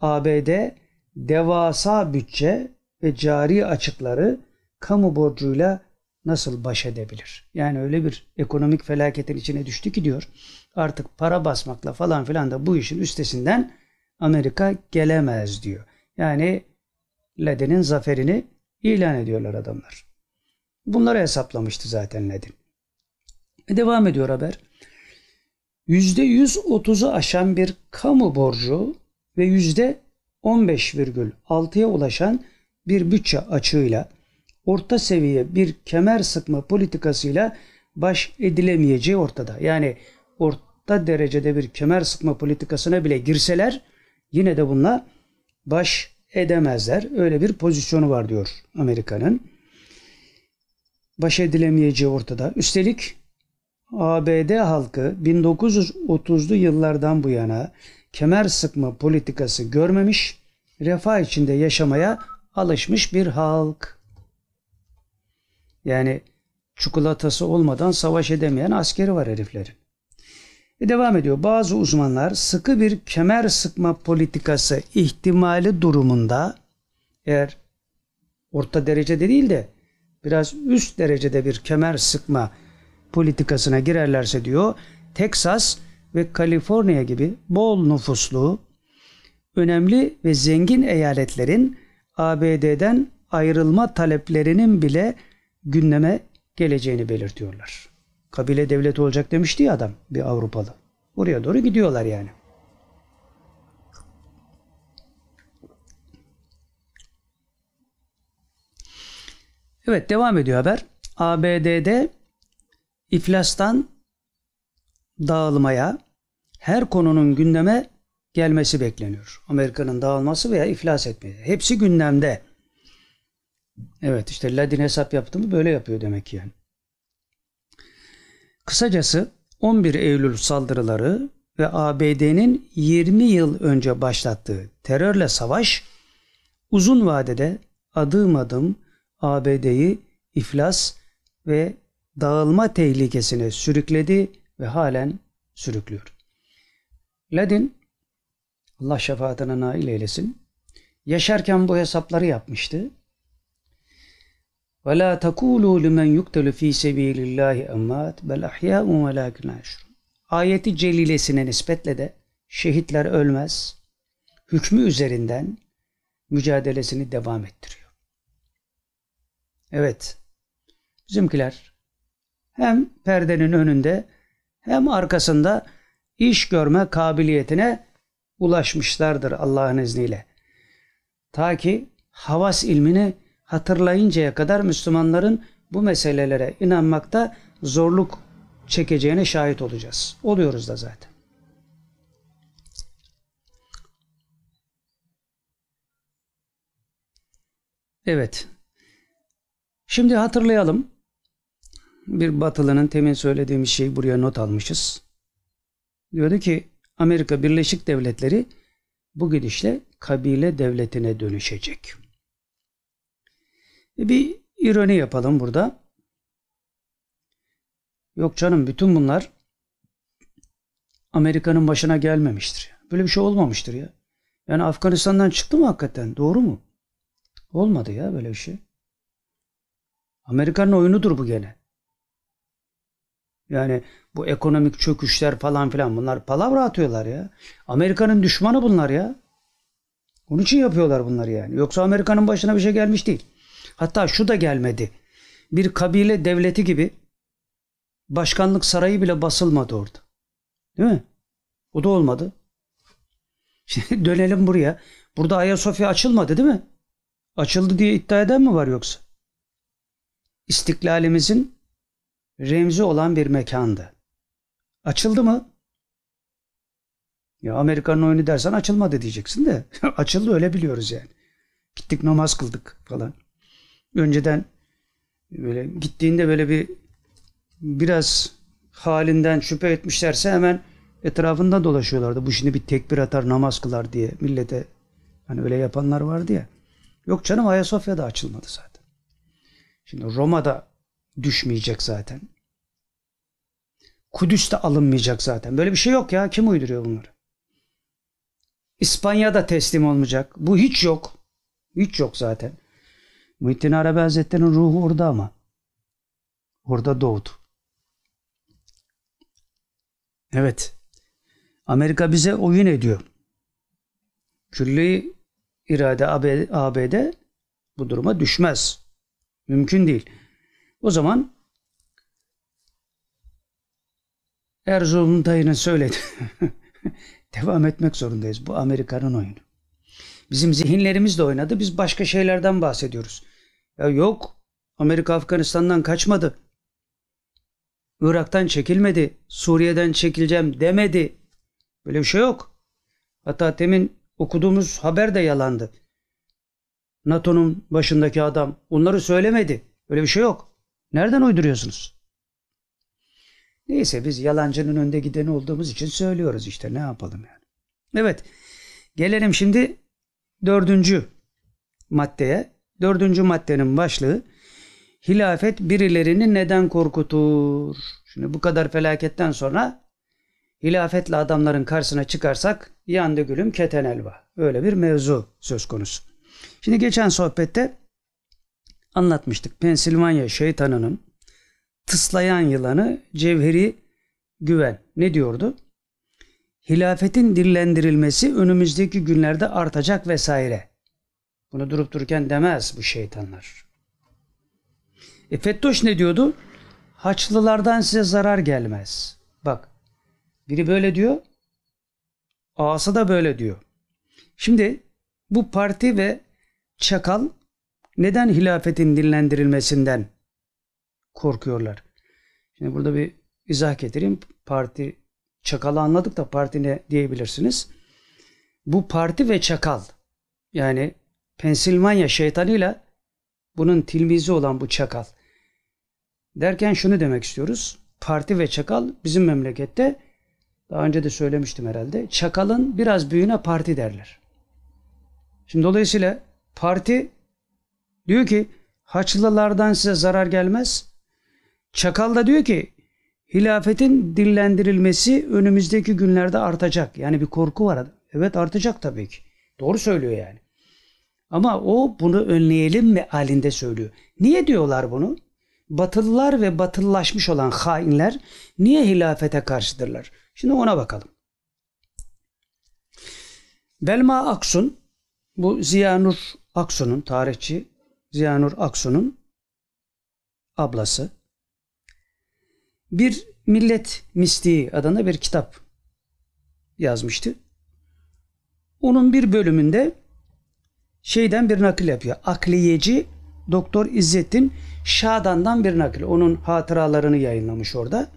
ABD devasa bütçe ve cari açıkları kamu borcuyla nasıl baş edebilir? Yani öyle bir ekonomik felaketin içine düştü ki diyor. Artık para basmakla falan filan da bu işin üstesinden Amerika gelemez diyor. Yani Ledin'in zaferini ilan ediyorlar adamlar. Bunları hesaplamıştı zaten Ledin. E devam ediyor haber. %130'u aşan bir kamu borcu ve %15,6'ya ulaşan bir bütçe açığıyla orta seviye bir kemer sıkma politikasıyla baş edilemeyeceği ortada. Yani orta derecede bir kemer sıkma politikasına bile girseler yine de bununla baş edemezler. Öyle bir pozisyonu var diyor Amerika'nın. Baş edilemeyeceği ortada. Üstelik ABD halkı 1930'lu yıllardan bu yana kemer sıkma politikası görmemiş, refah içinde yaşamaya alışmış bir halk. Yani çikolatası olmadan savaş edemeyen askeri var heriflerin. Ve devam ediyor. Bazı uzmanlar sıkı bir kemer sıkma politikası ihtimali durumunda eğer orta derecede değil de biraz üst derecede bir kemer sıkma politikasına girerlerse diyor Teksas ve Kaliforniya gibi bol nüfuslu önemli ve zengin eyaletlerin ABD'den ayrılma taleplerinin bile gündeme geleceğini belirtiyorlar. Kabile devleti olacak demişti ya adam bir Avrupalı. Oraya doğru gidiyorlar yani. Evet devam ediyor haber. ABD'de iflastan dağılmaya her konunun gündeme gelmesi bekleniyor. Amerika'nın dağılması veya iflas etmesi. Hepsi gündemde. Evet işte Ladin hesap yaptı mı böyle yapıyor demek ki yani. Kısacası 11 Eylül saldırıları ve ABD'nin 20 yıl önce başlattığı terörle savaş uzun vadede adım adım ABD'yi iflas ve dağılma tehlikesine sürükledi ve halen sürüklüyor. Ladin Allah şefaatine nail eylesin. Yaşarken bu hesapları yapmıştı. Ve la tekulu limen yuktelu fi sebilillahi emmat bel ahya'un ve lakin Ayeti celilesine nispetle de şehitler ölmez. Hükmü üzerinden mücadelesini devam ettiriyor. Evet. Bizimkiler hem perdenin önünde hem arkasında iş görme kabiliyetine ulaşmışlardır Allah'ın izniyle. Ta ki havas ilmini hatırlayıncaya kadar Müslümanların bu meselelere inanmakta zorluk çekeceğine şahit olacağız. Oluyoruz da zaten. Evet. Şimdi hatırlayalım. Bir batılının temin söylediğimiz şeyi buraya not almışız. Diyordu ki Amerika Birleşik Devletleri bu gidişle kabile devletine dönüşecek. E bir ironi yapalım burada. Yok canım bütün bunlar Amerika'nın başına gelmemiştir. Böyle bir şey olmamıştır ya. Yani Afganistan'dan çıktı mı hakikaten? Doğru mu? Olmadı ya böyle bir şey. Amerika'nın oyunudur bu gene. Yani bu ekonomik çöküşler falan filan bunlar palavra atıyorlar ya. Amerika'nın düşmanı bunlar ya. Onun için yapıyorlar bunları yani. Yoksa Amerika'nın başına bir şey gelmiş değil. Hatta şu da gelmedi. Bir kabile devleti gibi başkanlık sarayı bile basılmadı orada. Değil mi? O da olmadı. (laughs) Şimdi dönelim buraya. Burada Ayasofya açılmadı değil mi? Açıldı diye iddia eden mi var yoksa? İstiklalimizin remzi olan bir mekandı. Açıldı mı? Ya Amerika'nın oyunu dersen açılmadı diyeceksin de. (laughs) Açıldı öyle biliyoruz yani. Gittik namaz kıldık falan. Önceden böyle gittiğinde böyle bir biraz halinden şüphe etmişlerse hemen etrafında dolaşıyorlardı. Bu şimdi bir tekbir atar namaz kılar diye millete hani öyle yapanlar vardı ya. Yok canım Ayasofya'da açılmadı zaten. Şimdi Roma'da düşmeyecek zaten. Kudüs de alınmayacak zaten. Böyle bir şey yok ya. Kim uyduruyor bunları? İspanya'da teslim olmayacak. Bu hiç yok. Hiç yok zaten. Muhittin Arabi Hazretleri'nin ruhu orada ama. Orada doğdu. Evet. Amerika bize oyun ediyor. Külli irade ABD bu duruma düşmez. Mümkün değil. O zaman Erzurum dayının söyledi. (laughs) Devam etmek zorundayız. Bu Amerika'nın oyunu. Bizim zihinlerimiz de oynadı. Biz başka şeylerden bahsediyoruz. Ya yok. Amerika Afganistan'dan kaçmadı. Irak'tan çekilmedi. Suriye'den çekileceğim demedi. Böyle bir şey yok. Hatta temin okuduğumuz haber de yalandı. NATO'nun başındaki adam onları söylemedi. Böyle bir şey yok. Nereden uyduruyorsunuz? Neyse biz yalancının önde gideni olduğumuz için söylüyoruz işte ne yapalım yani. Evet gelelim şimdi dördüncü maddeye. Dördüncü maddenin başlığı hilafet birilerini neden korkutur? Şimdi bu kadar felaketten sonra hilafetle adamların karşısına çıkarsak yandı gülüm keten elva. Öyle bir mevzu söz konusu. Şimdi geçen sohbette anlatmıştık. Pensilvanya şeytanının tıslayan yılanı Cevheri Güven ne diyordu? Hilafetin dillendirilmesi önümüzdeki günlerde artacak vesaire. Bunu durup dururken demez bu şeytanlar. E Fettoş ne diyordu? Haçlılardan size zarar gelmez. Bak biri böyle diyor. Ağası da böyle diyor. Şimdi bu parti ve çakal neden hilafetin dinlendirilmesinden korkuyorlar? Şimdi burada bir izah getireyim. Parti çakalı anladık da parti ne diyebilirsiniz. Bu parti ve çakal yani Pensilvanya şeytanıyla bunun tilmizi olan bu çakal. Derken şunu demek istiyoruz. Parti ve çakal bizim memlekette daha önce de söylemiştim herhalde. Çakalın biraz büyüğüne parti derler. Şimdi dolayısıyla parti diyor ki Haçlılardan size zarar gelmez. Çakal da diyor ki hilafetin dillendirilmesi önümüzdeki günlerde artacak. Yani bir korku var. Evet artacak tabii ki. Doğru söylüyor yani. Ama o bunu önleyelim mi halinde söylüyor. Niye diyorlar bunu? Batılılar ve batılılaşmış olan hainler niye hilafete karşıdırlar? Şimdi ona bakalım. Belma Aksun, bu Ziyanur Aksun'un, tarihçi Ziyanur Aksun'un ablası. Bir Millet Mistiği adında bir kitap yazmıştı. Onun bir bölümünde şeyden bir nakil yapıyor. Akliyeci Doktor İzzettin Şadan'dan bir nakil. Onun hatıralarını yayınlamış orada.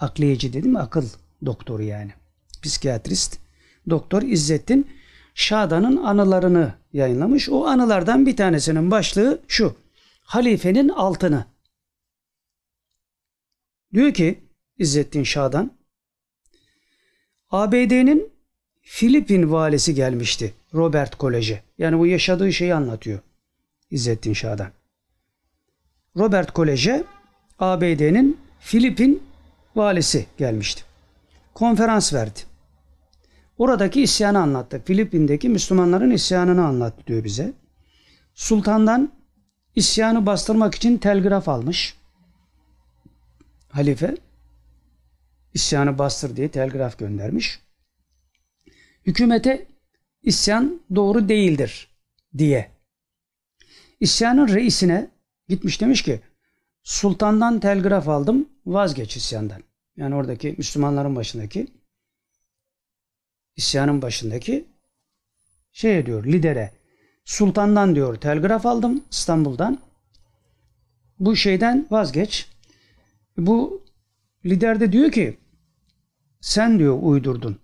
Akliyeci dedim akıl doktoru yani. Psikiyatrist. Doktor İzzettin Şadan'ın anılarını yayınlamış. O anılardan bir tanesinin başlığı şu. Halifenin altını. Diyor ki İzzettin Şadan ABD'nin Filipin valisi gelmişti Robert Kolej'e. Yani bu yaşadığı şeyi anlatıyor İzzettin Şah'dan. Robert Kolej'e ABD'nin Filipin valisi gelmişti. Konferans verdi. Oradaki isyanı anlattı. Filipin'deki Müslümanların isyanını anlattı diyor bize. Sultandan isyanı bastırmak için telgraf almış. Halife isyanı bastır diye telgraf göndermiş. Hükümete isyan doğru değildir diye. İsyanın reisine gitmiş demiş ki sultandan telgraf aldım vazgeç isyandan. Yani oradaki Müslümanların başındaki isyanın başındaki şey diyor lidere sultandan diyor telgraf aldım İstanbul'dan bu şeyden vazgeç. Bu lider de diyor ki sen diyor uydurdun.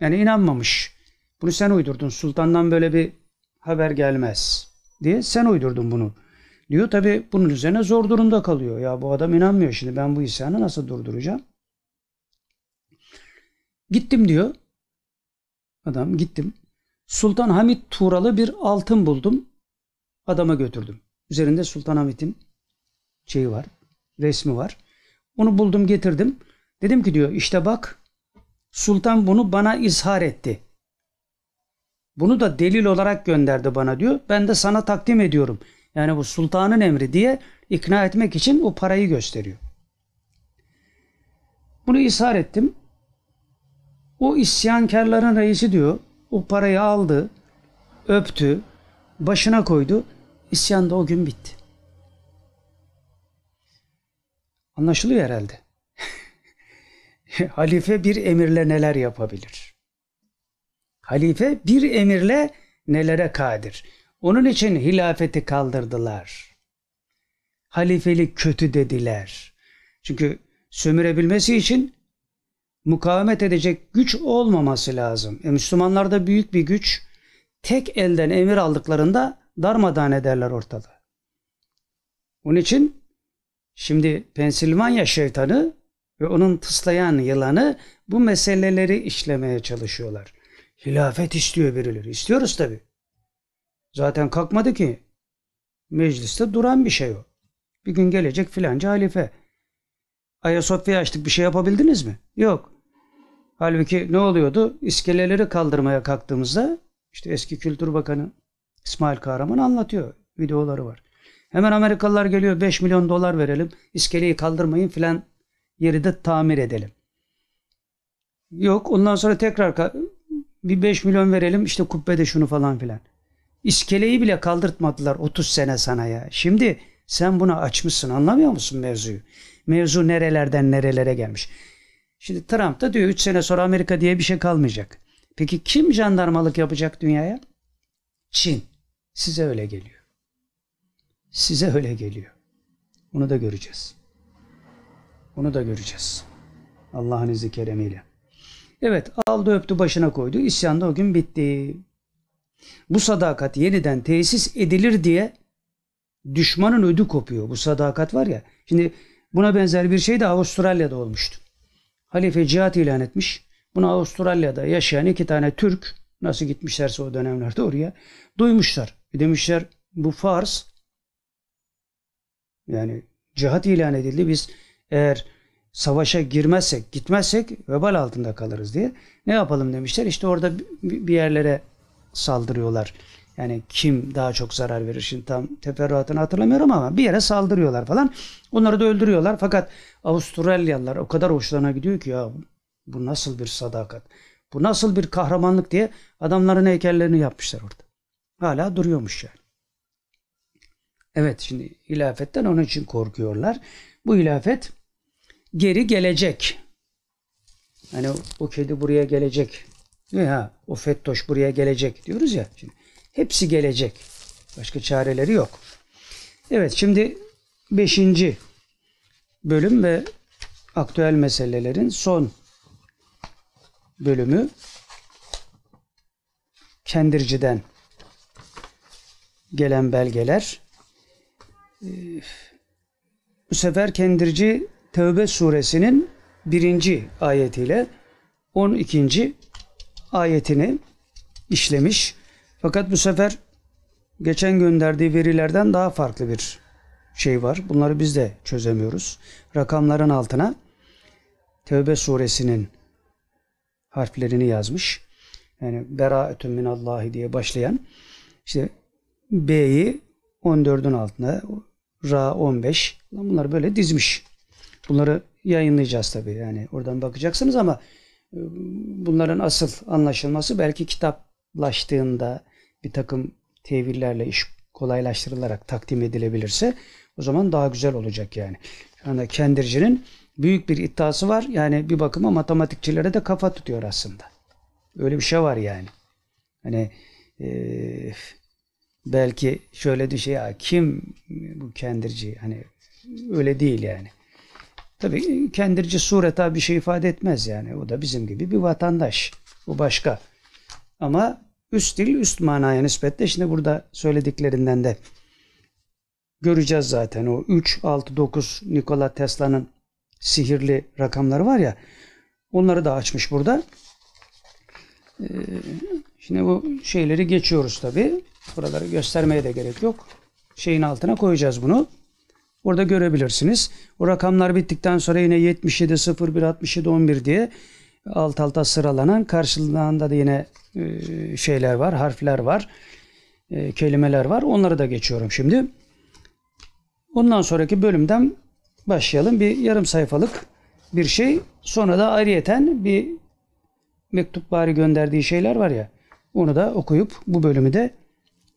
Yani inanmamış. Bunu sen uydurdun. Sultandan böyle bir haber gelmez diye sen uydurdun bunu. Diyor tabi bunun üzerine zor durumda kalıyor. Ya bu adam inanmıyor şimdi ben bu isyanı nasıl durduracağım? Gittim diyor. Adam gittim. Sultan Hamit Turalı bir altın buldum. Adama götürdüm. Üzerinde Sultan Hamit'in şeyi var. Resmi var. Onu buldum getirdim. Dedim ki diyor işte bak Sultan bunu bana izhar etti. Bunu da delil olarak gönderdi bana diyor. Ben de sana takdim ediyorum. Yani bu sultanın emri diye ikna etmek için o parayı gösteriyor. Bunu ishar ettim. O isyankarların reisi diyor. O parayı aldı, öptü, başına koydu. İsyan da o gün bitti. Anlaşılıyor herhalde. Halife bir emirle neler yapabilir? Halife bir emirle nelere kadir? Onun için hilafeti kaldırdılar. Halifelik kötü dediler. Çünkü sömürebilmesi için mukavemet edecek güç olmaması lazım. E, Müslümanlarda büyük bir güç tek elden emir aldıklarında darmadağın ederler ortalığı. Onun için şimdi Pensilvanya şeytanı ve onun tıslayan yılanı bu meseleleri işlemeye çalışıyorlar. Hilafet istiyor birileri. İstiyoruz tabi. Zaten kalkmadı ki. Mecliste duran bir şey o. Bir gün gelecek filanca halife. Ayasofya açtık bir şey yapabildiniz mi? Yok. Halbuki ne oluyordu? İskeleleri kaldırmaya kalktığımızda işte eski Kültür Bakanı İsmail Kahraman anlatıyor. Videoları var. Hemen Amerikalılar geliyor 5 milyon dolar verelim. iskeleyi kaldırmayın filan yeri de tamir edelim. Yok ondan sonra tekrar bir 5 milyon verelim işte kubbede şunu falan filan. İskeleyi bile kaldırtmadılar 30 sene sana ya. Şimdi sen bunu açmışsın anlamıyor musun mevzuyu? Mevzu nerelerden nerelere gelmiş. Şimdi Trump da diyor 3 sene sonra Amerika diye bir şey kalmayacak. Peki kim jandarmalık yapacak dünyaya? Çin. Size öyle geliyor. Size öyle geliyor. Bunu da göreceğiz. Bunu da göreceğiz. Allah'ın izni keremiyle. Evet aldı öptü başına koydu. İsyan da o gün bitti. Bu sadakat yeniden tesis edilir diye düşmanın ödü kopuyor. Bu sadakat var ya. Şimdi buna benzer bir şey de Avustralya'da olmuştu. Halife cihat ilan etmiş. Bunu Avustralya'da yaşayan iki tane Türk nasıl gitmişlerse o dönemlerde oraya duymuşlar. Demişler bu farz yani cihat ilan edildi. Biz eğer savaşa girmezsek, gitmezsek vebal altında kalırız diye. Ne yapalım demişler. İşte orada bir yerlere saldırıyorlar. Yani kim daha çok zarar verir şimdi tam teferruatını hatırlamıyorum ama bir yere saldırıyorlar falan. Onları da öldürüyorlar. Fakat Avustralyalılar o kadar hoşlarına gidiyor ki ya bu nasıl bir sadakat, bu nasıl bir kahramanlık diye adamların heykellerini yapmışlar orada. Hala duruyormuş yani. Evet şimdi hilafetten onun için korkuyorlar. Bu hilafet geri gelecek. Hani o, kedi buraya gelecek. Veya o fettoş buraya gelecek diyoruz ya. Şimdi hepsi gelecek. Başka çareleri yok. Evet şimdi beşinci bölüm ve aktüel meselelerin son bölümü Kendirci'den gelen belgeler. Ee, bu sefer Kendirci Tevbe suresinin birinci ayetiyle 12. ayetini işlemiş. Fakat bu sefer geçen gönderdiği verilerden daha farklı bir şey var. Bunları biz de çözemiyoruz. Rakamların altına Tevbe suresinin harflerini yazmış. Yani Beraetun minallahi diye başlayan işte B'yi 14'ün altına Ra 15 bunları böyle dizmiş. Bunları yayınlayacağız tabii. Yani oradan bakacaksınız ama e, bunların asıl anlaşılması belki kitaplaştığında bir takım tevillerle iş kolaylaştırılarak takdim edilebilirse o zaman daha güzel olacak yani. Şu anda Kendirci'nin büyük bir iddiası var. Yani bir bakıma matematikçilere de kafa tutuyor aslında. Öyle bir şey var yani. Hani e, belki şöyle şey ya kim bu kendirci hani öyle değil yani. Tabii kendirci sureta bir şey ifade etmez yani. O da bizim gibi bir vatandaş. Bu başka. Ama üst dil üst manaya nispetle şimdi burada söylediklerinden de göreceğiz zaten. O 3, 6, 9 Nikola Tesla'nın sihirli rakamları var ya onları da açmış burada. Ee, şimdi bu şeyleri geçiyoruz tabi. Buraları göstermeye de gerek yok. Şeyin altına koyacağız bunu. Orada görebilirsiniz. O rakamlar bittikten sonra yine 77, 01, 67, 11 diye alt alta sıralanan karşılığında da yine e, şeyler var, harfler var, e, kelimeler var. Onları da geçiyorum şimdi. Ondan sonraki bölümden başlayalım. Bir yarım sayfalık bir şey. Sonra da ayrıyeten bir mektup bari gönderdiği şeyler var ya. Onu da okuyup bu bölümü de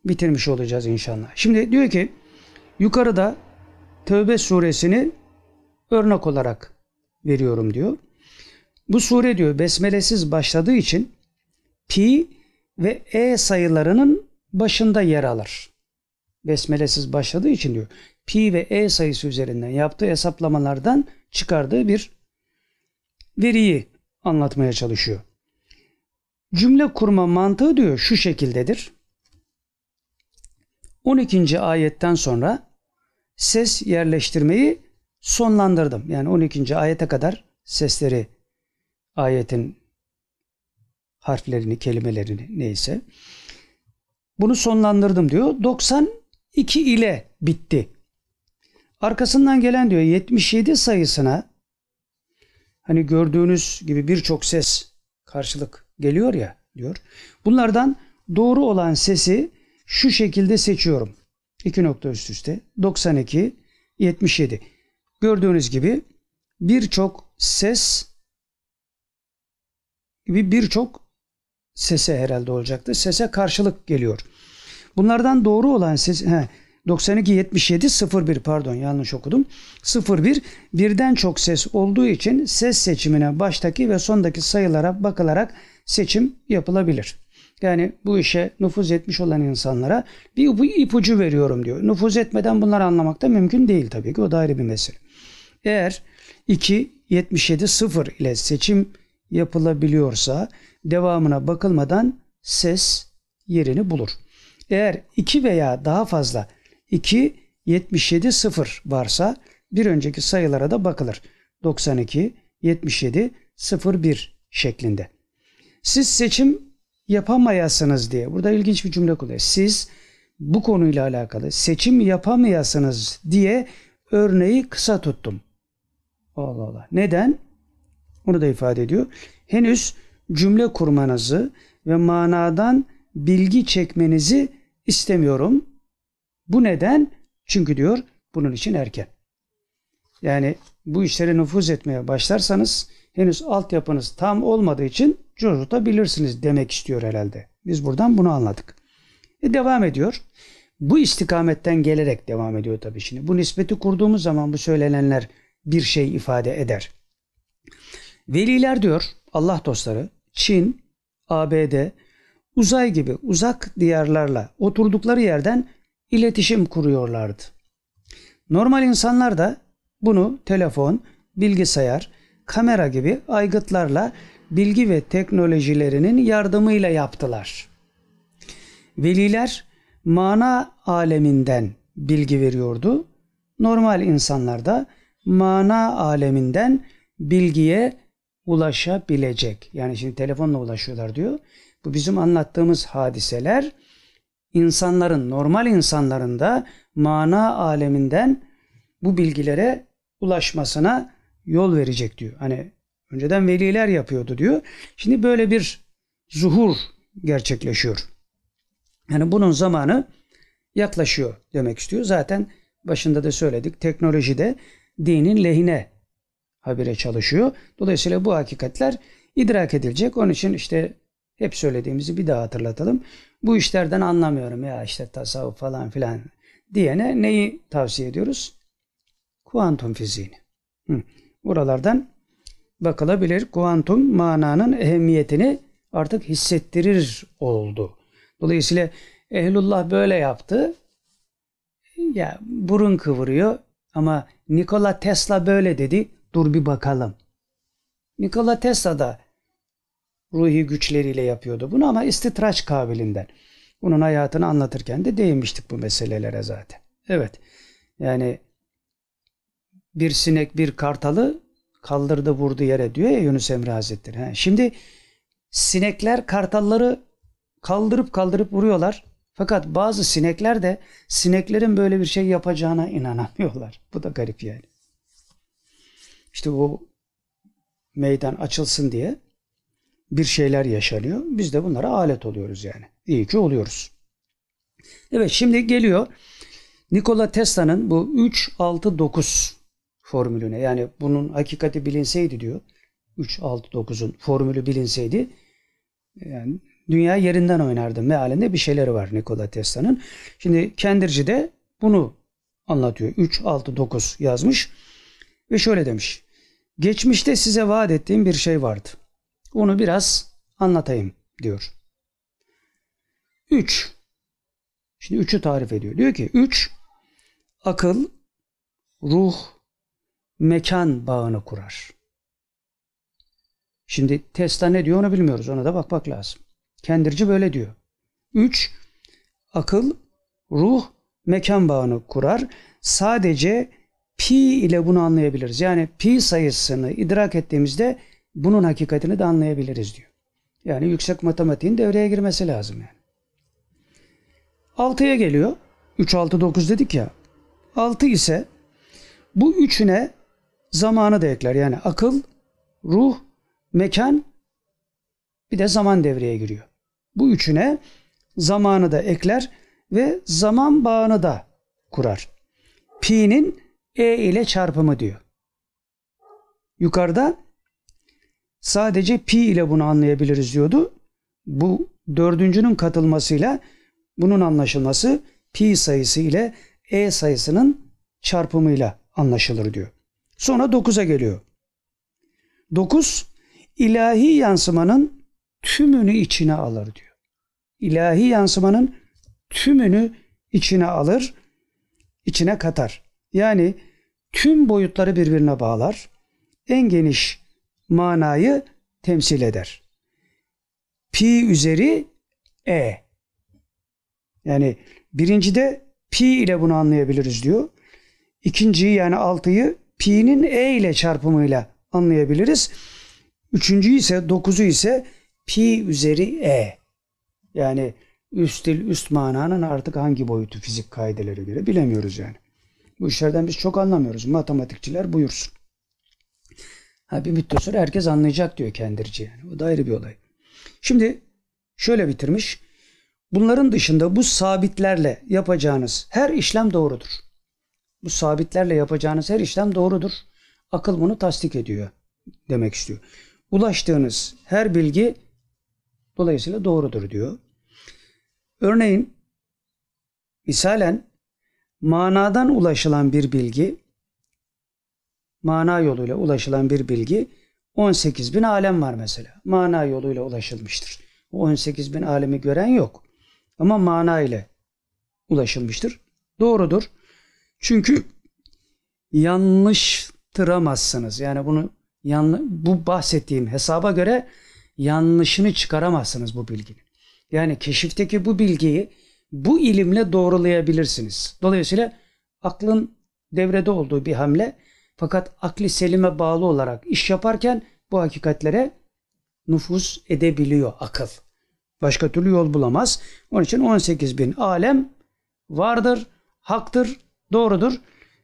bitirmiş olacağız inşallah. Şimdi diyor ki yukarıda Tövbe suresini örnek olarak veriyorum diyor. Bu sure diyor besmelesiz başladığı için pi ve e sayılarının başında yer alır. Besmelesiz başladığı için diyor pi ve e sayısı üzerinden yaptığı hesaplamalardan çıkardığı bir veriyi anlatmaya çalışıyor. Cümle kurma mantığı diyor şu şekildedir. 12. ayetten sonra ses yerleştirmeyi sonlandırdım. Yani 12. ayete kadar sesleri ayetin harflerini, kelimelerini neyse. Bunu sonlandırdım diyor. 92 ile bitti. Arkasından gelen diyor 77 sayısına hani gördüğünüz gibi birçok ses karşılık geliyor ya diyor. Bunlardan doğru olan sesi şu şekilde seçiyorum. 2 nokta üst üste 92 77. Gördüğünüz gibi birçok ses gibi birçok sese herhalde olacaktı. Sese karşılık geliyor. Bunlardan doğru olan ses he, 92 77 01 pardon yanlış okudum. 01 birden çok ses olduğu için ses seçimine baştaki ve sondaki sayılara bakılarak seçim yapılabilir. Yani bu işe nüfuz etmiş olan insanlara bir ipucu veriyorum diyor. Nüfuz etmeden bunları anlamak da mümkün değil tabii ki o da ayrı bir mesele. Eğer 2 77 0 ile seçim yapılabiliyorsa devamına bakılmadan ses yerini bulur. Eğer 2 veya daha fazla 2 77 0 varsa bir önceki sayılara da bakılır. 92 77 01 şeklinde. Siz seçim yapamayasınız diye. Burada ilginç bir cümle kullanıyor. Siz bu konuyla alakalı seçim yapamayasınız diye örneği kısa tuttum. Allah Allah. Neden? Onu da ifade ediyor. Henüz cümle kurmanızı ve manadan bilgi çekmenizi istemiyorum. Bu neden? Çünkü diyor bunun için erken. Yani bu işlere nüfuz etmeye başlarsanız henüz altyapınız tam olmadığı için cozutabilirsiniz demek istiyor herhalde. Biz buradan bunu anladık. E devam ediyor. Bu istikametten gelerek devam ediyor tabii şimdi. Bu nispeti kurduğumuz zaman bu söylenenler bir şey ifade eder. Veliler diyor Allah dostları Çin, ABD, uzay gibi uzak diyarlarla oturdukları yerden iletişim kuruyorlardı. Normal insanlar da bunu telefon, bilgisayar, kamera gibi aygıtlarla bilgi ve teknolojilerinin yardımıyla yaptılar. Veliler mana aleminden bilgi veriyordu. Normal insanlar da mana aleminden bilgiye ulaşabilecek. Yani şimdi telefonla ulaşıyorlar diyor. Bu bizim anlattığımız hadiseler insanların, normal insanların da mana aleminden bu bilgilere ulaşmasına yol verecek diyor. Hani önceden veliler yapıyordu diyor. Şimdi böyle bir zuhur gerçekleşiyor. Yani bunun zamanı yaklaşıyor demek istiyor. Zaten başında da söyledik teknolojide dinin lehine habire çalışıyor. Dolayısıyla bu hakikatler idrak edilecek. Onun için işte hep söylediğimizi bir daha hatırlatalım. Bu işlerden anlamıyorum ya işte tasavvuf falan filan diyene neyi tavsiye ediyoruz? Kuantum fiziğini. Hı. Buralardan bakılabilir. Kuantum mananın ehemmiyetini artık hissettirir oldu. Dolayısıyla Ehlullah böyle yaptı. Ya burun kıvırıyor ama Nikola Tesla böyle dedi. Dur bir bakalım. Nikola Tesla da ruhi güçleriyle yapıyordu bunu ama istitraç kabilinden. Bunun hayatını anlatırken de değinmiştik bu meselelere zaten. Evet. Yani bir sinek bir kartalı kaldırdı vurdu yere diyor ya Yunus Emre Hazretleri. Ha, şimdi sinekler kartalları kaldırıp kaldırıp vuruyorlar. Fakat bazı sinekler de sineklerin böyle bir şey yapacağına inanamıyorlar. (laughs) Bu da garip yani. İşte o meydan açılsın diye bir şeyler yaşanıyor. Biz de bunlara alet oluyoruz yani. İyi ki oluyoruz. Evet şimdi geliyor Nikola Tesla'nın bu 3 6 9 formülüne yani bunun hakikati bilinseydi diyor. 3 6 9'un formülü bilinseydi yani dünya yerinden oynardı mealinde bir şeyleri var Nikola Tesla'nın. Şimdi Kendirci de bunu anlatıyor. 3 6 9 yazmış ve şöyle demiş. Geçmişte size vaat ettiğim bir şey vardı. Onu biraz anlatayım diyor. 3. Şimdi 3'ü tarif ediyor. Diyor ki 3 akıl, ruh, mekan bağını kurar. Şimdi Tesla ne diyor onu bilmiyoruz. Ona da bakmak lazım. Kendirci böyle diyor. 3 akıl, ruh, mekan bağını kurar. Sadece pi ile bunu anlayabiliriz. Yani pi sayısını idrak ettiğimizde bunun hakikatini de anlayabiliriz diyor. Yani yüksek matematiğin devreye girmesi lazım yani. 6'ya geliyor. 3, 6, 9 dedik ya. 6 ise bu üçüne zamanı da ekler. Yani akıl, ruh, mekan bir de zaman devreye giriyor. Bu üçüne zamanı da ekler ve zaman bağını da kurar. Pi'nin E ile çarpımı diyor. Yukarıda sadece pi ile bunu anlayabiliriz diyordu. Bu dördüncünün katılmasıyla bunun anlaşılması pi sayısı ile e sayısının çarpımıyla anlaşılır diyor. Sonra 9'a geliyor. 9 ilahi yansımanın tümünü içine alır diyor. İlahi yansımanın tümünü içine alır, içine katar. Yani tüm boyutları birbirine bağlar. En geniş manayı temsil eder. Pi üzeri e. Yani birincide pi ile bunu anlayabiliriz diyor. İkinciyi yani altıyı pi'nin e ile çarpımıyla anlayabiliriz. Üçüncüyü ise dokuzu ise pi üzeri e. Yani üst dil, üst mananın artık hangi boyutu fizik kaideleri göre bilemiyoruz yani. Bu işlerden biz çok anlamıyoruz. Matematikçiler buyursun. Ha bir müddet sonra herkes anlayacak diyor kendirci yani. O da ayrı bir olay. Şimdi şöyle bitirmiş. Bunların dışında bu sabitlerle yapacağınız her işlem doğrudur. Bu sabitlerle yapacağınız her işlem doğrudur. Akıl bunu tasdik ediyor demek istiyor. Ulaştığınız her bilgi dolayısıyla doğrudur diyor. Örneğin misalen manadan ulaşılan bir bilgi mana yoluyla ulaşılan bir bilgi 18 bin alem var mesela. Mana yoluyla ulaşılmıştır. 18 bin alemi gören yok. Ama mana ile ulaşılmıştır. Doğrudur. Çünkü yanlıştıramazsınız. Yani bunu yanlı, bu bahsettiğim hesaba göre yanlışını çıkaramazsınız bu bilginin. Yani keşifteki bu bilgiyi bu ilimle doğrulayabilirsiniz. Dolayısıyla aklın devrede olduğu bir hamle fakat akli selime bağlı olarak iş yaparken bu hakikatlere nüfuz edebiliyor akıl. Başka türlü yol bulamaz. Onun için 18 bin alem vardır, haktır, doğrudur.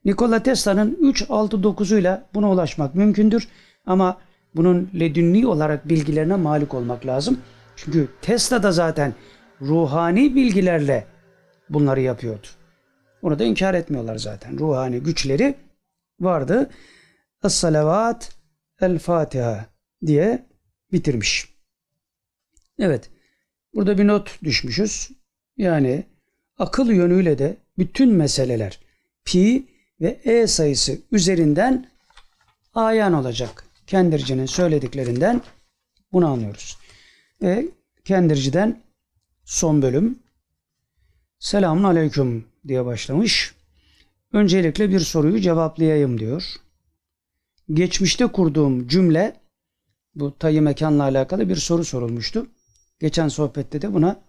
Nikola Tesla'nın 3, 6, 9'uyla buna ulaşmak mümkündür. Ama bunun ledünni olarak bilgilerine malik olmak lazım. Çünkü Tesla da zaten ruhani bilgilerle bunları yapıyordu. Onu da inkar etmiyorlar zaten. Ruhani güçleri vardı. Es-salavat el-Fatiha diye bitirmiş. Evet. Burada bir not düşmüşüz. Yani akıl yönüyle de bütün meseleler pi ve e sayısı üzerinden ayan olacak. Kendircinin söylediklerinden bunu anlıyoruz. Ve Kendirci'den son bölüm Selamun Aleyküm diye başlamış. Öncelikle bir soruyu cevaplayayım diyor. Geçmişte kurduğum cümle bu tayı mekanla alakalı bir soru sorulmuştu. Geçen sohbette de buna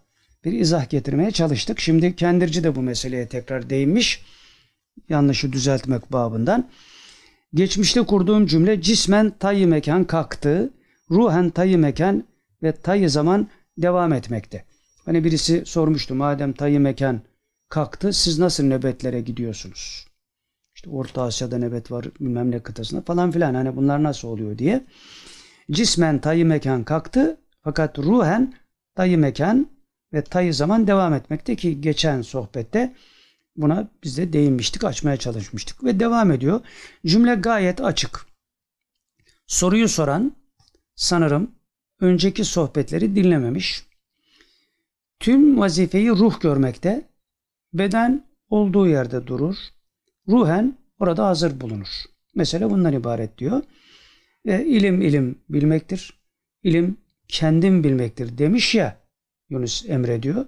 bir izah getirmeye çalıştık. Şimdi Kendirci de bu meseleye tekrar değinmiş. Yanlışı düzeltmek babından. Geçmişte kurduğum cümle cismen tayı mekan kalktı. Ruhen tayı mekan ve tayı zaman devam etmekte. Hani birisi sormuştu madem tayı mekan kalktı siz nasıl nöbetlere gidiyorsunuz? İşte Orta Asya'da nöbet var bilmem ne kıtasında falan filan hani bunlar nasıl oluyor diye. Cismen tayı mekan kalktı fakat ruhen tayı mekan ve tayı zaman devam etmekte ki geçen sohbette buna biz de değinmiştik, açmaya çalışmıştık ve devam ediyor. Cümle gayet açık. Soruyu soran sanırım önceki sohbetleri dinlememiş. Tüm vazifeyi ruh görmekte, beden olduğu yerde durur, ruhen orada hazır bulunur. Mesele bundan ibaret diyor. E, ilim ilim bilmektir. İlim kendim bilmektir demiş ya Yunus Emre diyor.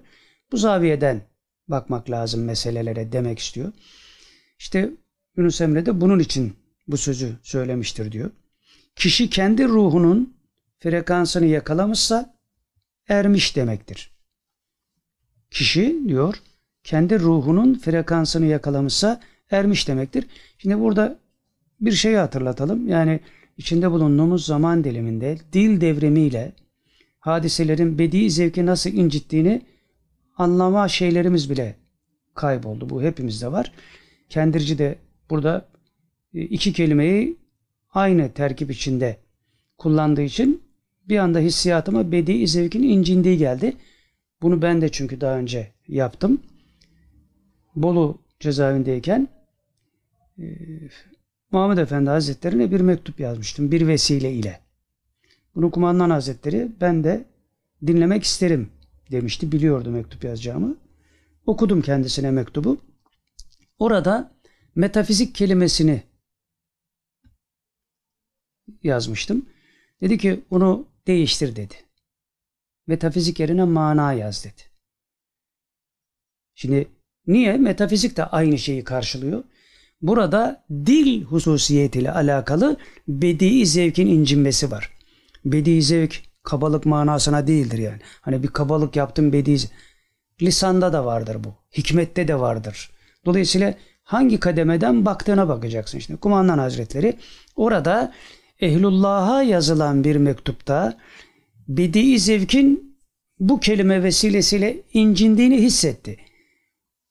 Bu zaviyeden bakmak lazım meselelere demek istiyor. İşte Yunus Emre de bunun için bu sözü söylemiştir diyor. Kişi kendi ruhunun frekansını yakalamışsa ermiş demektir. Kişi diyor kendi ruhunun frekansını yakalamışsa ermiş demektir. Şimdi burada bir şeyi hatırlatalım. Yani içinde bulunduğumuz zaman diliminde dil devrimiyle hadiselerin bedi zevki nasıl incittiğini anlama şeylerimiz bile kayboldu. Bu hepimizde var. Kendirci de burada e, iki kelimeyi aynı terkip içinde kullandığı için bir anda hissiyatıma bedi zevkin incindiği geldi. Bunu ben de çünkü daha önce yaptım. Bolu cezaevindeyken e, Muhammed Efendi Hazretlerine bir mektup yazmıştım bir vesile ile. Bunu kumandan hazretleri ben de dinlemek isterim demişti. Biliyordu mektup yazacağımı. Okudum kendisine mektubu. Orada metafizik kelimesini yazmıştım. Dedi ki onu değiştir dedi. Metafizik yerine mana yaz dedi. Şimdi niye? Metafizik de aynı şeyi karşılıyor. Burada dil hususiyetiyle alakalı bedi zevkin incinmesi var. Bedi zevk kabalık manasına değildir yani. Hani bir kabalık yaptım bedi Lisanda da vardır bu. Hikmette de vardır. Dolayısıyla hangi kademeden baktığına bakacaksın. Şimdi kumandan hazretleri orada ehlullah'a yazılan bir mektupta bedi zevkin bu kelime vesilesiyle incindiğini hissetti.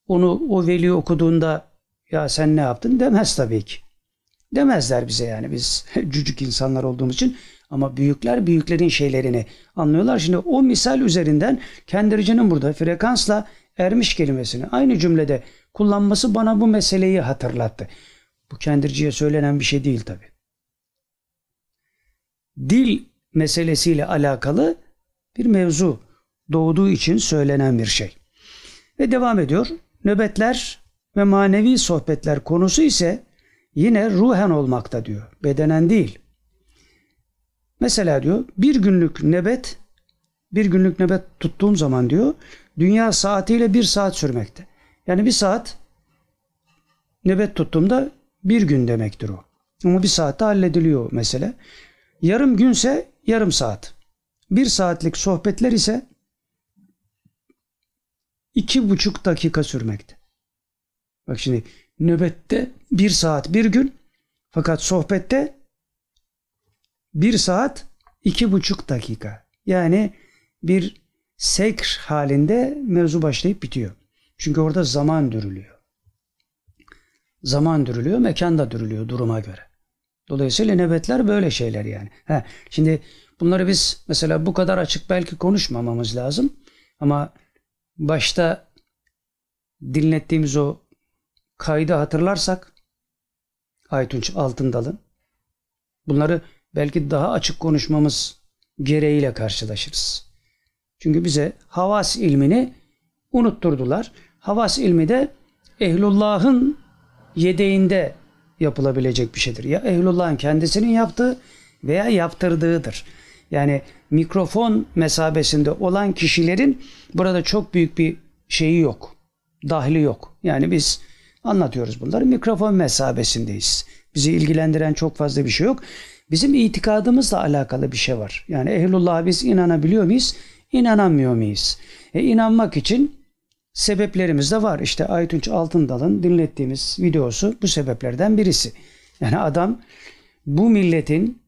Onu o veli okuduğunda ya sen ne yaptın demez tabii ki. Demezler bize yani biz (laughs) cücük insanlar olduğumuz için ama büyükler büyüklerin şeylerini anlıyorlar. Şimdi o misal üzerinden kendiricinin burada frekansla ermiş kelimesini aynı cümlede kullanması bana bu meseleyi hatırlattı. Bu kendirciye söylenen bir şey değil tabi. Dil meselesiyle alakalı bir mevzu doğduğu için söylenen bir şey. Ve devam ediyor. Nöbetler ve manevi sohbetler konusu ise yine ruhen olmakta diyor. Bedenen değil. Mesela diyor bir günlük nöbet bir günlük nöbet tuttuğum zaman diyor dünya saatiyle bir saat sürmekte. Yani bir saat nöbet tuttuğumda bir gün demektir o. Ama bir saatte hallediliyor mesele. Yarım günse yarım saat. Bir saatlik sohbetler ise iki buçuk dakika sürmekte. Bak şimdi nöbette bir saat bir gün fakat sohbette bir saat iki buçuk dakika. Yani bir sekr halinde mevzu başlayıp bitiyor. Çünkü orada zaman dürülüyor. Zaman dürülüyor, mekan da dürülüyor duruma göre. Dolayısıyla nöbetler böyle şeyler yani. Ha, şimdi bunları biz mesela bu kadar açık belki konuşmamamız lazım. Ama başta dinlettiğimiz o kaydı hatırlarsak Aytunç Altındal'ın bunları belki daha açık konuşmamız gereğiyle karşılaşırız. Çünkü bize havas ilmini unutturdular. Havas ilmi de ehlullahın yedeğinde yapılabilecek bir şeydir. Ya ehlullahın kendisinin yaptığı veya yaptırdığıdır. Yani mikrofon mesabesinde olan kişilerin burada çok büyük bir şeyi yok. Dahli yok. Yani biz anlatıyoruz bunları. Mikrofon mesabesindeyiz. Bizi ilgilendiren çok fazla bir şey yok. Bizim itikadımızla alakalı bir şey var. Yani ehlullah'a biz inanabiliyor muyuz? İnanamıyor muyuz? E, inanmak için sebeplerimiz de var. İşte Aytunç Altındal'ın dinlettiğimiz videosu bu sebeplerden birisi. Yani adam bu milletin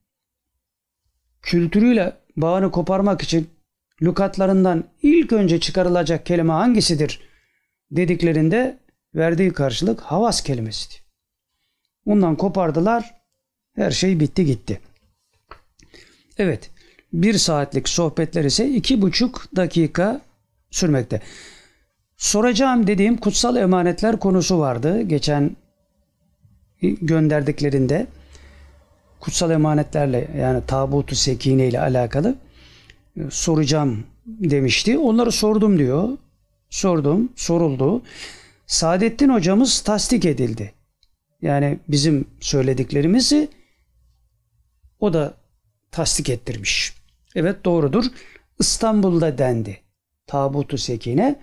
kültürüyle bağını koparmak için lukatlarından ilk önce çıkarılacak kelime hangisidir dediklerinde verdiği karşılık havas kelimesidir. Ondan kopardılar. Her şey bitti gitti. Evet. Bir saatlik sohbetler ise iki buçuk dakika sürmekte. Soracağım dediğim kutsal emanetler konusu vardı. Geçen gönderdiklerinde kutsal emanetlerle yani tabutu sekine ile alakalı e, soracağım demişti. Onları sordum diyor. Sordum, soruldu. Saadettin hocamız tasdik edildi. Yani bizim söylediklerimizi o da tasdik ettirmiş. Evet doğrudur. İstanbul'da dendi. Tabutu Sekine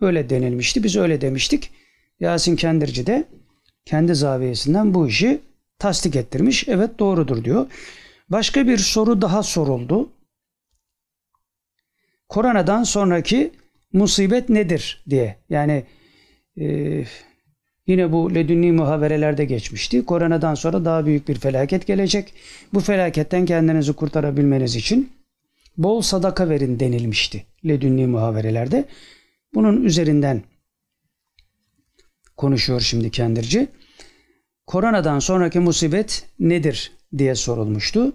öyle denilmişti. Biz öyle demiştik. Yasin Kendirci de kendi zaviyesinden bu işi tasdik ettirmiş. Evet doğrudur diyor. Başka bir soru daha soruldu. Koronadan sonraki musibet nedir diye. Yani e, yine bu ledünni muhaberelerde geçmişti. Koronadan sonra daha büyük bir felaket gelecek. Bu felaketten kendinizi kurtarabilmeniz için bol sadaka verin denilmişti ledünni muhaberelerde. Bunun üzerinden konuşuyor şimdi kendirci. Koronadan sonraki musibet nedir diye sorulmuştu.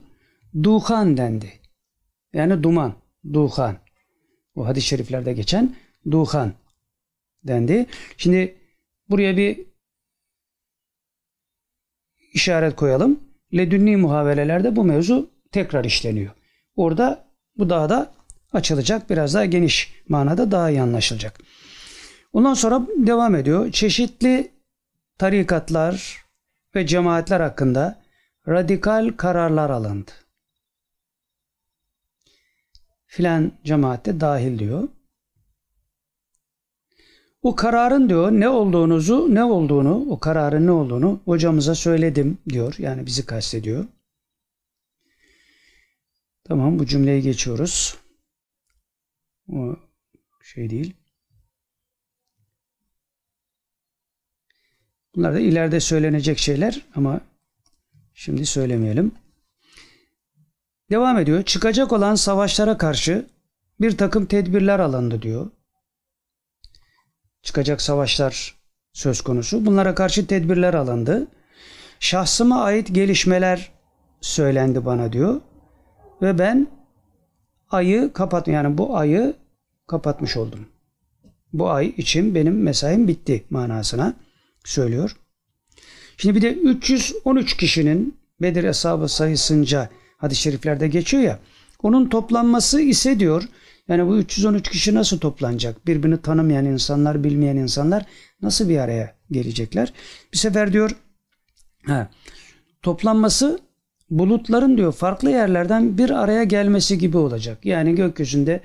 Duhan dendi. Yani duman, duhan. O hadis-i şeriflerde geçen duhan dendi. Şimdi buraya bir işaret koyalım. Ledünni muhavelelerde bu mevzu tekrar işleniyor. Orada bu daha da açılacak. Biraz daha geniş manada daha iyi anlaşılacak. Ondan sonra devam ediyor. Çeşitli tarikatlar ve cemaatler hakkında radikal kararlar alındı. Filan cemaatte dahil diyor. O kararın diyor ne olduğunuzu, ne olduğunu, o kararın ne olduğunu hocamıza söyledim diyor. Yani bizi kastediyor. Tamam bu cümleyi geçiyoruz. O şey değil. Bunlar da ileride söylenecek şeyler ama şimdi söylemeyelim. Devam ediyor. Çıkacak olan savaşlara karşı bir takım tedbirler alındı diyor. Çıkacak savaşlar söz konusu. Bunlara karşı tedbirler alındı. Şahsıma ait gelişmeler söylendi bana diyor. Ve ben ayı kapat yani bu ayı kapatmış oldum. Bu ay için benim mesaim bitti manasına söylüyor. Şimdi bir de 313 kişinin Bedir hesabı sayısınca hadis-i şeriflerde geçiyor ya. Onun toplanması ise diyor yani bu 313 kişi nasıl toplanacak? Birbirini tanımayan insanlar, bilmeyen insanlar nasıl bir araya gelecekler? Bir sefer diyor ha, toplanması bulutların diyor farklı yerlerden bir araya gelmesi gibi olacak. Yani gökyüzünde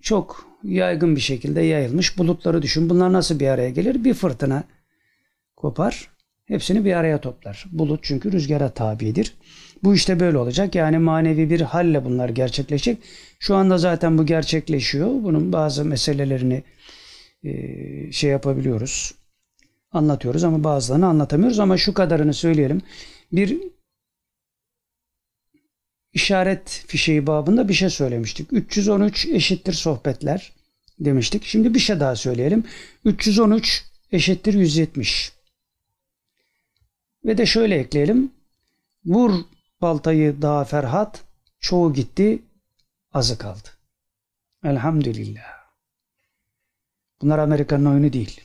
çok yaygın bir şekilde yayılmış bulutları düşün. Bunlar nasıl bir araya gelir? Bir fırtına kopar. Hepsini bir araya toplar. Bulut çünkü rüzgara tabidir. Bu işte böyle olacak. Yani manevi bir halle bunlar gerçekleşecek. Şu anda zaten bu gerçekleşiyor. Bunun bazı meselelerini e, şey yapabiliyoruz. Anlatıyoruz ama bazılarını anlatamıyoruz. Ama şu kadarını söyleyelim. Bir işaret fişeği babında bir şey söylemiştik. 313 eşittir sohbetler demiştik. Şimdi bir şey daha söyleyelim. 313 eşittir 170. Ve de şöyle ekleyelim. Vur baltayı daha Ferhat, çoğu gitti, azı kaldı. Elhamdülillah. Bunlar Amerika'nın oyunu değil.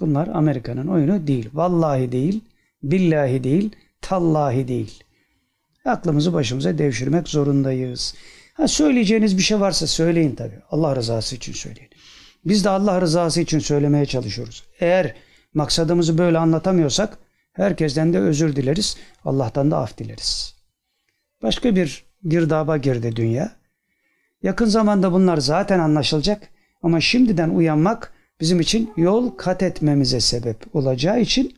Bunlar Amerika'nın oyunu değil. Vallahi değil, billahi değil, tallahi değil. Aklımızı başımıza devşirmek zorundayız. Ha söyleyeceğiniz bir şey varsa söyleyin tabii. Allah rızası için söyleyin. Biz de Allah rızası için söylemeye çalışıyoruz. Eğer maksadımızı böyle anlatamıyorsak herkesten de özür dileriz. Allah'tan da af dileriz. Başka bir girdaba girdi dünya. Yakın zamanda bunlar zaten anlaşılacak ama şimdiden uyanmak bizim için yol kat etmemize sebep olacağı için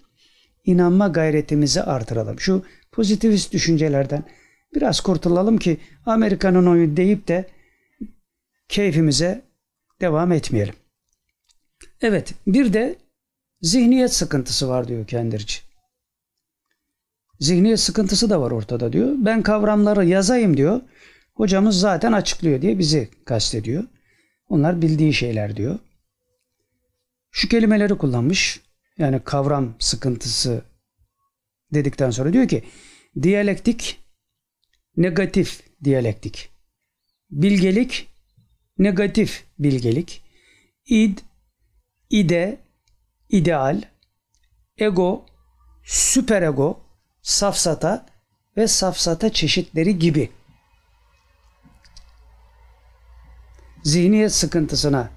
inanma gayretimizi artıralım. Şu pozitivist düşüncelerden biraz kurtulalım ki Amerika'nın oyu deyip de keyfimize devam etmeyelim. Evet bir de zihniyet sıkıntısı var diyor Kendirci. Zihniyet sıkıntısı da var ortada diyor. Ben kavramları yazayım diyor. Hocamız zaten açıklıyor diye bizi kastediyor. Onlar bildiği şeyler diyor. Şu kelimeleri kullanmış. Yani kavram sıkıntısı dedikten sonra diyor ki diyalektik negatif diyalektik. Bilgelik negatif bilgelik. id ide ideal ego süperego safsata ve safsata çeşitleri gibi zihniyet sıkıntısına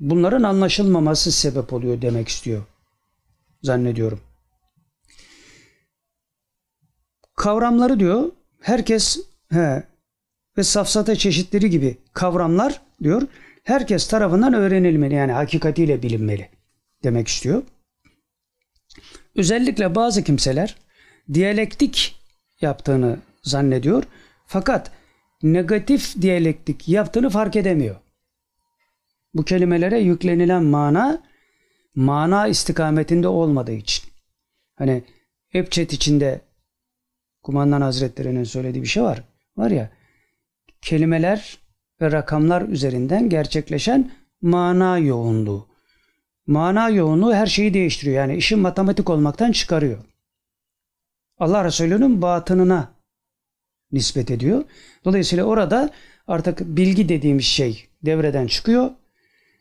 bunların anlaşılmaması sebep oluyor demek istiyor zannediyorum. Kavramları diyor herkes he, ve safsata çeşitleri gibi kavramlar diyor herkes tarafından öğrenilmeli yani hakikatiyle bilinmeli demek istiyor. Özellikle bazı kimseler diyalektik yaptığını zannediyor fakat negatif diyalektik yaptığını fark edemiyor. Bu kelimelere yüklenilen mana mana istikametinde olmadığı için. Hani Epçet içinde Kumandan Hazretleri'nin söylediği bir şey var. Var ya kelimeler ve rakamlar üzerinden gerçekleşen mana yoğunluğu. Mana yoğunluğu her şeyi değiştiriyor. Yani işin matematik olmaktan çıkarıyor. Allah Resulü'nün batınına nispet ediyor. Dolayısıyla orada artık bilgi dediğimiz şey devreden çıkıyor.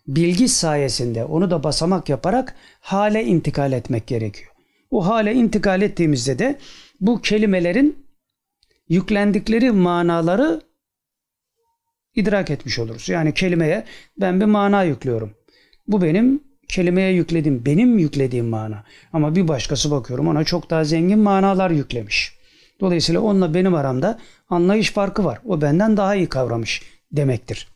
Bilgi sayesinde onu da basamak yaparak hale intikal etmek gerekiyor. O hale intikal ettiğimizde de bu kelimelerin yüklendikleri manaları idrak etmiş oluruz. Yani kelimeye ben bir mana yüklüyorum. Bu benim kelimeye yüklediğim, benim yüklediğim mana. Ama bir başkası bakıyorum ona çok daha zengin manalar yüklemiş. Dolayısıyla onunla benim aramda anlayış farkı var. O benden daha iyi kavramış demektir.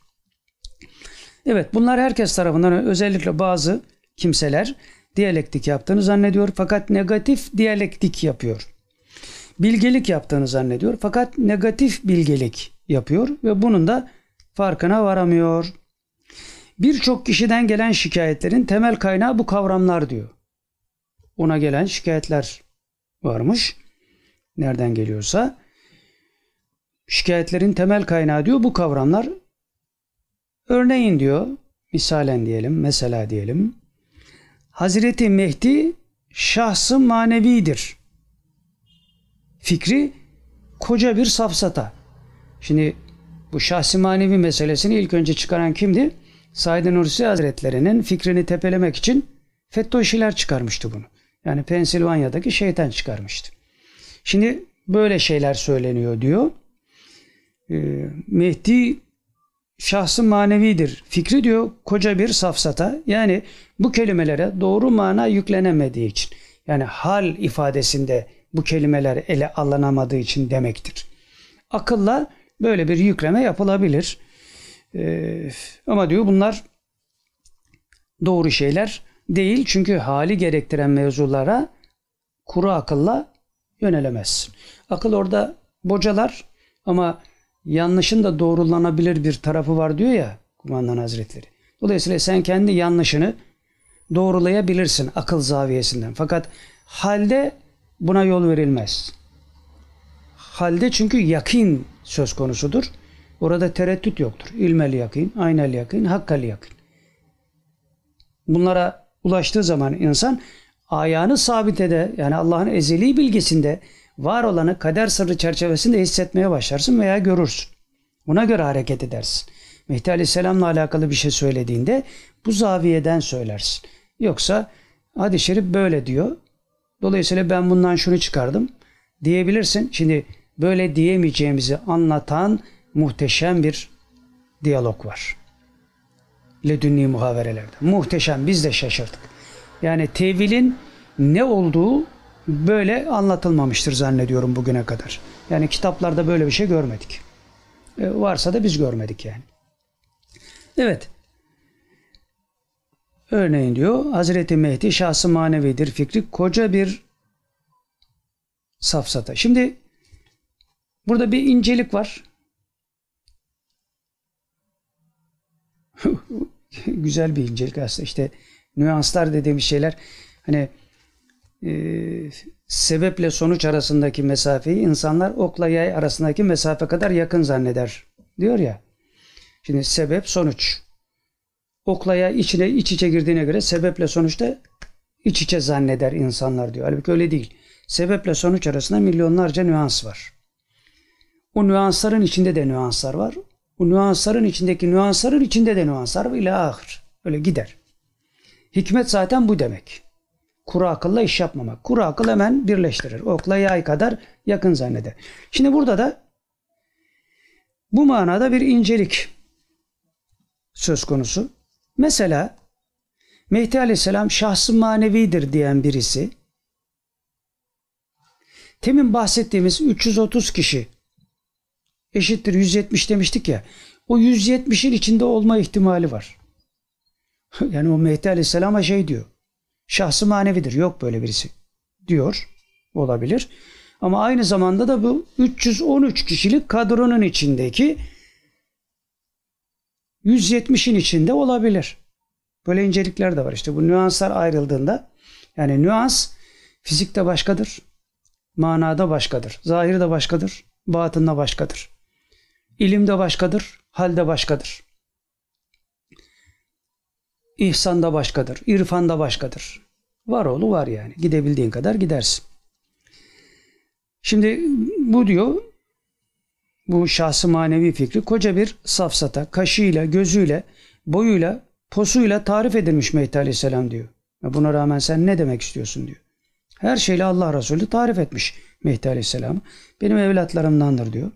Evet bunlar herkes tarafından özellikle bazı kimseler diyalektik yaptığını zannediyor fakat negatif diyalektik yapıyor. Bilgelik yaptığını zannediyor fakat negatif bilgelik yapıyor ve bunun da farkına varamıyor. Birçok kişiden gelen şikayetlerin temel kaynağı bu kavramlar diyor. Ona gelen şikayetler varmış. Nereden geliyorsa. Şikayetlerin temel kaynağı diyor bu kavramlar. Örneğin diyor, misalen diyelim, mesela diyelim. Hazreti Mehdi şahsı manevidir. Fikri koca bir safsata. Şimdi bu şahsi manevi meselesini ilk önce çıkaran kimdi? Said Nursi Hazretleri'nin fikrini tepelemek için Fettoşiler çıkarmıştı bunu. Yani Pensilvanya'daki şeytan çıkarmıştı. Şimdi böyle şeyler söyleniyor diyor. Ee, Mehdi şahsı manevidir. Fikri diyor koca bir safsata. Yani bu kelimelere doğru mana yüklenemediği için. Yani hal ifadesinde bu kelimeler ele alınamadığı için demektir. Akılla böyle bir yükleme yapılabilir. Ee, ama diyor bunlar doğru şeyler değil. Çünkü hali gerektiren mevzulara kuru akılla yönelemezsin. Akıl orada bocalar ama yanlışın da doğrulanabilir bir tarafı var diyor ya kumandan hazretleri. Dolayısıyla sen kendi yanlışını doğrulayabilirsin akıl zaviyesinden. Fakat halde buna yol verilmez. Halde çünkü yakin söz konusudur. Orada tereddüt yoktur. İlmel yakin, aynel yakin, hakkal yakin. Bunlara ulaştığı zaman insan ayağını sabit ede yani Allah'ın ezeli bilgisinde var olanı kader sırrı çerçevesinde hissetmeye başlarsın veya görürsün. Buna göre hareket edersin. Mehdi Aleyhisselam'la alakalı bir şey söylediğinde bu zaviyeden söylersin. Yoksa hadis-i şerif böyle diyor. Dolayısıyla ben bundan şunu çıkardım diyebilirsin. Şimdi böyle diyemeyeceğimizi anlatan muhteşem bir diyalog var. Ledünni muhaverelerde. Muhteşem. Biz de şaşırdık. Yani tevilin ne olduğu böyle anlatılmamıştır zannediyorum bugüne kadar. Yani kitaplarda böyle bir şey görmedik. E, varsa da biz görmedik yani. Evet. Örneğin diyor Hazreti Mehdi şahsı manevidir fikri koca bir safsata. Şimdi burada bir incelik var. (laughs) Güzel bir incelik aslında işte nüanslar dediğimiz şeyler hani e, sebeple sonuç arasındaki mesafeyi insanlar okla yay arasındaki mesafe kadar yakın zanneder diyor ya. Şimdi sebep sonuç. Okla yay içine iç içe girdiğine göre sebeple sonuçta iç içe zanneder insanlar diyor. Halbuki öyle değil. Sebeple sonuç arasında milyonlarca nüans var. O nüansların içinde de nüanslar var. O nüansların içindeki nüansların içinde de nüanslar var. İlâ ahir. Öyle gider. Hikmet zaten bu demek. Kuru akılla iş yapmamak. Kuru akıl hemen birleştirir. Okla yay kadar yakın zanneder. Şimdi burada da bu manada bir incelik söz konusu. Mesela Mehdi Aleyhisselam şahsı manevidir diyen birisi temin bahsettiğimiz 330 kişi eşittir 170 demiştik ya o 170'in içinde olma ihtimali var. (laughs) Yani o Mehdi Aleyhisselam'a şey diyor. Şahsı manevidir. Yok böyle birisi. Diyor. Olabilir. Ama aynı zamanda da bu 313 kişilik kadronun içindeki 170'in içinde olabilir. Böyle incelikler de var. İşte bu nüanslar ayrıldığında yani nüans fizikte başkadır. Manada başkadır. Zahirde başkadır. Batında başkadır. İlimde başkadır. Halde başkadır. İhsan da başkadır. İrfan da başkadır. Var oğlu var yani. Gidebildiğin kadar gidersin. Şimdi bu diyor bu şahsı manevi fikri koca bir safsata, kaşıyla, gözüyle, boyuyla, posuyla tarif edilmiş Mehdi Aleyhisselam diyor. Buna rağmen sen ne demek istiyorsun diyor. Her şeyle Allah Resulü tarif etmiş Mehdi Aleyhisselam. Benim evlatlarımdandır diyor.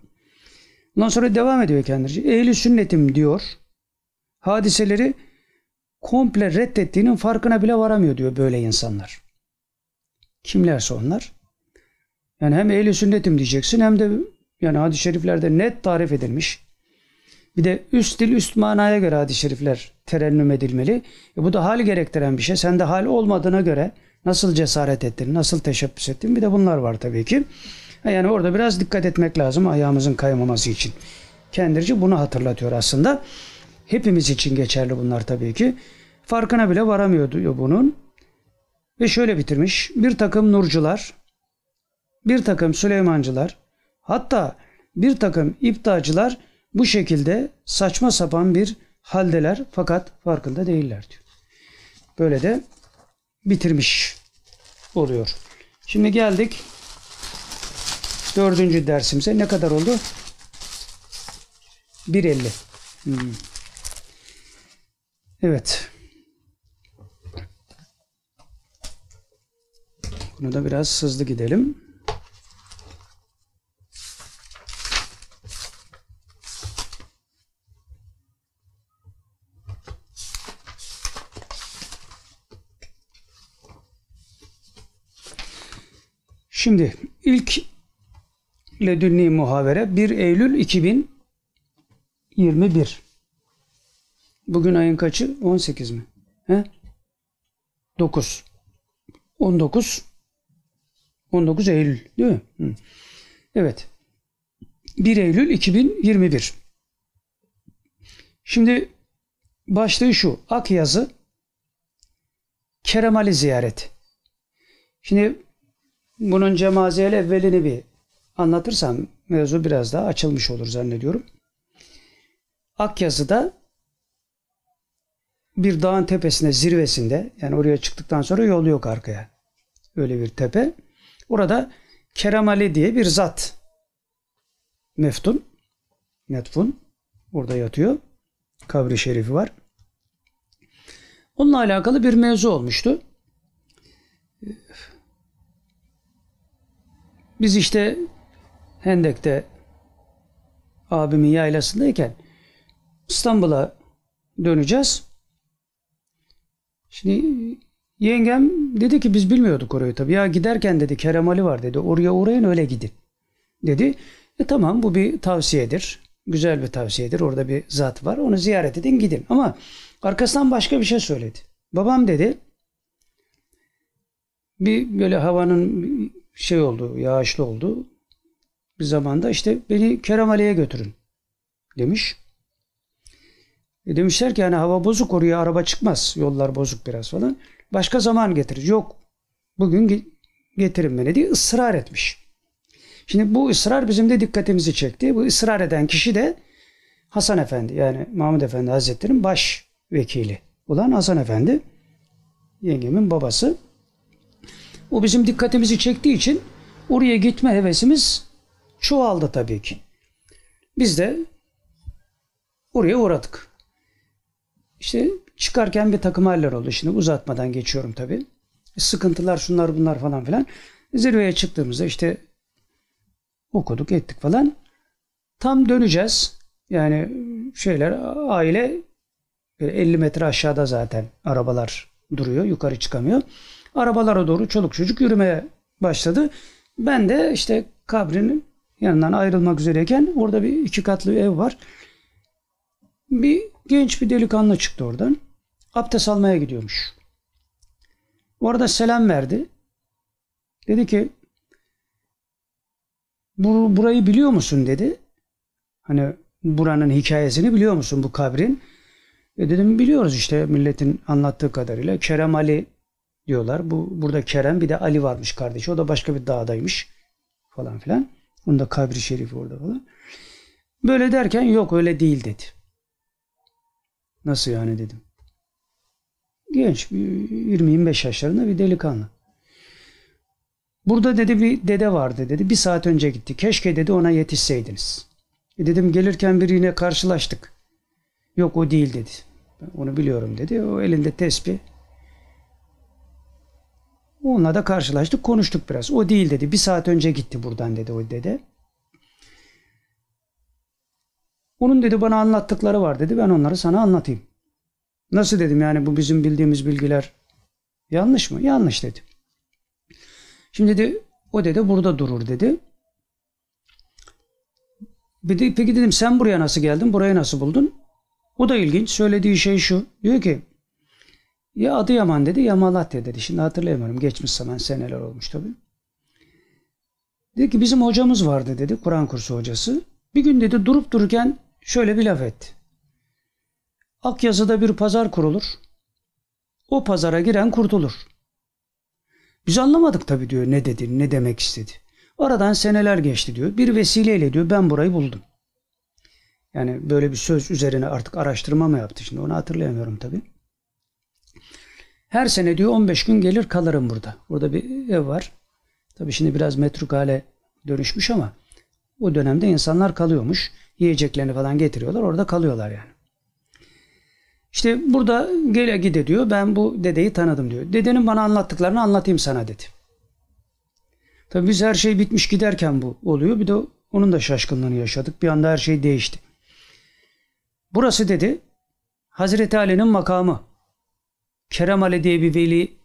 Ondan sonra devam ediyor kendisi. Ehli sünnetim diyor. Hadiseleri komple reddettiğinin farkına bile varamıyor diyor böyle insanlar. Kimlerse onlar. Yani hem ehli sünnetim diyeceksin hem de yani hadis-i şeriflerde net tarif edilmiş. Bir de üst dil üst manaya göre hadis-i şerifler terennüm edilmeli. E bu da hal gerektiren bir şey. Sen de hal olmadığına göre nasıl cesaret ettin, nasıl teşebbüs ettin bir de bunlar var tabii ki. Yani orada biraz dikkat etmek lazım ayağımızın kaymaması için. Kendirici bunu hatırlatıyor aslında. Hepimiz için geçerli bunlar tabii ki. Farkına bile varamıyor diyor bunun. Ve şöyle bitirmiş. Bir takım nurcular, bir takım Süleymancılar, hatta bir takım iptacılar bu şekilde saçma sapan bir haldeler fakat farkında değiller diyor. Böyle de bitirmiş oluyor. Şimdi geldik dördüncü dersimize. Ne kadar oldu? 1.50. Hmm. Evet. Bunu da biraz hızlı gidelim. Şimdi ilk ledünni muhavere 1 Eylül 2021. Bugün ayın kaçı? 18 mi? He? 9. 19 19 Eylül değil mi? Hı. Evet. 1 Eylül 2021. Şimdi başlığı şu. Ak yazı Keremali ziyaret. Şimdi bunun cemaziyel evvelini bir anlatırsam mevzu biraz daha açılmış olur zannediyorum. Akyazı'da bir dağın tepesine zirvesinde yani oraya çıktıktan sonra yol yok arkaya. Öyle bir tepe. Orada Kerem Ali diye bir zat meftun metfun orada yatıyor. Kabri şerifi var. Onunla alakalı bir mevzu olmuştu. Biz işte Hendek'te abimin yaylasındayken İstanbul'a döneceğiz. Şimdi yengem dedi ki biz bilmiyorduk orayı tabii. Ya giderken dedi Kerem Ali var dedi. Oraya uğrayın öyle gidin. Dedi. E tamam bu bir tavsiyedir. Güzel bir tavsiyedir. Orada bir zat var. Onu ziyaret edin gidin. Ama arkasından başka bir şey söyledi. Babam dedi bir böyle havanın şey oldu, yağışlı oldu. Bir zamanda işte beni Kerem Ali'ye götürün demiş. E demişler ki yani hava bozuk oraya araba çıkmaz. Yollar bozuk biraz falan. Başka zaman getir. Yok bugün getirin beni diye ısrar etmiş. Şimdi bu ısrar bizim de dikkatimizi çekti. Bu ısrar eden kişi de Hasan Efendi yani Mahmud Efendi Hazretleri'nin baş vekili olan Hasan Efendi. Yengemin babası. O bizim dikkatimizi çektiği için oraya gitme hevesimiz çoğaldı tabii ki. Biz de oraya uğradık. İşte çıkarken bir takım haller oldu. Şimdi uzatmadan geçiyorum tabii. Sıkıntılar şunlar bunlar falan filan. Zirveye çıktığımızda işte okuduk ettik falan. Tam döneceğiz. Yani şeyler aile 50 metre aşağıda zaten arabalar duruyor. Yukarı çıkamıyor. Arabalara doğru çoluk çocuk yürümeye başladı. Ben de işte kabrinin yanından ayrılmak üzereyken orada bir iki katlı ev var. Bir genç bir delikanlı çıktı oradan. Abdest almaya gidiyormuş. Orada selam verdi. Dedi ki Bur burayı biliyor musun dedi. Hani buranın hikayesini biliyor musun bu kabrin? E dedim biliyoruz işte milletin anlattığı kadarıyla. Kerem Ali diyorlar. Bu burada Kerem bir de Ali varmış kardeşi. O da başka bir dağdaymış falan filan. Onun da kabri şerifi orada falan. Böyle derken yok öyle değil dedi. Nasıl yani dedim. Genç 20-25 yaşlarında bir delikanlı. Burada dedi bir dede vardı dedi. Bir saat önce gitti. Keşke dedi ona yetişseydiniz. E dedim gelirken biriyle karşılaştık. Yok o değil dedi. Ben onu biliyorum dedi. O elinde tesbih Onunla da karşılaştık, konuştuk biraz. O değil dedi. Bir saat önce gitti buradan dedi o dede. Onun dedi bana anlattıkları var dedi. Ben onları sana anlatayım. Nasıl dedim yani bu bizim bildiğimiz bilgiler yanlış mı? Yanlış dedi. Şimdi dedi o dede burada durur dedi. Bir de, peki dedim sen buraya nasıl geldin? Burayı nasıl buldun? O da ilginç. Söylediği şey şu. Diyor ki ya Adıyaman dedi ya Malatya dedi. Şimdi hatırlayamıyorum. Geçmiş zaman seneler olmuş tabii. Dedi ki bizim hocamız vardı dedi. Kur'an kursu hocası. Bir gün dedi durup dururken şöyle bir laf etti. Akyazı'da bir pazar kurulur. O pazara giren kurtulur. Biz anlamadık tabii diyor ne dedi, ne demek istedi. Aradan seneler geçti diyor. Bir vesileyle diyor ben burayı buldum. Yani böyle bir söz üzerine artık araştırma mı yaptı şimdi onu hatırlayamıyorum tabii. Her sene diyor 15 gün gelir kalırım burada. Burada bir ev var. Tabii şimdi biraz metruk hale dönüşmüş ama o dönemde insanlar kalıyormuş. Yiyeceklerini falan getiriyorlar. Orada kalıyorlar yani. İşte burada gele gide diyor. Ben bu dedeyi tanıdım diyor. Dedenin bana anlattıklarını anlatayım sana dedi. Tabii biz her şey bitmiş giderken bu oluyor. Bir de onun da şaşkınlığını yaşadık. Bir anda her şey değişti. Burası dedi Hazreti Ali'nin makamı. Kerem Ali diye bir veli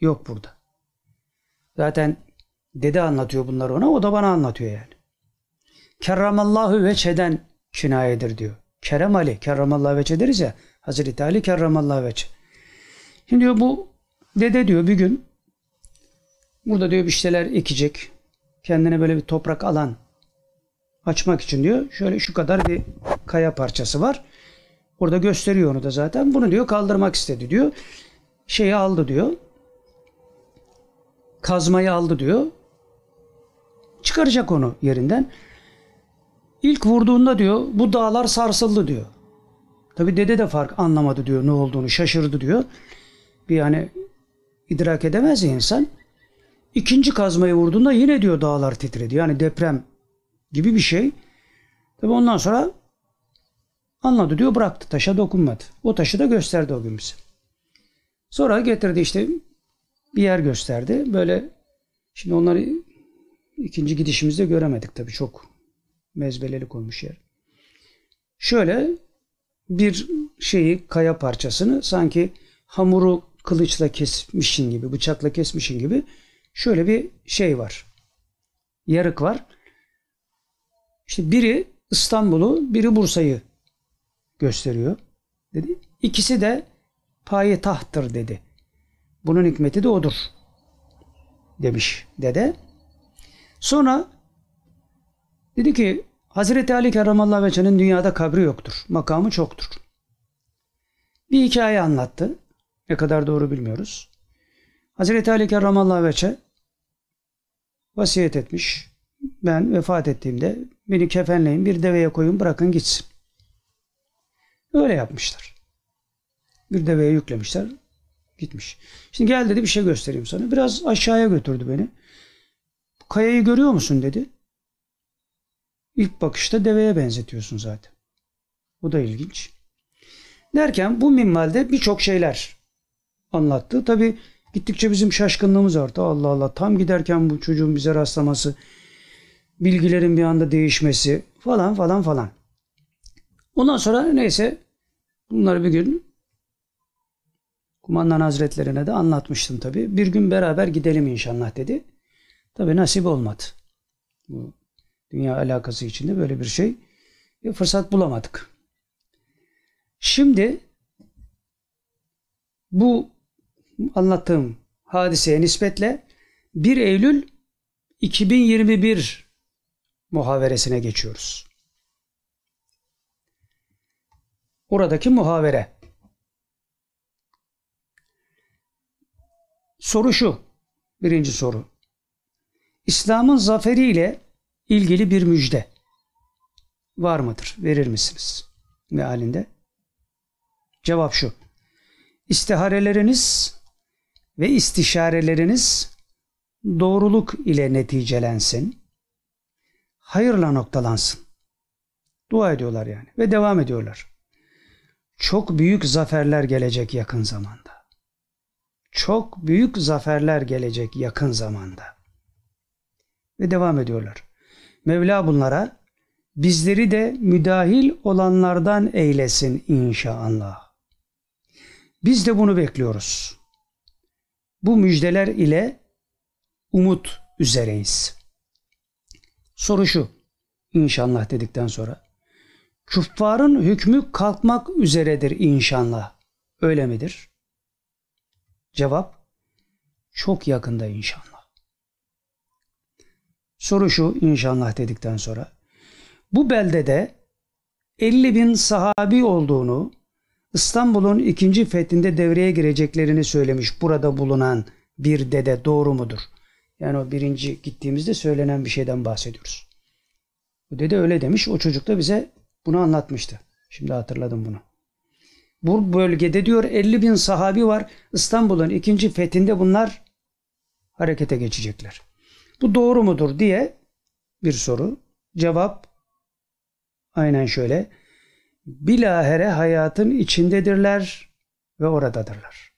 yok burada. Zaten dede anlatıyor bunları ona. O da bana anlatıyor yani. Kerramallahu veçheden kinayedir diyor. Kerem Ali, kerramallahu veçe deriz ya. Hazreti Ali kerramallahu veçe. Şimdi diyor bu dede diyor bir gün burada diyor bir şeyler ekecek. Kendine böyle bir toprak alan açmak için diyor. Şöyle şu kadar bir kaya parçası var. Orada gösteriyor onu da zaten. Bunu diyor kaldırmak istedi diyor. Şeyi aldı diyor. Kazmayı aldı diyor. Çıkaracak onu yerinden. İlk vurduğunda diyor bu dağlar sarsıldı diyor. Tabi dede de fark anlamadı diyor ne olduğunu şaşırdı diyor. Bir yani idrak edemez ya insan. İkinci kazmayı vurduğunda yine diyor dağlar titredi. Yani deprem gibi bir şey. Tabi ondan sonra anladı diyor bıraktı taşa dokunmadı. O taşı da gösterdi o gün bize. Sonra getirdi işte bir yer gösterdi. Böyle şimdi onları ikinci gidişimizde göremedik tabi çok mezbeleli konmuş yer. Şöyle bir şeyi kaya parçasını sanki hamuru kılıçla kesmişin gibi, bıçakla kesmişin gibi şöyle bir şey var. Yarık var. İşte biri İstanbul'u, biri Bursa'yı gösteriyor dedi. İkisi de payitahttır dedi. Bunun hikmeti de odur demiş dede. Sonra dedi ki Hazreti Ali Kerramallahu Veçe'nin dünyada kabri yoktur. Makamı çoktur. Bir hikaye anlattı. Ne kadar doğru bilmiyoruz. Hazreti Ali Kerramallahu Veçe vasiyet etmiş. Ben vefat ettiğimde beni kefenleyin bir deveye koyun bırakın gitsin. Öyle yapmışlar. Bir deveye yüklemişler. Gitmiş. Şimdi gel dedi bir şey göstereyim sana. Biraz aşağıya götürdü beni. Kayayı görüyor musun dedi. İlk bakışta deveye benzetiyorsun zaten. Bu da ilginç. Derken bu minvalde birçok şeyler anlattı. Tabi gittikçe bizim şaşkınlığımız arttı. Allah Allah tam giderken bu çocuğun bize rastlaması, bilgilerin bir anda değişmesi falan falan falan. Ondan sonra neyse bunları bir gün Kumandan Hazretlerine de anlatmıştım tabi. Bir gün beraber gidelim inşallah dedi. Tabi nasip olmadı. Bu dünya alakası içinde böyle bir şey bir fırsat bulamadık. Şimdi bu anlattığım hadiseye nispetle 1 Eylül 2021 muhaveresine geçiyoruz. Oradaki muhavere. Soru şu. Birinci soru. İslam'ın zaferiyle ilgili bir müjde var mıdır? Verir misiniz? Mealinde. Cevap şu. İstihareleriniz ve istişareleriniz doğruluk ile neticelensin. Hayırla noktalansın. Dua ediyorlar yani ve devam ediyorlar. Çok büyük zaferler gelecek yakın zamanda. çok büyük zaferler gelecek yakın zamanda. Ve devam ediyorlar. Mevla bunlara bizleri de müdahil olanlardan eylesin inşallah. Biz de bunu bekliyoruz. Bu müjdeler ile umut üzereyiz. Soru şu, inşallah dedikten sonra. Küffarın hükmü kalkmak üzeredir inşallah. Öyle midir? Cevap, çok yakında inşallah. Soru şu inşallah dedikten sonra. Bu beldede 50 bin sahabi olduğunu İstanbul'un ikinci fethinde devreye gireceklerini söylemiş burada bulunan bir dede doğru mudur? Yani o birinci gittiğimizde söylenen bir şeyden bahsediyoruz. Bu dede öyle demiş. O çocuk da bize bunu anlatmıştı. Şimdi hatırladım bunu. Bu bölgede diyor 50 bin sahabi var. İstanbul'un ikinci fethinde bunlar harekete geçecekler. Bu doğru mudur diye bir soru. Cevap aynen şöyle. Bilahere hayatın içindedirler ve oradadırlar.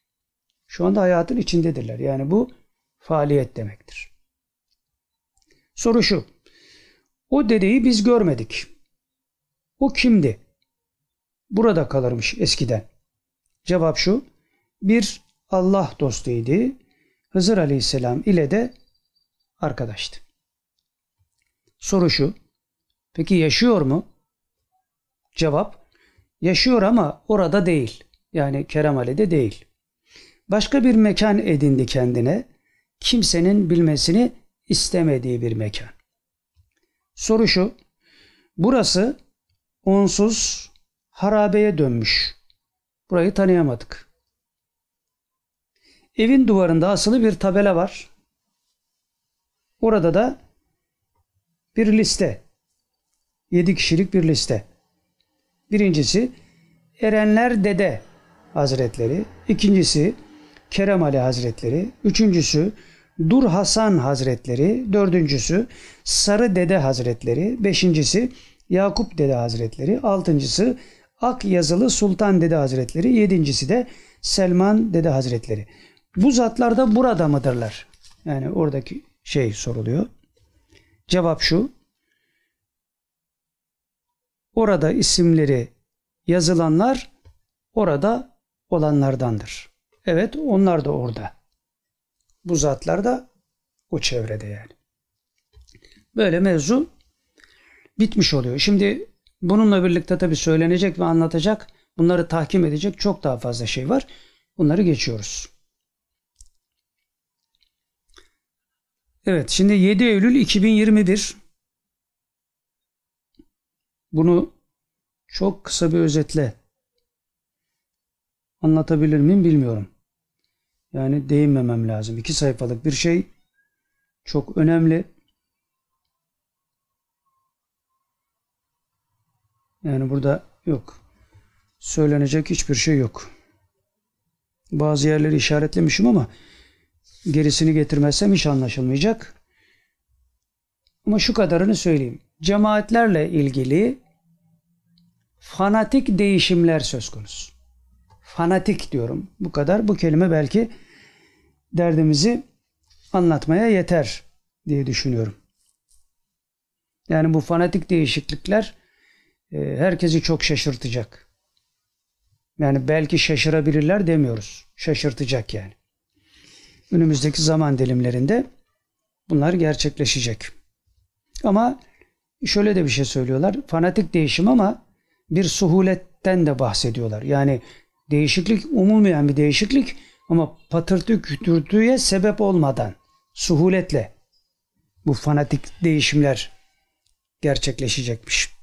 Şu anda hayatın içindedirler. Yani bu faaliyet demektir. Soru şu. O dedeyi biz görmedik. O kimdi? Burada kalırmış eskiden. Cevap şu. Bir Allah dostuydu. Hızır Aleyhisselam ile de arkadaştı. Soru şu. Peki yaşıyor mu? Cevap. Yaşıyor ama orada değil. Yani Keremali'de değil. Başka bir mekan edindi kendine. Kimsenin bilmesini istemediği bir mekan. Soru şu. Burası onsuz harabeye dönmüş. Burayı tanıyamadık. Evin duvarında asılı bir tabela var. Orada da bir liste. Yedi kişilik bir liste. Birincisi Erenler Dede Hazretleri. İkincisi Kerem Ali Hazretleri. Üçüncüsü Dur Hasan Hazretleri. Dördüncüsü Sarı Dede Hazretleri. Beşincisi Yakup Dede Hazretleri. Altıncısı Ak Yazılı Sultan Dede Hazretleri. Yedincisi de Selman Dede Hazretleri. Bu zatlar da burada mıdırlar? Yani oradaki şey soruluyor. Cevap şu. Orada isimleri yazılanlar orada olanlardandır. Evet onlar da orada. Bu zatlar da o çevrede yani. Böyle mevzu bitmiş oluyor. Şimdi bununla birlikte tabii söylenecek ve anlatacak, bunları tahkim edecek çok daha fazla şey var. Bunları geçiyoruz. Evet, şimdi 7 Eylül 2021 bunu çok kısa bir özetle anlatabilir miyim bilmiyorum. Yani değinmemem lazım. İki sayfalık bir şey çok önemli. Yani burada yok. Söylenecek hiçbir şey yok. Bazı yerleri işaretlemişim ama gerisini getirmezsem hiç anlaşılmayacak. Ama şu kadarını söyleyeyim. Cemaatlerle ilgili fanatik değişimler söz konusu. Fanatik diyorum. Bu kadar. Bu kelime belki derdimizi anlatmaya yeter diye düşünüyorum. Yani bu fanatik değişiklikler herkesi çok şaşırtacak. Yani belki şaşırabilirler demiyoruz. Şaşırtacak yani. Önümüzdeki zaman dilimlerinde bunlar gerçekleşecek. Ama şöyle de bir şey söylüyorlar. Fanatik değişim ama bir suhuletten de bahsediyorlar. Yani değişiklik umumiyen bir değişiklik ama patırtı kütürtüye sebep olmadan suhuletle bu fanatik değişimler gerçekleşecekmiş.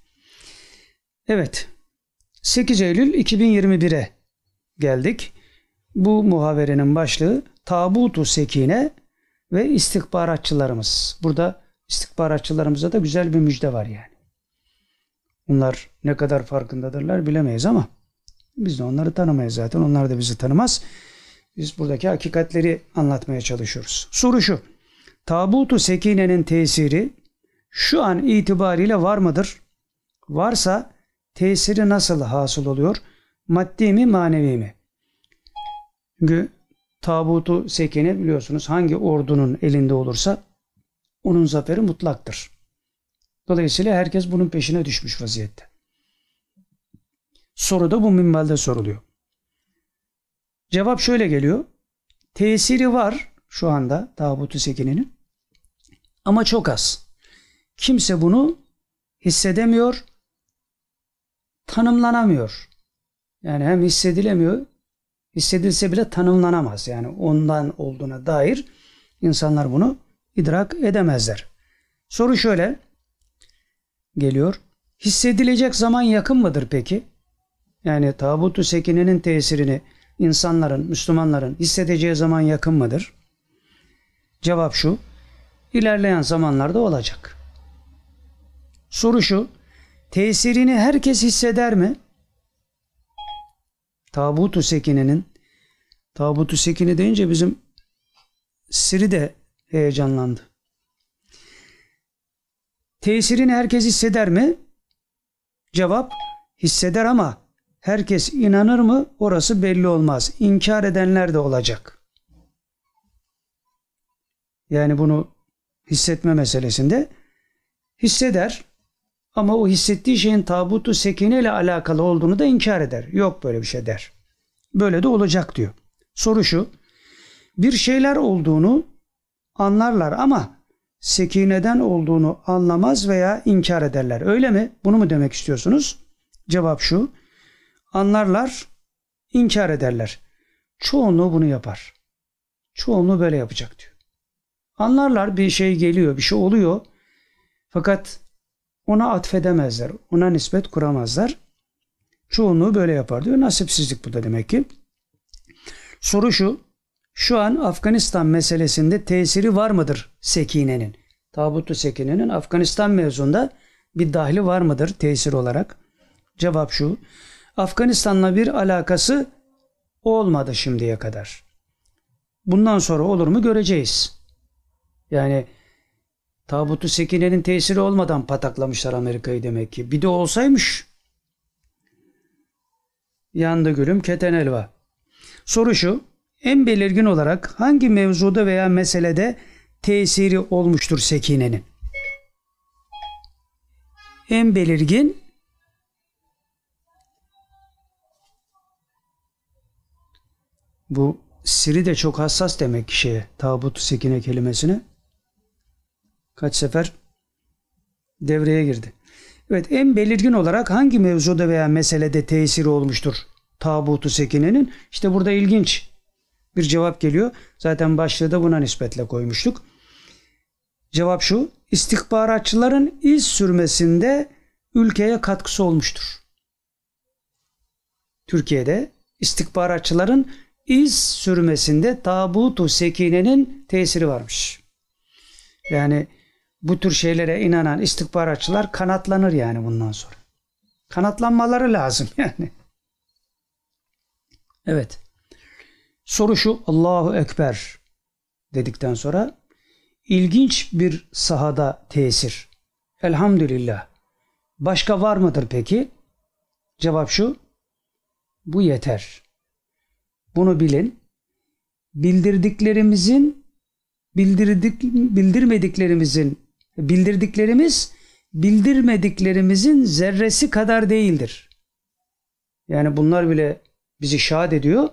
Evet. 8 Eylül 2021'e geldik. Bu muhaberenin başlığı Tabutu Sekine ve istihbaratçılarımız. Burada istihbaratçılarımıza da güzel bir müjde var yani. Bunlar ne kadar farkındadırlar bilemeyiz ama biz de onları tanımayız zaten. Onlar da bizi tanımaz. Biz buradaki hakikatleri anlatmaya çalışıyoruz. Soru şu. Tabutu Sekine'nin tesiri şu an itibariyle var mıdır? Varsa tesiri nasıl hasıl oluyor? Maddi mi manevi mi? Çünkü tabutu sekine biliyorsunuz hangi ordunun elinde olursa onun zaferi mutlaktır. Dolayısıyla herkes bunun peşine düşmüş vaziyette. Soru da bu minvalde soruluyor. Cevap şöyle geliyor. Tesiri var şu anda tabutu sekinenin ama çok az. Kimse bunu hissedemiyor, tanımlanamıyor. Yani hem hissedilemiyor, hissedilse bile tanımlanamaz. Yani ondan olduğuna dair insanlar bunu idrak edemezler. Soru şöyle geliyor. Hissedilecek zaman yakın mıdır peki? Yani tabutu sekinenin tesirini insanların, Müslümanların hissedeceği zaman yakın mıdır? Cevap şu. İlerleyen zamanlarda olacak. Soru şu. Tesirini herkes hisseder mi? Tabutu sekinenin Tabutu sekine deyince bizim Siri de heyecanlandı. Tesirini herkes hisseder mi? Cevap hisseder ama herkes inanır mı? Orası belli olmaz. İnkar edenler de olacak. Yani bunu hissetme meselesinde hisseder ama o hissettiği şeyin tabutu sekine ile alakalı olduğunu da inkar eder. Yok böyle bir şey der. Böyle de olacak diyor. Soru şu. Bir şeyler olduğunu anlarlar ama sekineden olduğunu anlamaz veya inkar ederler. Öyle mi? Bunu mu demek istiyorsunuz? Cevap şu. Anlarlar, inkar ederler. Çoğunluğu bunu yapar. Çoğunluğu böyle yapacak diyor. Anlarlar bir şey geliyor, bir şey oluyor. Fakat ona atfedemezler. Ona nispet kuramazlar. Çoğunluğu böyle yapar diyor. Nasipsizlik bu da demek ki. Soru şu. Şu an Afganistan meselesinde tesiri var mıdır Sekine'nin? Tabutu Sekine'nin Afganistan mevzunda bir dahli var mıdır tesir olarak? Cevap şu. Afganistan'la bir alakası olmadı şimdiye kadar. Bundan sonra olur mu göreceğiz. Yani Tabutu Sekine'nin tesiri olmadan pataklamışlar Amerika'yı demek ki. Bir de olsaymış yandı gülüm keten elva. Soru şu. En belirgin olarak hangi mevzuda veya meselede tesiri olmuştur sekinenin? En belirgin bu siri de çok hassas demek ki şeye tabut sekine kelimesine kaç sefer devreye girdi. Evet en belirgin olarak hangi mevzuda veya meselede tesiri olmuştur tabutu sekinenin? İşte burada ilginç bir cevap geliyor. Zaten başlığı da buna nispetle koymuştuk. Cevap şu. İstihbaratçıların iz sürmesinde ülkeye katkısı olmuştur. Türkiye'de istihbaratçıların iz sürmesinde tabutu sekinenin tesiri varmış. Yani bu tür şeylere inanan istihbaratçılar kanatlanır yani bundan sonra. Kanatlanmaları lazım (laughs) yani. Evet. Soru şu Allahu Ekber dedikten sonra ilginç bir sahada tesir. Elhamdülillah. Başka var mıdır peki? Cevap şu. Bu yeter. Bunu bilin. Bildirdiklerimizin bildirdik bildirmediklerimizin bildirdiklerimiz bildirmediklerimizin zerresi kadar değildir. Yani bunlar bile bizi şahit ediyor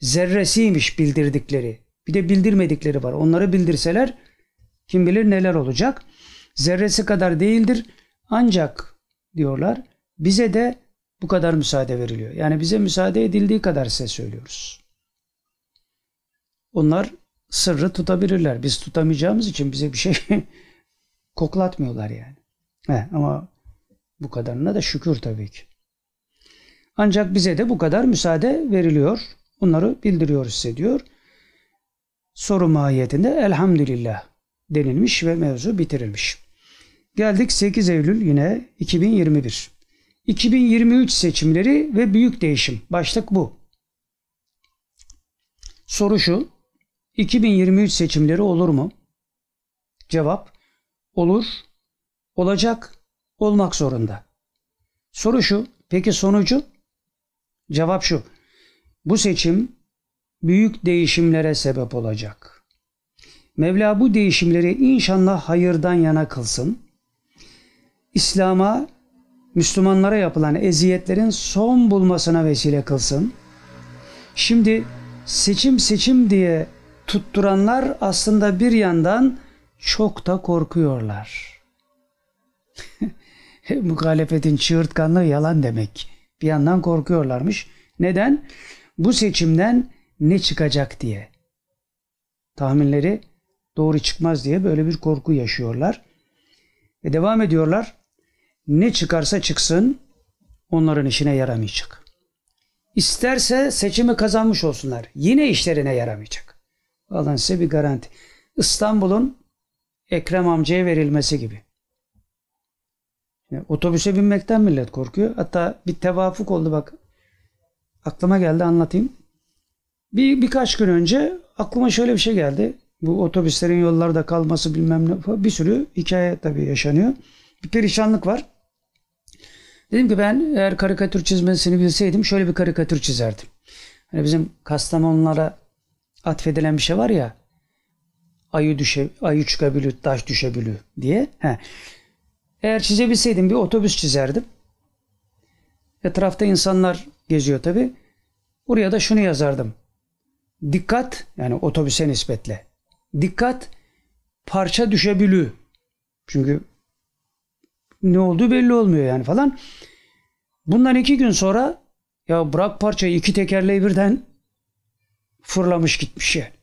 zerresiymiş bildirdikleri. Bir de bildirmedikleri var. Onları bildirseler kim bilir neler olacak. Zerresi kadar değildir. Ancak diyorlar bize de bu kadar müsaade veriliyor. Yani bize müsaade edildiği kadar size söylüyoruz. Onlar sırrı tutabilirler. Biz tutamayacağımız için bize bir şey (laughs) koklatmıyorlar yani. He, ama bu kadarına da şükür tabii ki. Ancak bize de bu kadar müsaade veriliyor. Bunları bildiriyoruz size diyor. Soru mahiyetinde elhamdülillah denilmiş ve mevzu bitirilmiş. Geldik 8 Eylül yine 2021. 2023 seçimleri ve büyük değişim. Başlık bu. Soru şu. 2023 seçimleri olur mu? Cevap olur, olacak, olmak zorunda. Soru şu. Peki sonucu? Cevap şu. Bu seçim büyük değişimlere sebep olacak. Mevla bu değişimleri inşallah hayırdan yana kılsın. İslam'a, Müslümanlara yapılan eziyetlerin son bulmasına vesile kılsın. Şimdi seçim seçim diye tutturanlar aslında bir yandan çok da korkuyorlar. (laughs) Muhalefetin çığırtkanlığı yalan demek. Bir yandan korkuyorlarmış. Neden? Bu seçimden ne çıkacak diye. Tahminleri doğru çıkmaz diye böyle bir korku yaşıyorlar. Ve devam ediyorlar. Ne çıkarsa çıksın onların işine yaramayacak. İsterse seçimi kazanmış olsunlar. Yine işlerine yaramayacak. Alın size bir garanti. İstanbul'un Ekrem amcaya verilmesi gibi. Yani otobüse binmekten millet korkuyor. Hatta bir tevafuk oldu bak. Aklıma geldi anlatayım. Bir birkaç gün önce aklıma şöyle bir şey geldi. Bu otobüslerin yollarda kalması bilmem ne bir sürü hikaye tabii yaşanıyor. Bir perişanlık var. Dedim ki ben eğer karikatür çizmesini bilseydim şöyle bir karikatür çizerdim. Hani bizim Kastamonulara atfedilen bir şey var ya ayı düşe ayı çıkabiliyor, taş düşebiliyor diye. He. Eğer çizebilseydim bir otobüs çizerdim. Etrafta insanlar geziyor tabi. Oraya da şunu yazardım. Dikkat yani otobüse nispetle. Dikkat parça düşebiliyor. Çünkü ne olduğu belli olmuyor yani falan. Bundan iki gün sonra ya bırak parçayı iki tekerleği birden fırlamış gitmiş yani.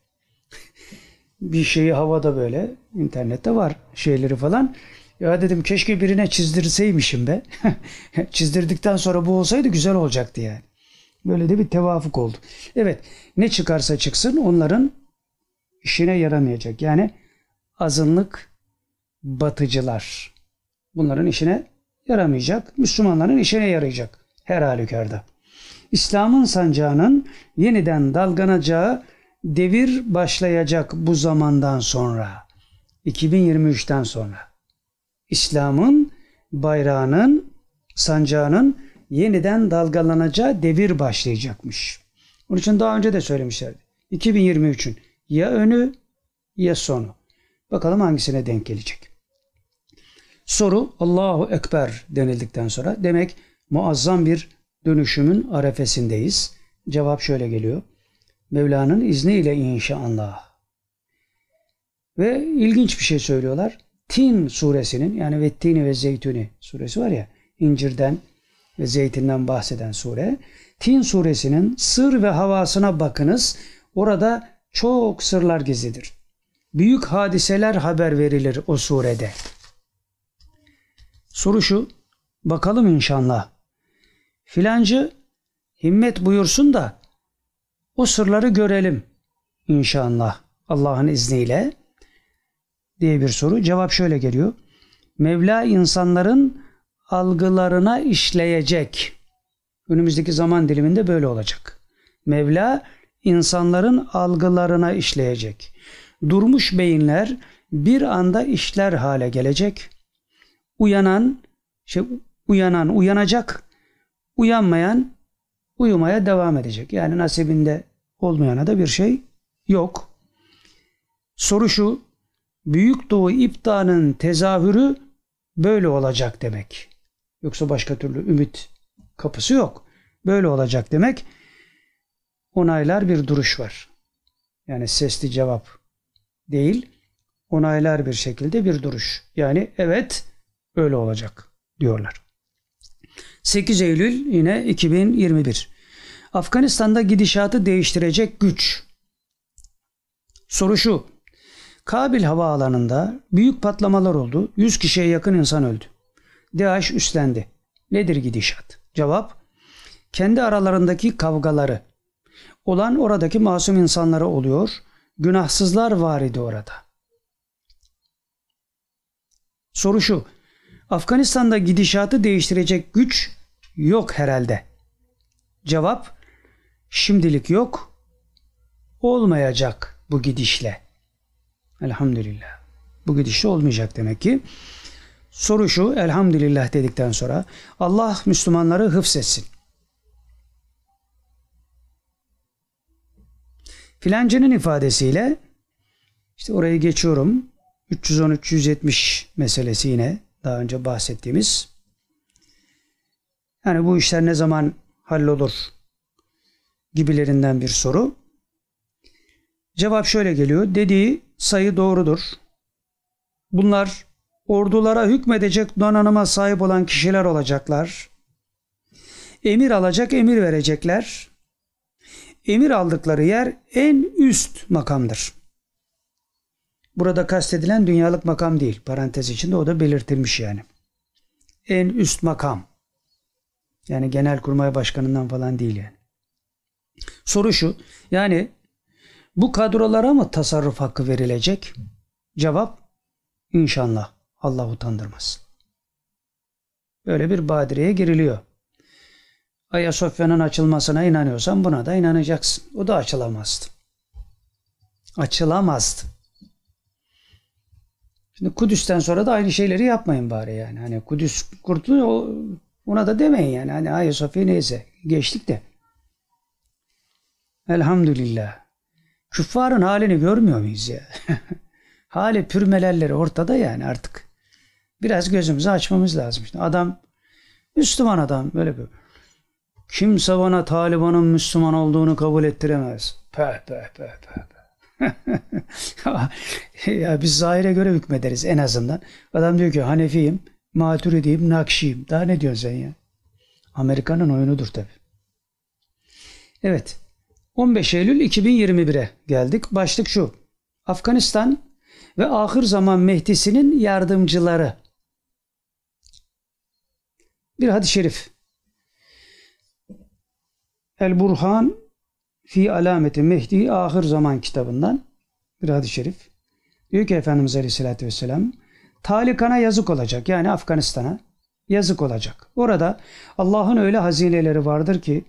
Bir şeyi havada böyle internette var şeyleri falan. Ya dedim keşke birine çizdirseymişim be. (laughs) Çizdirdikten sonra bu olsaydı güzel olacaktı yani. Böyle de bir tevafuk oldu. Evet ne çıkarsa çıksın onların işine yaramayacak. Yani azınlık batıcılar. Bunların işine yaramayacak. Müslümanların işine yarayacak. Her halükarda. İslam'ın sancağının yeniden dalganacağı devir başlayacak bu zamandan sonra. 2023'ten sonra. İslam'ın bayrağının, sancağının yeniden dalgalanacağı devir başlayacakmış. Onun için daha önce de söylemişlerdi. 2023'ün ya önü ya sonu. Bakalım hangisine denk gelecek. Soru Allahu Ekber denildikten sonra demek muazzam bir dönüşümün arefesindeyiz. Cevap şöyle geliyor. Mevla'nın izniyle inşallah. Ve ilginç bir şey söylüyorlar. Tin suresinin yani ve tini ve zeytuni suresi var ya incirden ve zeytinden bahseden sure. Tin suresinin sır ve havasına bakınız. Orada çok sırlar gizlidir. Büyük hadiseler haber verilir o surede. Soru şu, bakalım inşallah. Filancı himmet buyursun da o sırları görelim inşallah Allah'ın izniyle diye bir soru. Cevap şöyle geliyor. Mevla insanların algılarına işleyecek. Önümüzdeki zaman diliminde böyle olacak. Mevla insanların algılarına işleyecek. Durmuş beyinler bir anda işler hale gelecek. Uyanan, şey, uyanan uyanacak, uyanmayan uyumaya devam edecek. Yani nasibinde olmayana da bir şey yok. Soru şu, Büyük Doğu iptanın tezahürü böyle olacak demek. Yoksa başka türlü ümit kapısı yok. Böyle olacak demek. Onaylar bir duruş var. Yani sesli cevap değil, onaylar bir şekilde bir duruş. Yani evet öyle olacak diyorlar. 8 Eylül yine 2021. Afganistan'da gidişatı değiştirecek güç. Soru şu. Kabil havaalanında büyük patlamalar oldu. 100 kişiye yakın insan öldü. DAEŞ üstlendi. Nedir gidişat? Cevap, kendi aralarındaki kavgaları olan oradaki masum insanlara oluyor. Günahsızlar var idi orada. Soru şu, Afganistan'da gidişatı değiştirecek güç yok herhalde. Cevap, şimdilik yok, olmayacak bu gidişle. Elhamdülillah. Bu gidişle olmayacak demek ki. Soru şu, elhamdülillah dedikten sonra Allah Müslümanları hıfzetsin. Filancının ifadesiyle işte orayı geçiyorum. 313-370 meselesi yine daha önce bahsettiğimiz. Yani bu işler ne zaman hallolur gibilerinden bir soru. Cevap şöyle geliyor. Dediği sayı doğrudur. Bunlar ordulara hükmedecek donanıma sahip olan kişiler olacaklar. Emir alacak, emir verecekler. Emir aldıkları yer en üst makamdır. Burada kastedilen dünyalık makam değil. Parantez içinde o da belirtilmiş yani. En üst makam. Yani Genelkurmay Başkanı'ndan falan değil yani. Soru şu. Yani bu kadrolara mı tasarruf hakkı verilecek? Cevap inşallah. Allah utandırmaz. Böyle bir badireye giriliyor. Ayasofya'nın açılmasına inanıyorsan buna da inanacaksın. O da açılamazdı. Açılamazdı. Şimdi Kudüs'ten sonra da aynı şeyleri yapmayın bari yani. Hani Kudüs kurtuluyor ona da demeyin yani. Hani Ayasofya neyse geçtik de. Elhamdülillah. Küffarın halini görmüyor muyuz ya? (laughs) Hali pürmelerleri ortada yani artık. Biraz gözümüzü açmamız lazım. İşte adam Müslüman adam böyle bir kimse bana Taliban'ın Müslüman olduğunu kabul ettiremez. Peh peh peh peh. (laughs) ya biz zahire göre hükmederiz en azından. Adam diyor ki Hanefiyim, Maturidiyim, Nakşiyim. Daha ne diyorsun sen ya? Amerika'nın oyunudur tabi. Evet. 15 Eylül 2021'e geldik. Başlık şu. Afganistan ve ahir zaman Mehdi'sinin yardımcıları. Bir hadis-i şerif. El Burhan fi alameti Mehdi ahir zaman kitabından bir hadis-i şerif. Diyor ki Efendimiz Aleyhisselatü Vesselam Talikan'a yazık olacak yani Afganistan'a yazık olacak. Orada Allah'ın öyle hazineleri vardır ki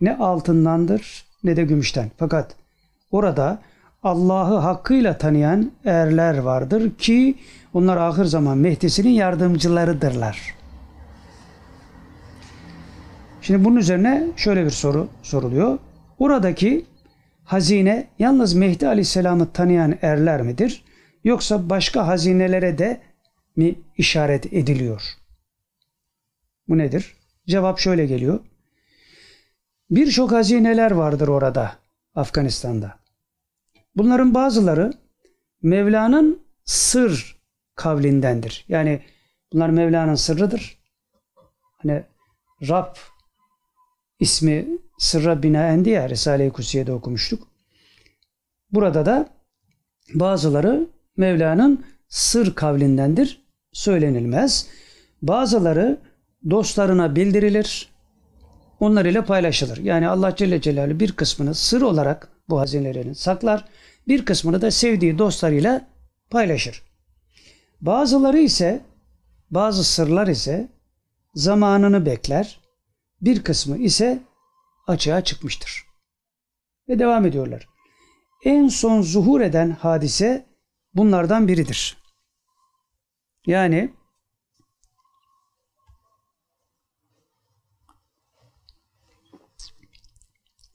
ne altındandır ne de gümüşten. Fakat orada Allah'ı hakkıyla tanıyan erler vardır ki onlar ahir zaman Mehdi'sinin yardımcılarıdırlar. Şimdi bunun üzerine şöyle bir soru soruluyor. Oradaki hazine yalnız Mehdi Aleyhisselam'ı tanıyan erler midir? Yoksa başka hazinelere de mi işaret ediliyor? Bu nedir? Cevap şöyle geliyor. Birçok hazineler vardır orada, Afganistan'da. Bunların bazıları Mevla'nın sır kavlindendir. Yani bunlar Mevla'nın sırrıdır. Hani Rab ismi sırra binaendi ya Risale-i Kusiye'de okumuştuk. Burada da bazıları Mevla'nın sır kavlindendir söylenilmez. Bazıları dostlarına bildirilir. Onlar ile paylaşılır. Yani Allah Celle Celaluhu bir kısmını sır olarak bu hazinelerini saklar. Bir kısmını da sevdiği dostlarıyla paylaşır. Bazıları ise bazı sırlar ise zamanını bekler. Bir kısmı ise açığa çıkmıştır. Ve devam ediyorlar. En son zuhur eden hadise bunlardan biridir. Yani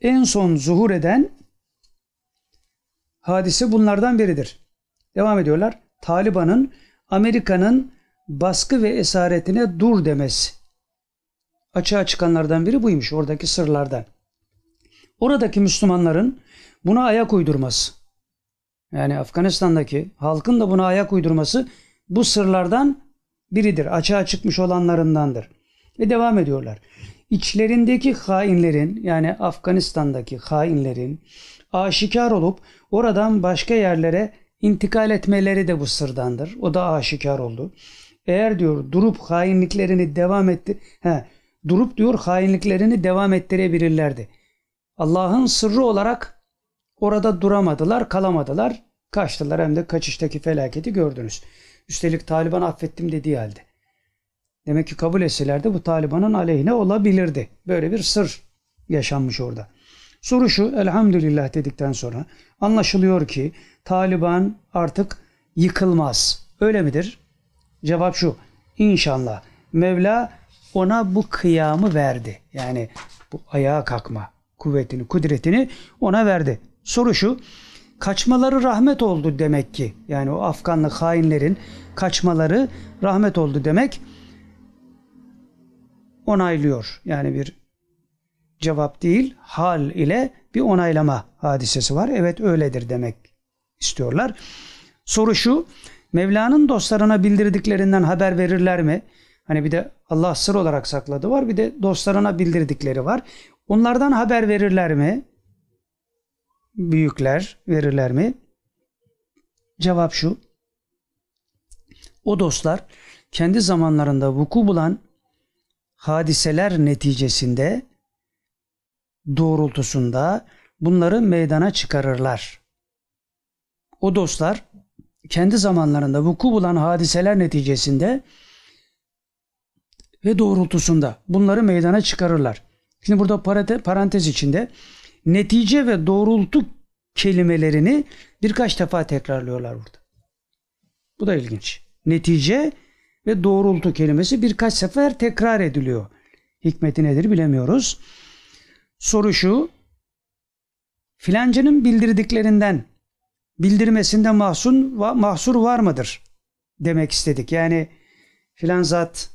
en son zuhur eden hadise bunlardan biridir. Devam ediyorlar. Taliban'ın Amerika'nın baskı ve esaretine dur demesi. Açığa çıkanlardan biri buymuş oradaki sırlardan. Oradaki Müslümanların buna ayak uydurması. Yani Afganistan'daki halkın da buna ayak uydurması bu sırlardan biridir. Açığa çıkmış olanlarındandır. Ve devam ediyorlar. İçlerindeki hainlerin yani Afganistan'daki hainlerin aşikar olup oradan başka yerlere intikal etmeleri de bu sırdandır. O da aşikar oldu. Eğer diyor durup hainliklerini devam etti, he, durup diyor hainliklerini devam ettirebilirlerdi. Allah'ın sırrı olarak orada duramadılar, kalamadılar. Kaçtılar hem de kaçıştaki felaketi gördünüz. Üstelik Taliban affettim dediği halde. Demek ki kabul etselerdi bu Taliban'ın aleyhine olabilirdi. Böyle bir sır yaşanmış orada. Soru şu elhamdülillah dedikten sonra anlaşılıyor ki Taliban artık yıkılmaz. Öyle midir? Cevap şu. İnşallah Mevla ona bu kıyamı verdi. Yani bu ayağa kalkma kuvvetini, kudretini ona verdi. Soru şu. Kaçmaları rahmet oldu demek ki. Yani o Afganlı hainlerin kaçmaları rahmet oldu demek onaylıyor. Yani bir cevap değil, hal ile bir onaylama hadisesi var. Evet öyledir demek istiyorlar. Soru şu, Mevla'nın dostlarına bildirdiklerinden haber verirler mi? Hani bir de Allah sır olarak sakladı var, bir de dostlarına bildirdikleri var. Onlardan haber verirler mi? Büyükler verirler mi? Cevap şu. O dostlar kendi zamanlarında vuku bulan hadiseler neticesinde doğrultusunda bunları meydana çıkarırlar. O dostlar kendi zamanlarında vuku bulan hadiseler neticesinde ve doğrultusunda bunları meydana çıkarırlar. Şimdi burada parantez içinde netice ve doğrultu kelimelerini birkaç defa tekrarlıyorlar burada. Bu da ilginç. Netice ve doğrultu kelimesi birkaç sefer tekrar ediliyor. Hikmeti nedir bilemiyoruz. Soru şu. Filancının bildirdiklerinden bildirmesinde mahsun, mahsur var mıdır? Demek istedik. Yani filan zat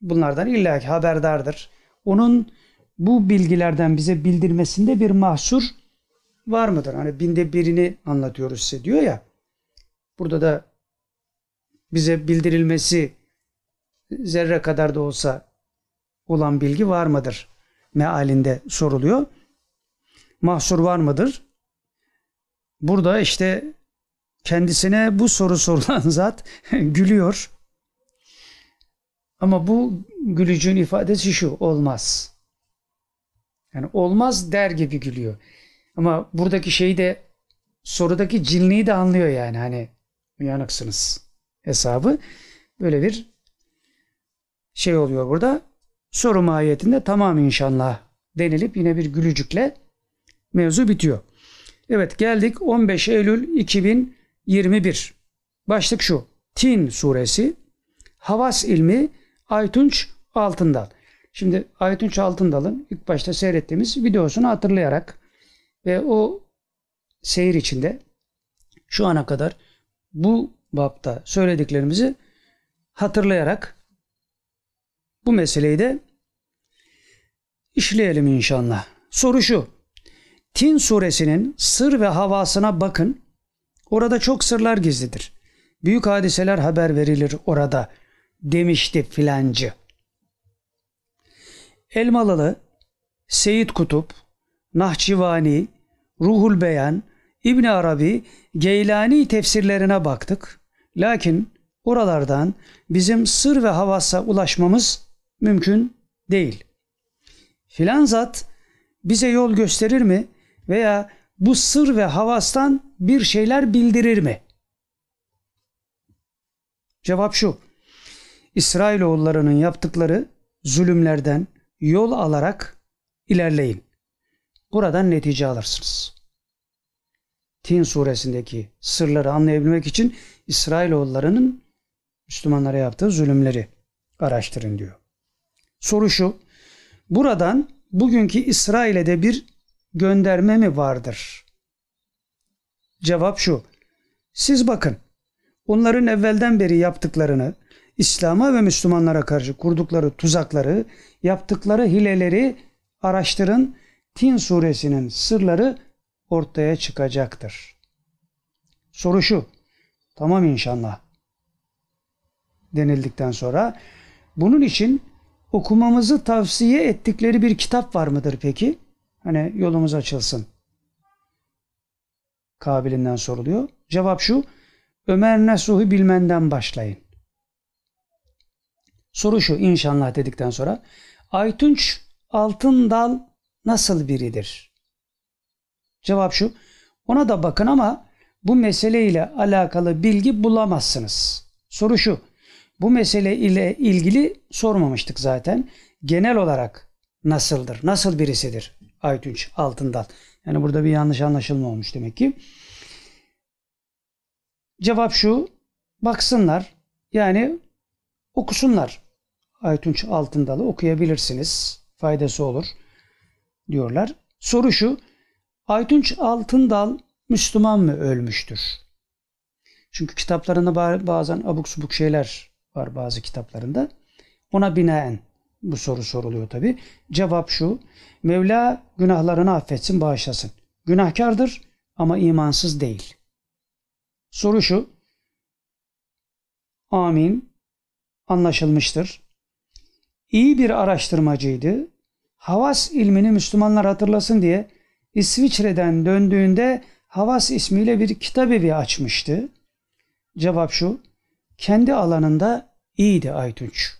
bunlardan illaki haberdardır. Onun bu bilgilerden bize bildirmesinde bir mahsur var mıdır? Hani binde birini anlatıyoruz size diyor ya. Burada da bize bildirilmesi zerre kadar da olsa olan bilgi var mıdır? Mealinde soruluyor. Mahsur var mıdır? Burada işte kendisine bu soru sorulan (laughs) zat gülüyor. Ama bu gülücüğün ifadesi şu olmaz. Yani olmaz der gibi gülüyor. Ama buradaki şeyi de sorudaki cinliği de anlıyor yani hani uyanıksınız hesabı. Böyle bir şey oluyor burada. Soru mahiyetinde tamam inşallah denilip yine bir gülücükle mevzu bitiyor. Evet geldik 15 Eylül 2021. Başlık şu. Tin suresi Havas ilmi Aytunç Altındal. Şimdi Aytunç Altındal'ın ilk başta seyrettiğimiz videosunu hatırlayarak ve o seyir içinde şu ana kadar bu bapta söylediklerimizi hatırlayarak bu meseleyi de işleyelim inşallah. Soru şu. Tin suresinin sır ve havasına bakın. Orada çok sırlar gizlidir. Büyük hadiseler haber verilir orada demişti filancı. Elmalılı, Seyit Kutup, Nahçıvani, Ruhul Beyan, İbn Arabi, Geylani tefsirlerine baktık. Lakin oralardan bizim sır ve havasa ulaşmamız mümkün değil. Filan zat bize yol gösterir mi veya bu sır ve havastan bir şeyler bildirir mi? Cevap şu. İsrailoğullarının yaptıkları zulümlerden yol alarak ilerleyin. Buradan netice alırsınız. Tin suresindeki sırları anlayabilmek için İsrailoğullarının Müslümanlara yaptığı zulümleri araştırın diyor. Soru şu. Buradan bugünkü İsrail'e de bir gönderme mi vardır? Cevap şu. Siz bakın. Onların evvelden beri yaptıklarını, İslam'a ve Müslümanlara karşı kurdukları tuzakları, yaptıkları hileleri araştırın. Tin suresinin sırları ortaya çıkacaktır. Soru şu. Tamam inşallah. Denildikten sonra bunun için okumamızı tavsiye ettikleri bir kitap var mıdır peki? Hani yolumuz açılsın. Kabilinden soruluyor. Cevap şu. Ömer Nasuh'u bilmenden başlayın. Soru şu inşallah dedikten sonra. Aytunç Altındal nasıl biridir? Cevap şu. Ona da bakın ama bu mesele ile alakalı bilgi bulamazsınız. Soru şu. Bu mesele ile ilgili sormamıştık zaten. Genel olarak nasıldır? Nasıl birisidir Aytunç Altındal? Yani burada bir yanlış anlaşılma olmuş demek ki. Cevap şu. Baksınlar. Yani okusunlar. Aytunç Altındal'ı okuyabilirsiniz. Faydası olur diyorlar. Soru şu. Aytunç Altındal Müslüman mı ölmüştür? Çünkü kitaplarında bazen abuk subuk şeyler var bazı kitaplarında. Ona binaen bu soru soruluyor tabi. Cevap şu. Mevla günahlarını affetsin, bağışlasın. Günahkardır ama imansız değil. Soru şu. Amin. Anlaşılmıştır. İyi bir araştırmacıydı. Havas ilmini Müslümanlar hatırlasın diye İsviçre'den döndüğünde Havas ismiyle bir kitap evi açmıştı. Cevap şu. Kendi alanında iyiydi Aytunç.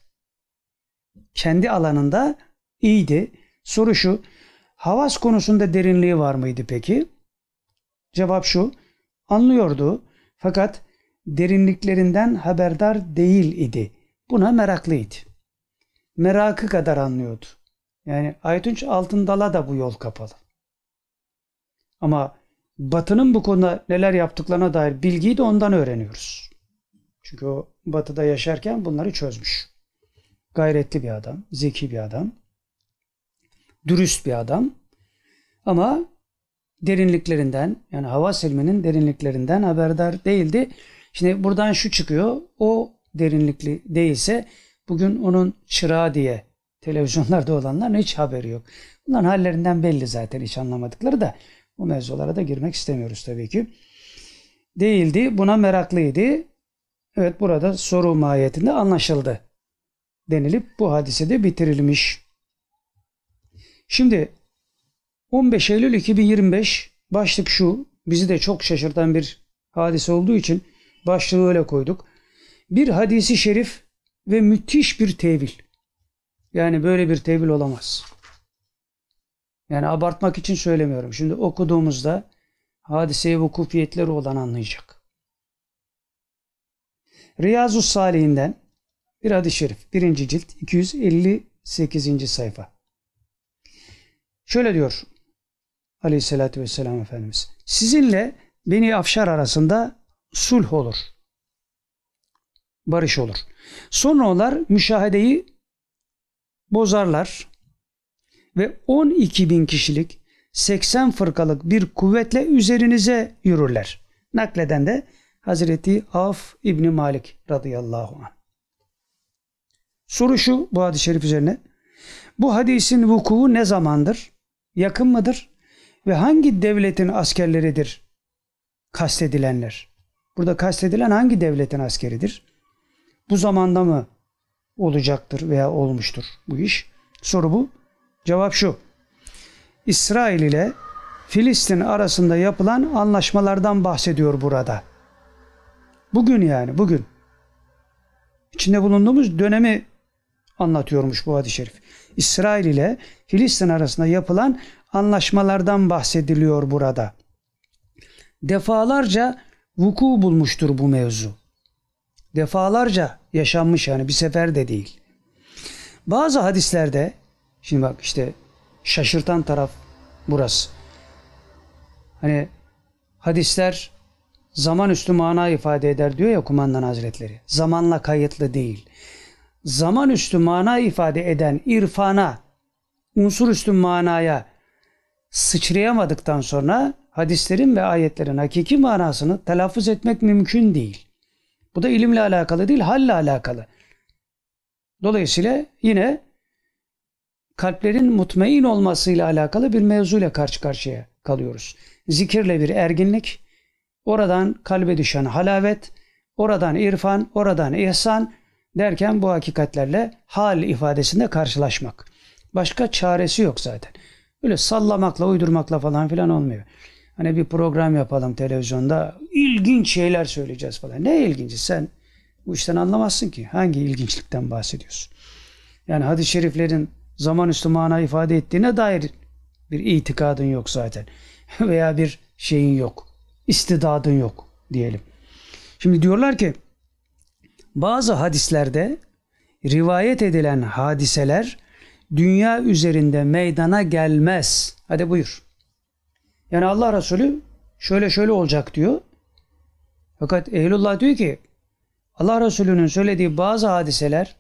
Kendi alanında iyiydi. Soru şu. Havas konusunda derinliği var mıydı peki? Cevap şu. Anlıyordu fakat derinliklerinden haberdar değil idi. Buna meraklıydı. Merakı kadar anlıyordu. Yani Aytunç Altındal'a da bu yol kapalı. Ama Batı'nın bu konuda neler yaptıklarına dair bilgiyi de ondan öğreniyoruz. Çünkü o Batı'da yaşarken bunları çözmüş. Gayretli bir adam, zeki bir adam, dürüst bir adam. Ama derinliklerinden yani hava ilminin derinliklerinden haberdar değildi. Şimdi buradan şu çıkıyor. O derinlikli değilse bugün onun çırağı diye televizyonlarda olanların hiç haberi yok. Bunların hallerinden belli zaten hiç anlamadıkları da bu mevzulara da girmek istemiyoruz tabii ki. Değildi. Buna meraklıydı. Evet burada soru mahiyetinde anlaşıldı. Denilip bu hadise de bitirilmiş. Şimdi 15 Eylül 2025 başlık şu. Bizi de çok şaşırtan bir hadise olduğu için başlığı öyle koyduk. Bir hadisi şerif ve müthiş bir tevil. Yani böyle bir tevil olamaz. Yani abartmak için söylemiyorum. Şimdi okuduğumuzda hadiseye vukufiyetleri olan anlayacak. Riyazu Salih'inden bir hadis-i şerif. Birinci cilt 258. sayfa. Şöyle diyor Aleyhisselatü Vesselam Efendimiz. Sizinle Beni Afşar arasında sulh olur. Barış olur. Sonra onlar müşahedeyi bozarlar ve 12 bin kişilik 80 fırkalık bir kuvvetle üzerinize yürürler. Nakleden de Hazreti Af İbni Malik radıyallahu anh. Soru şu bu hadis-i şerif üzerine. Bu hadisin vuku ne zamandır? Yakın mıdır? Ve hangi devletin askerleridir kastedilenler? Burada kastedilen hangi devletin askeridir? Bu zamanda mı olacaktır veya olmuştur bu iş? Soru bu. Cevap şu. İsrail ile Filistin arasında yapılan anlaşmalardan bahsediyor burada. Bugün yani bugün. İçinde bulunduğumuz dönemi anlatıyormuş bu hadis-i şerif. İsrail ile Filistin arasında yapılan anlaşmalardan bahsediliyor burada. Defalarca vuku bulmuştur bu mevzu. Defalarca yaşanmış yani bir sefer de değil. Bazı hadislerde şimdi bak işte şaşırtan taraf burası. Hani hadisler zaman üstü mana ifade eder diyor ya kumandan hazretleri. Zamanla kayıtlı değil. Zaman üstü mana ifade eden irfana, unsur üstü manaya sıçrayamadıktan sonra hadislerin ve ayetlerin hakiki manasını telaffuz etmek mümkün değil. Bu da ilimle alakalı değil, halle alakalı. Dolayısıyla yine kalplerin mutmain olmasıyla alakalı bir mevzuyla karşı karşıya kalıyoruz. Zikirle bir erginlik, oradan kalbe düşen halavet, oradan irfan, oradan ihsan derken bu hakikatlerle hal ifadesinde karşılaşmak. Başka çaresi yok zaten. Öyle sallamakla, uydurmakla falan filan olmuyor. Hani bir program yapalım televizyonda, ilginç şeyler söyleyeceğiz falan. Ne ilginci sen bu işten anlamazsın ki. Hangi ilginçlikten bahsediyorsun? Yani hadis-i şeriflerin zaman üstü mana ifade ettiğine dair bir itikadın yok zaten. (laughs) Veya bir şeyin yok. İstidadın yok diyelim. Şimdi diyorlar ki bazı hadislerde rivayet edilen hadiseler dünya üzerinde meydana gelmez. Hadi buyur. Yani Allah Resulü şöyle şöyle olacak diyor. Fakat Ehlullah diyor ki Allah Resulü'nün söylediği bazı hadiseler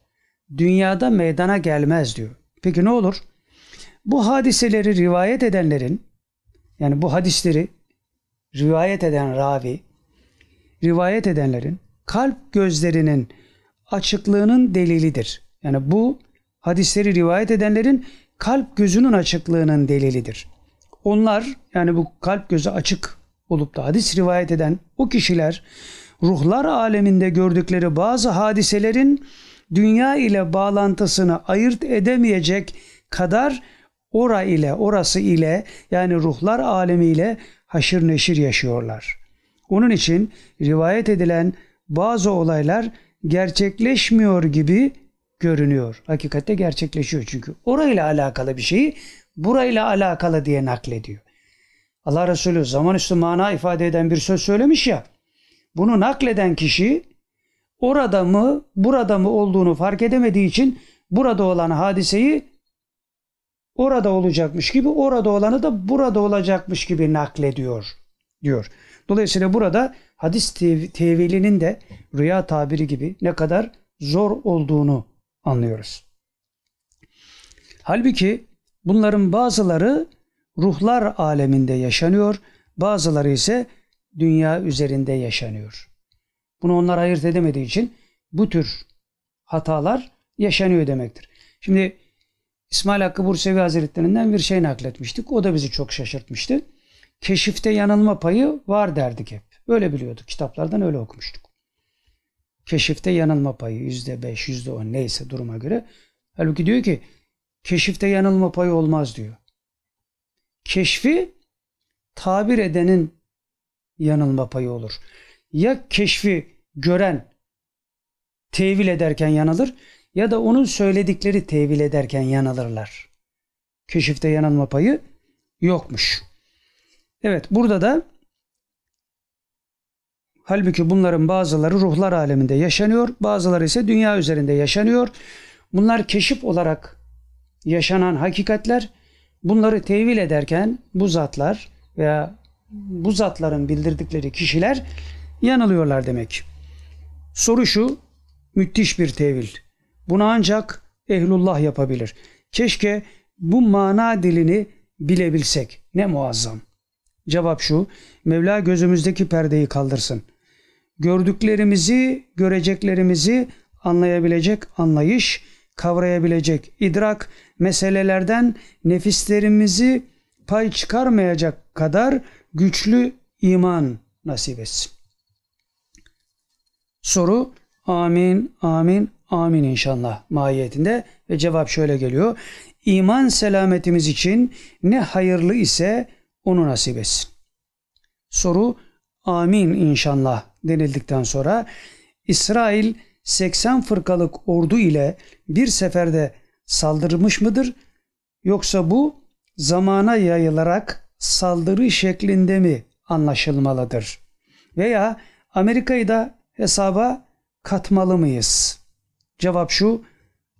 dünyada meydana gelmez diyor. Peki ne olur? Bu hadiseleri rivayet edenlerin Yani bu hadisleri rivayet eden ravi, rivayet edenlerin kalp gözlerinin açıklığının delilidir. Yani bu hadisleri rivayet edenlerin kalp gözünün açıklığının delilidir. Onlar yani bu kalp gözü açık olup da hadis rivayet eden o kişiler ruhlar aleminde gördükleri bazı hadiselerin dünya ile bağlantısını ayırt edemeyecek kadar ora ile orası ile yani ruhlar alemiyle haşır neşir yaşıyorlar. Onun için rivayet edilen bazı olaylar gerçekleşmiyor gibi görünüyor. Hakikatte gerçekleşiyor çünkü. Orayla alakalı bir şeyi burayla alakalı diye naklediyor. Allah Resulü zaman üstü mana ifade eden bir söz söylemiş ya. Bunu nakleden kişi orada mı burada mı olduğunu fark edemediği için burada olan hadiseyi orada olacakmış gibi orada olanı da burada olacakmış gibi naklediyor diyor. Dolayısıyla burada hadis tevilinin de rüya tabiri gibi ne kadar zor olduğunu anlıyoruz. Halbuki bunların bazıları ruhlar aleminde yaşanıyor, bazıları ise dünya üzerinde yaşanıyor. Bunu onlar ayırt edemediği için bu tür hatalar yaşanıyor demektir. Şimdi İsmail Hakkı Bursevi Hazretlerinden bir şey nakletmiştik. O da bizi çok şaşırtmıştı. Keşifte yanılma payı var derdik hep. Öyle biliyorduk. Kitaplardan öyle okumuştuk. Keşifte yanılma payı yüzde beş, yüzde on neyse duruma göre. Halbuki diyor ki keşifte yanılma payı olmaz diyor. Keşfi tabir edenin yanılma payı olur. Ya keşfi gören tevil ederken yanılır ya da onun söyledikleri tevil ederken yanılırlar. Keşifte yanılma payı yokmuş. Evet burada da halbuki bunların bazıları ruhlar aleminde yaşanıyor, bazıları ise dünya üzerinde yaşanıyor. Bunlar keşif olarak yaşanan hakikatler. Bunları tevil ederken bu zatlar veya bu zatların bildirdikleri kişiler yanılıyorlar demek. Soru şu, müthiş bir tevil. Bunu ancak ehlullah yapabilir. Keşke bu mana dilini bilebilsek. Ne muazzam. Cevap şu, Mevla gözümüzdeki perdeyi kaldırsın. Gördüklerimizi, göreceklerimizi anlayabilecek anlayış, kavrayabilecek idrak, meselelerden nefislerimizi pay çıkarmayacak kadar güçlü iman nasip etsin. Soru amin, amin, amin inşallah mahiyetinde ve cevap şöyle geliyor. İman selametimiz için ne hayırlı ise onu nasip etsin. Soru amin inşallah denildikten sonra İsrail 80 fırkalık ordu ile bir seferde saldırmış mıdır? Yoksa bu zamana yayılarak saldırı şeklinde mi anlaşılmalıdır? Veya Amerika'yı da hesaba katmalı mıyız? Cevap şu,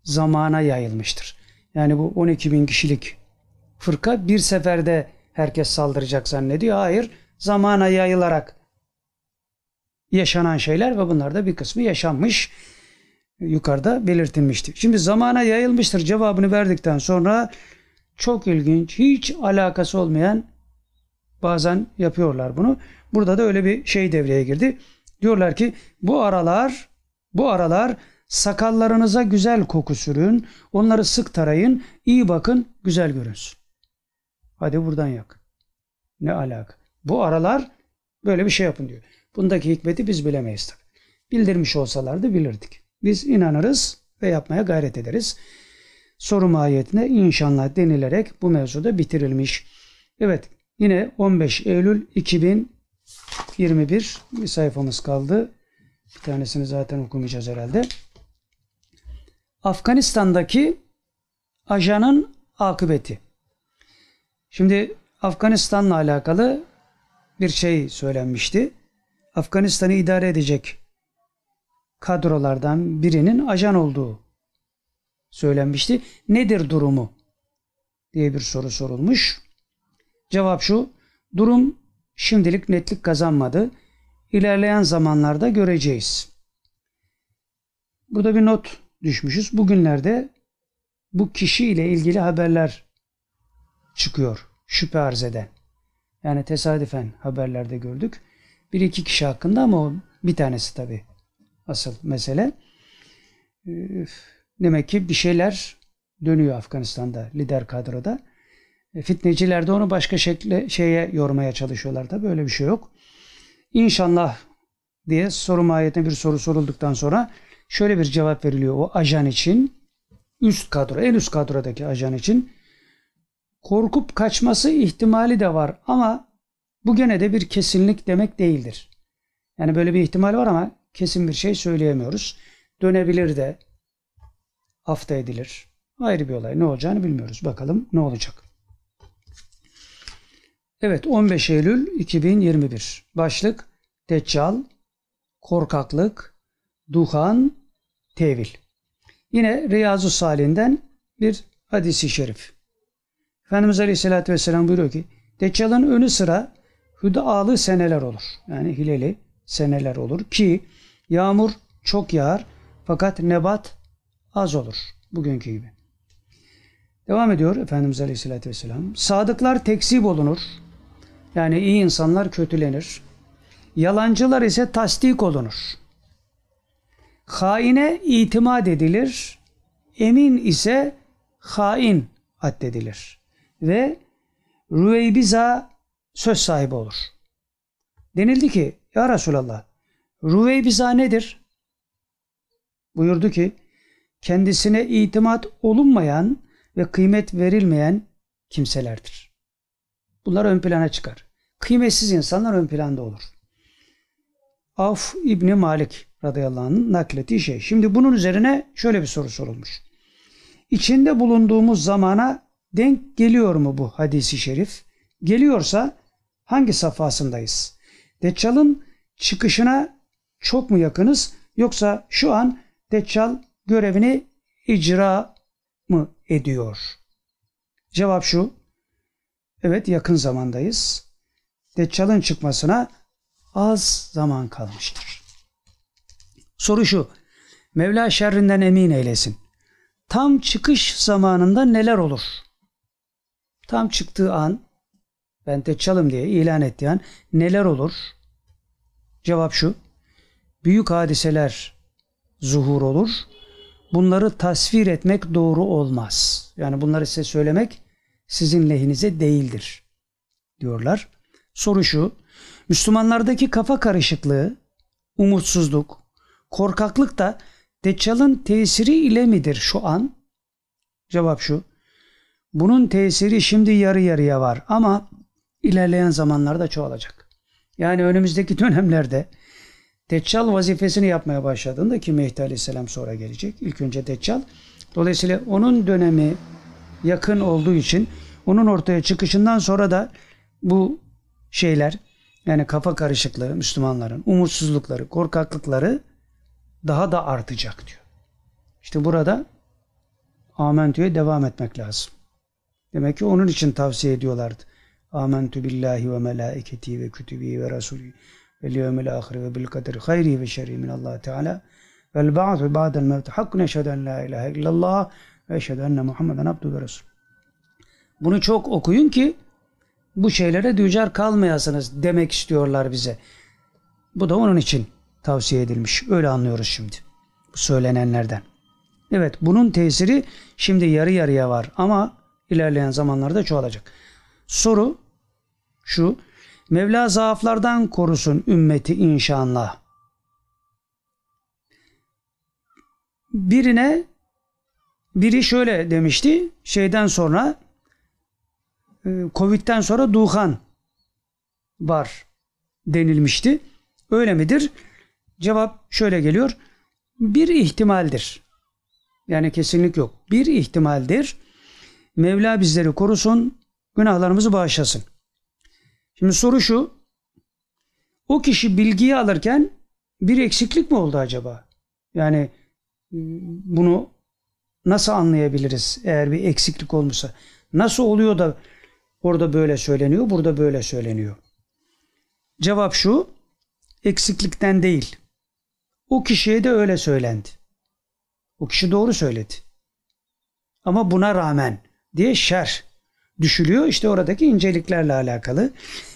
zamana yayılmıştır. Yani bu 12 bin kişilik fırka bir seferde herkes saldıracak zannediyor. Hayır, zamana yayılarak yaşanan şeyler ve bunlar da bir kısmı yaşanmış. Yukarıda belirtilmişti. Şimdi zamana yayılmıştır cevabını verdikten sonra çok ilginç, hiç alakası olmayan bazen yapıyorlar bunu. Burada da öyle bir şey devreye girdi. Diyorlar ki bu aralar bu aralar sakallarınıza güzel koku sürün, onları sık tarayın, iyi bakın, güzel görünsün. Hadi buradan yak. Ne alaka? Bu aralar böyle bir şey yapın diyor. Bundaki hikmeti biz bilemeyiz tabii. Bildirmiş olsalardı bilirdik. Biz inanırız ve yapmaya gayret ederiz. Soru mahiyetine inşallah denilerek bu mevzuda bitirilmiş. Evet yine 15 Eylül 2021 bir sayfamız kaldı. Bir tanesini zaten okumayacağız herhalde. Afganistan'daki ajanın akıbeti. Şimdi Afganistan'la alakalı bir şey söylenmişti. Afganistan'ı idare edecek kadrolardan birinin ajan olduğu söylenmişti. Nedir durumu? diye bir soru sorulmuş. Cevap şu. Durum şimdilik netlik kazanmadı. İlerleyen zamanlarda göreceğiz. Burada bir not düşmüşüz. Bugünlerde bu kişi ile ilgili haberler çıkıyor. Şüphe arz eden. Yani tesadüfen haberlerde gördük. Bir iki kişi hakkında ama o bir tanesi tabii asıl mesele. Ee, Demek ki bir şeyler dönüyor Afganistan'da lider kadroda. E, Fitneciler de onu başka şekle şeye yormaya çalışıyorlar da böyle bir şey yok. İnşallah diye soru mahiyetine bir soru sorulduktan sonra şöyle bir cevap veriliyor o ajan için üst kadro en üst kadrodaki ajan için korkup kaçması ihtimali de var ama bu gene de bir kesinlik demek değildir. Yani böyle bir ihtimal var ama kesin bir şey söyleyemiyoruz. Dönebilir de hafta edilir. Ayrı bir olay. Ne olacağını bilmiyoruz. Bakalım ne olacak. Evet 15 Eylül 2021. Başlık Deccal, korkaklık, duhan, tevil. Yine Riyazu Salih'inden bir hadisi şerif. Efendimiz Aleyhisselatü Vesselam buyuruyor ki Deccal'ın önü sıra hüdaalı seneler olur. Yani hileli seneler olur ki yağmur çok yağar fakat nebat az olur. Bugünkü gibi. Devam ediyor Efendimiz Aleyhisselatü Vesselam. Sadıklar tekzip olunur. Yani iyi insanlar kötülenir. Yalancılar ise tasdik olunur. Haine itimat edilir. Emin ise hain addedilir. Ve Rüveybiza söz sahibi olur. Denildi ki ya Resulallah Rüveybiza nedir? Buyurdu ki kendisine itimat olunmayan ve kıymet verilmeyen kimselerdir. Bunlar ön plana çıkar. Kıymetsiz insanlar ön planda olur. Af İbni Malik radıyallahu anh'ın naklettiği şey. Şimdi bunun üzerine şöyle bir soru sorulmuş. İçinde bulunduğumuz zamana denk geliyor mu bu hadisi şerif? Geliyorsa hangi safhasındayız? Deccal'ın çıkışına çok mu yakınız yoksa şu an Deccal görevini icra mı ediyor? Cevap şu. Evet yakın zamandayız. Deccal'ın çıkmasına az zaman kalmıştır. Soru şu. Mevla şerrinden emin eylesin. Tam çıkış zamanında neler olur? Tam çıktığı an ben Deccal'ım diye ilan ettiği an neler olur? Cevap şu. Büyük hadiseler zuhur olur. Bunları tasvir etmek doğru olmaz. Yani bunları size söylemek sizin lehinize değildir diyorlar. Soru şu. Müslümanlardaki kafa karışıklığı, umutsuzluk, korkaklık da Deccal'ın tesiri ile midir şu an? Cevap şu. Bunun tesiri şimdi yarı yarıya var ama ilerleyen zamanlarda çoğalacak. Yani önümüzdeki (laughs) dönemlerde Deccal vazifesini yapmaya başladığında ki Mehdi Aleyhisselam sonra gelecek. İlk önce Deccal. Dolayısıyla onun dönemi yakın olduğu için onun ortaya çıkışından sonra da bu şeyler yani kafa karışıklığı Müslümanların umutsuzlukları, korkaklıkları daha da artacak diyor. İşte burada amentüye devam etmek lazım. Demek ki onun için tavsiye ediyorlardı. Amentu billahi ve melaiketi ve kütübi ve rasulü ve yevmil ahire ve bil kaderi hayri ve şerri min Allah Teala vel ba'du ba'del mevt hakkun eşhedü en la ilahe illallah ve eşhedü enne Muhammeden abdu ve resul. Bunu çok okuyun ki bu şeylere dücar kalmayasınız demek istiyorlar bize. Bu da onun için tavsiye edilmiş. Öyle anlıyoruz şimdi. Bu söylenenlerden. Evet bunun tesiri şimdi yarı yarıya var ama ilerleyen zamanlarda çoğalacak. Soru şu. Mevla zaaflardan korusun ümmeti inşallah. Birine biri şöyle demişti. Şeyden sonra e, Covid'den sonra duhan var denilmişti. Öyle midir? Cevap şöyle geliyor. Bir ihtimaldir. Yani kesinlik yok. Bir ihtimaldir. Mevla bizleri korusun, günahlarımızı bağışlasın. Şimdi soru şu. O kişi bilgiyi alırken bir eksiklik mi oldu acaba? Yani e, bunu nasıl anlayabiliriz eğer bir eksiklik olmuşsa? Nasıl oluyor da orada böyle söyleniyor, burada böyle söyleniyor? Cevap şu. Eksiklikten değil. O kişiye de öyle söylendi. O kişi doğru söyledi. Ama buna rağmen diye şer düşülüyor. İşte oradaki inceliklerle alakalı.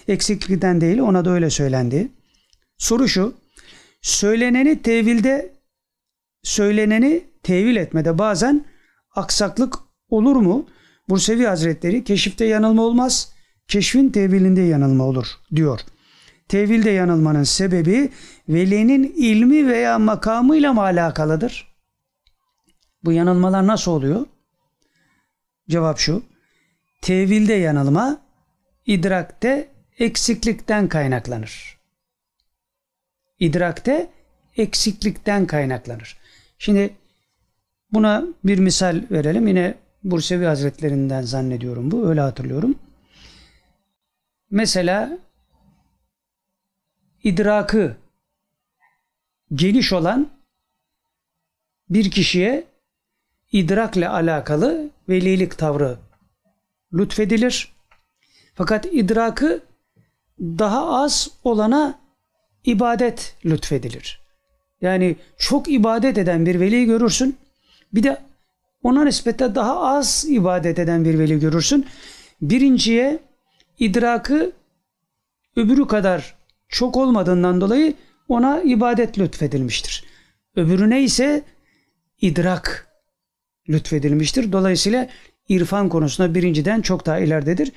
Eksiklikten değil ona da öyle söylendi. Soru şu. Söyleneni tevilde söyleneni tevil etmede bazen aksaklık olur mu? Bursevi Hazretleri keşifte yanılma olmaz, keşfin tevilinde yanılma olur diyor. Tevilde yanılmanın sebebi velinin ilmi veya makamıyla mı alakalıdır? Bu yanılmalar nasıl oluyor? Cevap şu. Tevilde yanılma idrakte eksiklikten kaynaklanır. İdrakte eksiklikten kaynaklanır. Şimdi buna bir misal verelim. Yine Bursevi Hazretlerinden zannediyorum bu. Öyle hatırlıyorum. Mesela idrakı geniş olan bir kişiye idrakle alakalı velilik tavrı lütfedilir. Fakat idrakı daha az olana ibadet lütfedilir. Yani çok ibadet eden bir veli görürsün. Bir de ona nispete daha az ibadet eden bir veli görürsün. Birinciye idrakı öbürü kadar çok olmadığından dolayı ona ibadet lütfedilmiştir. Öbürüne ise idrak lütfedilmiştir. Dolayısıyla irfan konusunda birinciden çok daha ileridedir.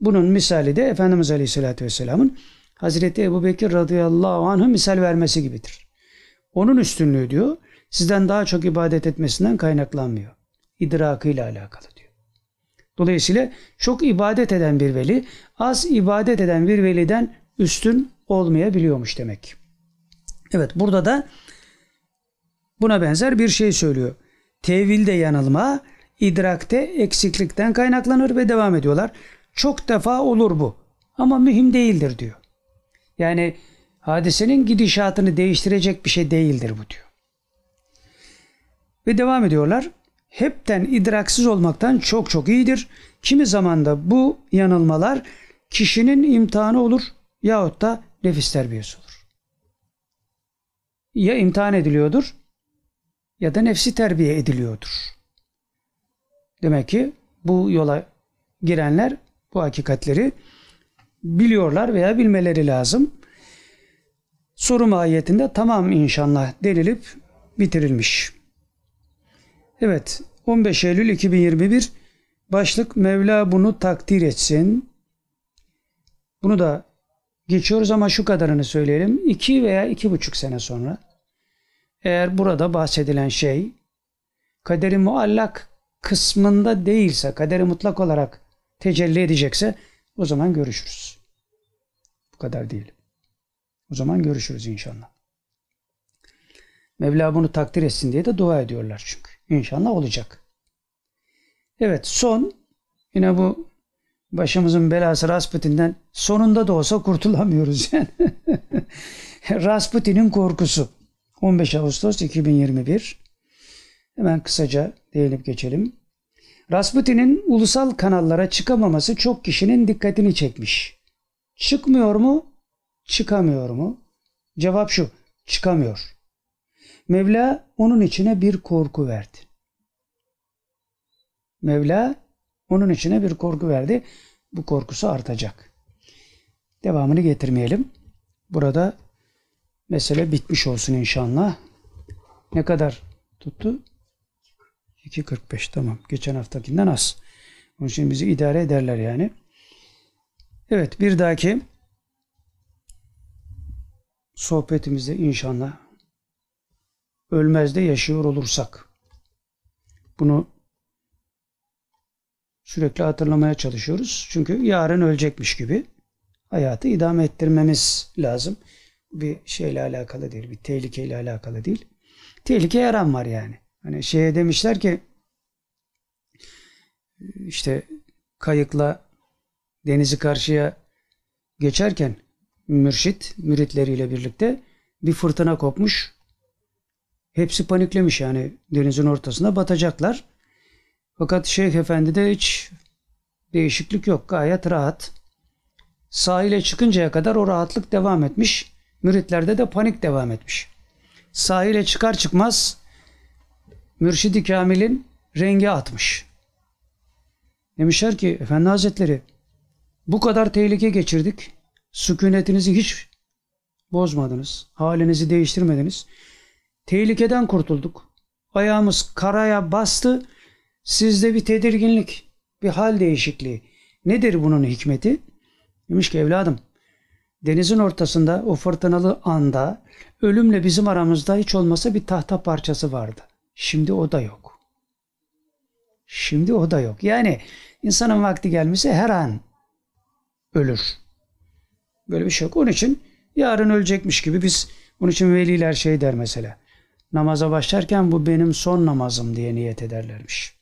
Bunun misali de Efendimiz Aleyhisselatü Vesselam'ın Hazreti Ebu Bekir radıyallahu anh'ın misal vermesi gibidir. Onun üstünlüğü diyor sizden daha çok ibadet etmesinden kaynaklanmıyor. İdrakıyla alakalı diyor. Dolayısıyla çok ibadet eden bir veli az ibadet eden bir veliden üstün olmayabiliyormuş demek. Evet burada da buna benzer bir şey söylüyor. Tevilde yanılma, idrakte eksiklikten kaynaklanır ve devam ediyorlar. Çok defa olur bu ama mühim değildir diyor. Yani hadisenin gidişatını değiştirecek bir şey değildir bu diyor. Ve devam ediyorlar. Hepten idraksiz olmaktan çok çok iyidir. Kimi zaman da bu yanılmalar kişinin imtihanı olur yahut da nefis terbiyesi olur. Ya imtihan ediliyordur ya da nefsi terbiye ediliyordur. Demek ki bu yola girenler bu hakikatleri biliyorlar veya bilmeleri lazım. Soru mahiyetinde tamam inşallah denilip bitirilmiş. Evet 15 Eylül 2021 başlık Mevla bunu takdir etsin. Bunu da geçiyoruz ama şu kadarını söyleyelim. 2 veya iki buçuk sene sonra eğer burada bahsedilen şey kaderi muallak kısmında değilse, kaderi mutlak olarak tecelli edecekse o zaman görüşürüz. Bu kadar değil. O zaman görüşürüz inşallah. Mevla bunu takdir etsin diye de dua ediyorlar çünkü. İnşallah olacak. Evet son yine bu başımızın belası Rasputin'den sonunda da olsa kurtulamıyoruz yani. (laughs) Rasputin'in korkusu. 15 Ağustos 2021. Hemen kısaca değinip geçelim. Rasputin'in ulusal kanallara çıkamaması çok kişinin dikkatini çekmiş. Çıkmıyor mu? Çıkamıyor mu? Cevap şu. Çıkamıyor. Mevla onun içine bir korku verdi. Mevla onun içine bir korku verdi. Bu korkusu artacak. Devamını getirmeyelim. Burada mesele bitmiş olsun inşallah. Ne kadar tuttu? 2.45 tamam. Geçen haftakinden az. Onun için bizi idare ederler yani. Evet bir dahaki sohbetimizde inşallah ölmez de yaşıyor olursak bunu sürekli hatırlamaya çalışıyoruz. Çünkü yarın ölecekmiş gibi hayatı idame ettirmemiz lazım. Bir şeyle alakalı değil, bir tehlikeyle alakalı değil. Tehlike yaran var yani. Hani şeye demişler ki işte kayıkla denizi karşıya geçerken mürşit müritleriyle birlikte bir fırtına kopmuş. Hepsi paniklemiş yani denizin ortasında batacaklar. Fakat Şeyh Efendi de hiç değişiklik yok. Gayet rahat. Sahile çıkıncaya kadar o rahatlık devam etmiş. Müritlerde de panik devam etmiş. Sahile çıkar çıkmaz Mürşidi Kamil'in rengi atmış. Demişler ki Efendi Hazretleri bu kadar tehlike geçirdik. Sükunetinizi hiç bozmadınız. Halinizi değiştirmediniz. Tehlikeden kurtulduk. Ayağımız karaya bastı. Sizde bir tedirginlik, bir hal değişikliği. Nedir bunun hikmeti? Demiş ki evladım denizin ortasında o fırtınalı anda ölümle bizim aramızda hiç olmasa bir tahta parçası vardı. Şimdi o da yok. Şimdi o da yok. Yani insanın vakti gelmişse her an ölür. Böyle bir şey yok. Onun için yarın ölecekmiş gibi biz bunun için veliler şey der mesela. Namaza başlarken bu benim son namazım diye niyet ederlermiş.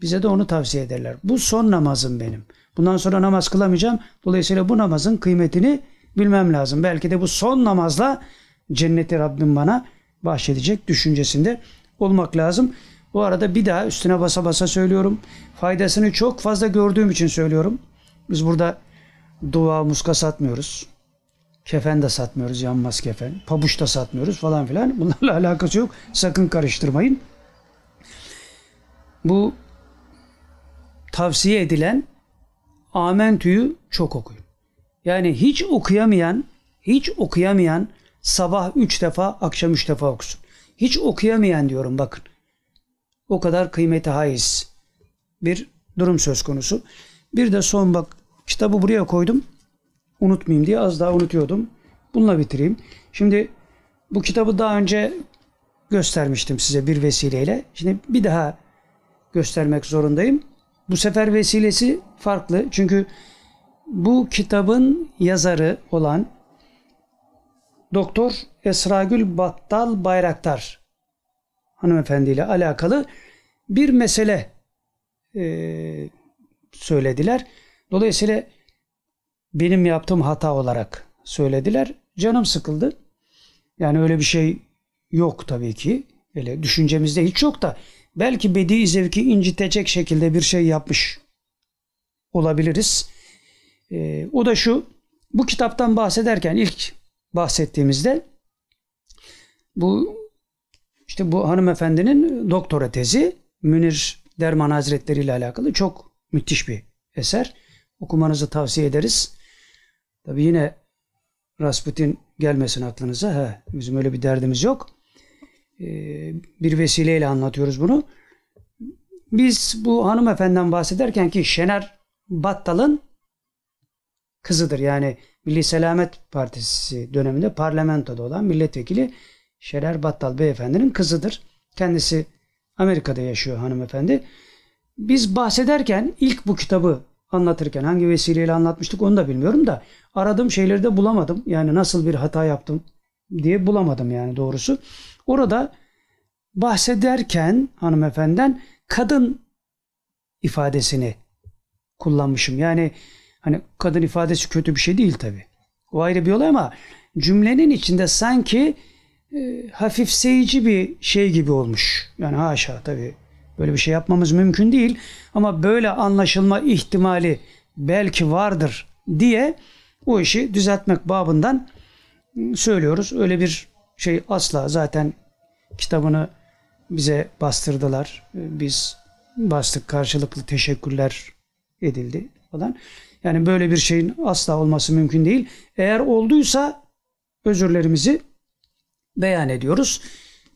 Bize de onu tavsiye ederler. Bu son namazım benim. Bundan sonra namaz kılamayacağım. Dolayısıyla bu namazın kıymetini bilmem lazım. Belki de bu son namazla cenneti Rabbim bana bahşedecek düşüncesinde olmak lazım. Bu arada bir daha üstüne basa basa söylüyorum. Faydasını çok fazla gördüğüm için söylüyorum. Biz burada dua muska satmıyoruz. Kefen de satmıyoruz, yanmaz kefen. Pabuç da satmıyoruz falan filan. (laughs) Bunlarla alakası yok. Sakın karıştırmayın. Bu tavsiye edilen Amentü'yü çok okuyun. Yani hiç okuyamayan, hiç okuyamayan sabah üç defa, akşam üç defa okusun. Hiç okuyamayan diyorum bakın. O kadar kıymeti haiz bir durum söz konusu. Bir de son bak kitabı buraya koydum. Unutmayayım diye az daha unutuyordum. Bununla bitireyim. Şimdi bu kitabı daha önce göstermiştim size bir vesileyle. Şimdi bir daha göstermek zorundayım. Bu sefer vesilesi farklı. Çünkü bu kitabın yazarı olan Doktor Esragül Battal Bayraktar hanımefendi ile alakalı bir mesele e, söylediler. Dolayısıyla benim yaptığım hata olarak söylediler. Canım sıkıldı. Yani öyle bir şey yok tabii ki. Öyle düşüncemizde hiç yok da belki bedi zevki incitecek şekilde bir şey yapmış olabiliriz. E, o da şu, bu kitaptan bahsederken ilk bahsettiğimizde bu işte bu hanımefendinin doktora tezi Münir Derman Hazretleri ile alakalı çok müthiş bir eser. Okumanızı tavsiye ederiz. Tabi yine Rasputin gelmesin aklınıza. He, bizim öyle bir derdimiz yok. Ee, bir vesileyle anlatıyoruz bunu. Biz bu hanımefendiden bahsederken ki Şener Battal'ın kızıdır. Yani Milli Selamet Partisi döneminde parlamentoda olan milletvekili Şerer Battal beyefendinin kızıdır. Kendisi Amerika'da yaşıyor hanımefendi. Biz bahsederken ilk bu kitabı anlatırken hangi vesileyle anlatmıştık onu da bilmiyorum da aradığım şeyleri de bulamadım. Yani nasıl bir hata yaptım diye bulamadım yani doğrusu. Orada bahsederken hanımefendiden kadın ifadesini kullanmışım. Yani hani kadın ifadesi kötü bir şey değil tabi. O ayrı bir olay ama cümlenin içinde sanki e, hafifseyici bir şey gibi olmuş. Yani haşa tabi böyle bir şey yapmamız mümkün değil ama böyle anlaşılma ihtimali belki vardır diye o işi düzeltmek babından söylüyoruz. Öyle bir şey asla zaten kitabını bize bastırdılar. Biz bastık karşılıklı teşekkürler edildi falan. Yani böyle bir şeyin asla olması mümkün değil. Eğer olduysa özürlerimizi beyan ediyoruz.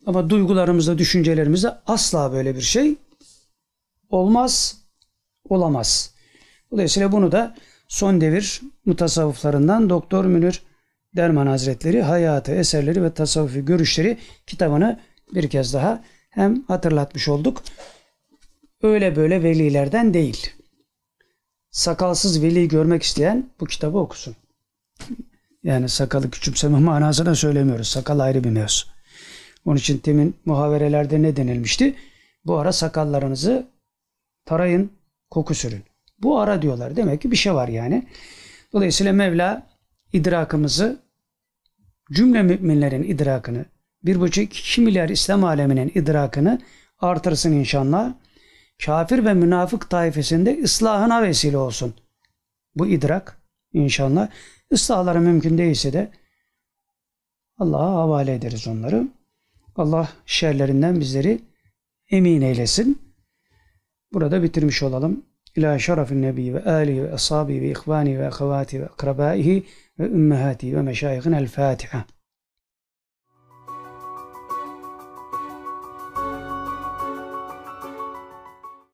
Ama duygularımızda, düşüncelerimizde asla böyle bir şey olmaz, olamaz. Dolayısıyla bunu da son devir mutasavvıflarından Doktor Münir Derman Hazretleri Hayatı, Eserleri ve Tasavvufi Görüşleri kitabını bir kez daha hem hatırlatmış olduk. Öyle böyle velilerden değil. Sakalsız veli görmek isteyen bu kitabı okusun. Yani sakalı küçümseme (laughs) manasına söylemiyoruz. Sakal ayrı bir mevzu. Onun için temin muhaverelerde ne denilmişti? Bu ara sakallarınızı tarayın, koku sürün. Bu ara diyorlar. Demek ki bir şey var yani. Dolayısıyla Mevla idrakımızı cümle müminlerin idrakını bir buçuk iki milyar İslam aleminin idrakını artırsın inşallah. Kafir ve münafık taifesinde ıslahına vesile olsun. Bu idrak inşallah. Islahları mümkün değilse de Allah'a havale ederiz onları. Allah şerlerinden bizleri emin eylesin. Burada bitirmiş olalım. ila şerefin nebi ve alihi ve ashabihi ve ihvani ve ahavati ve akrabaihi ve ümmehati ve meşayihine el Fatiha.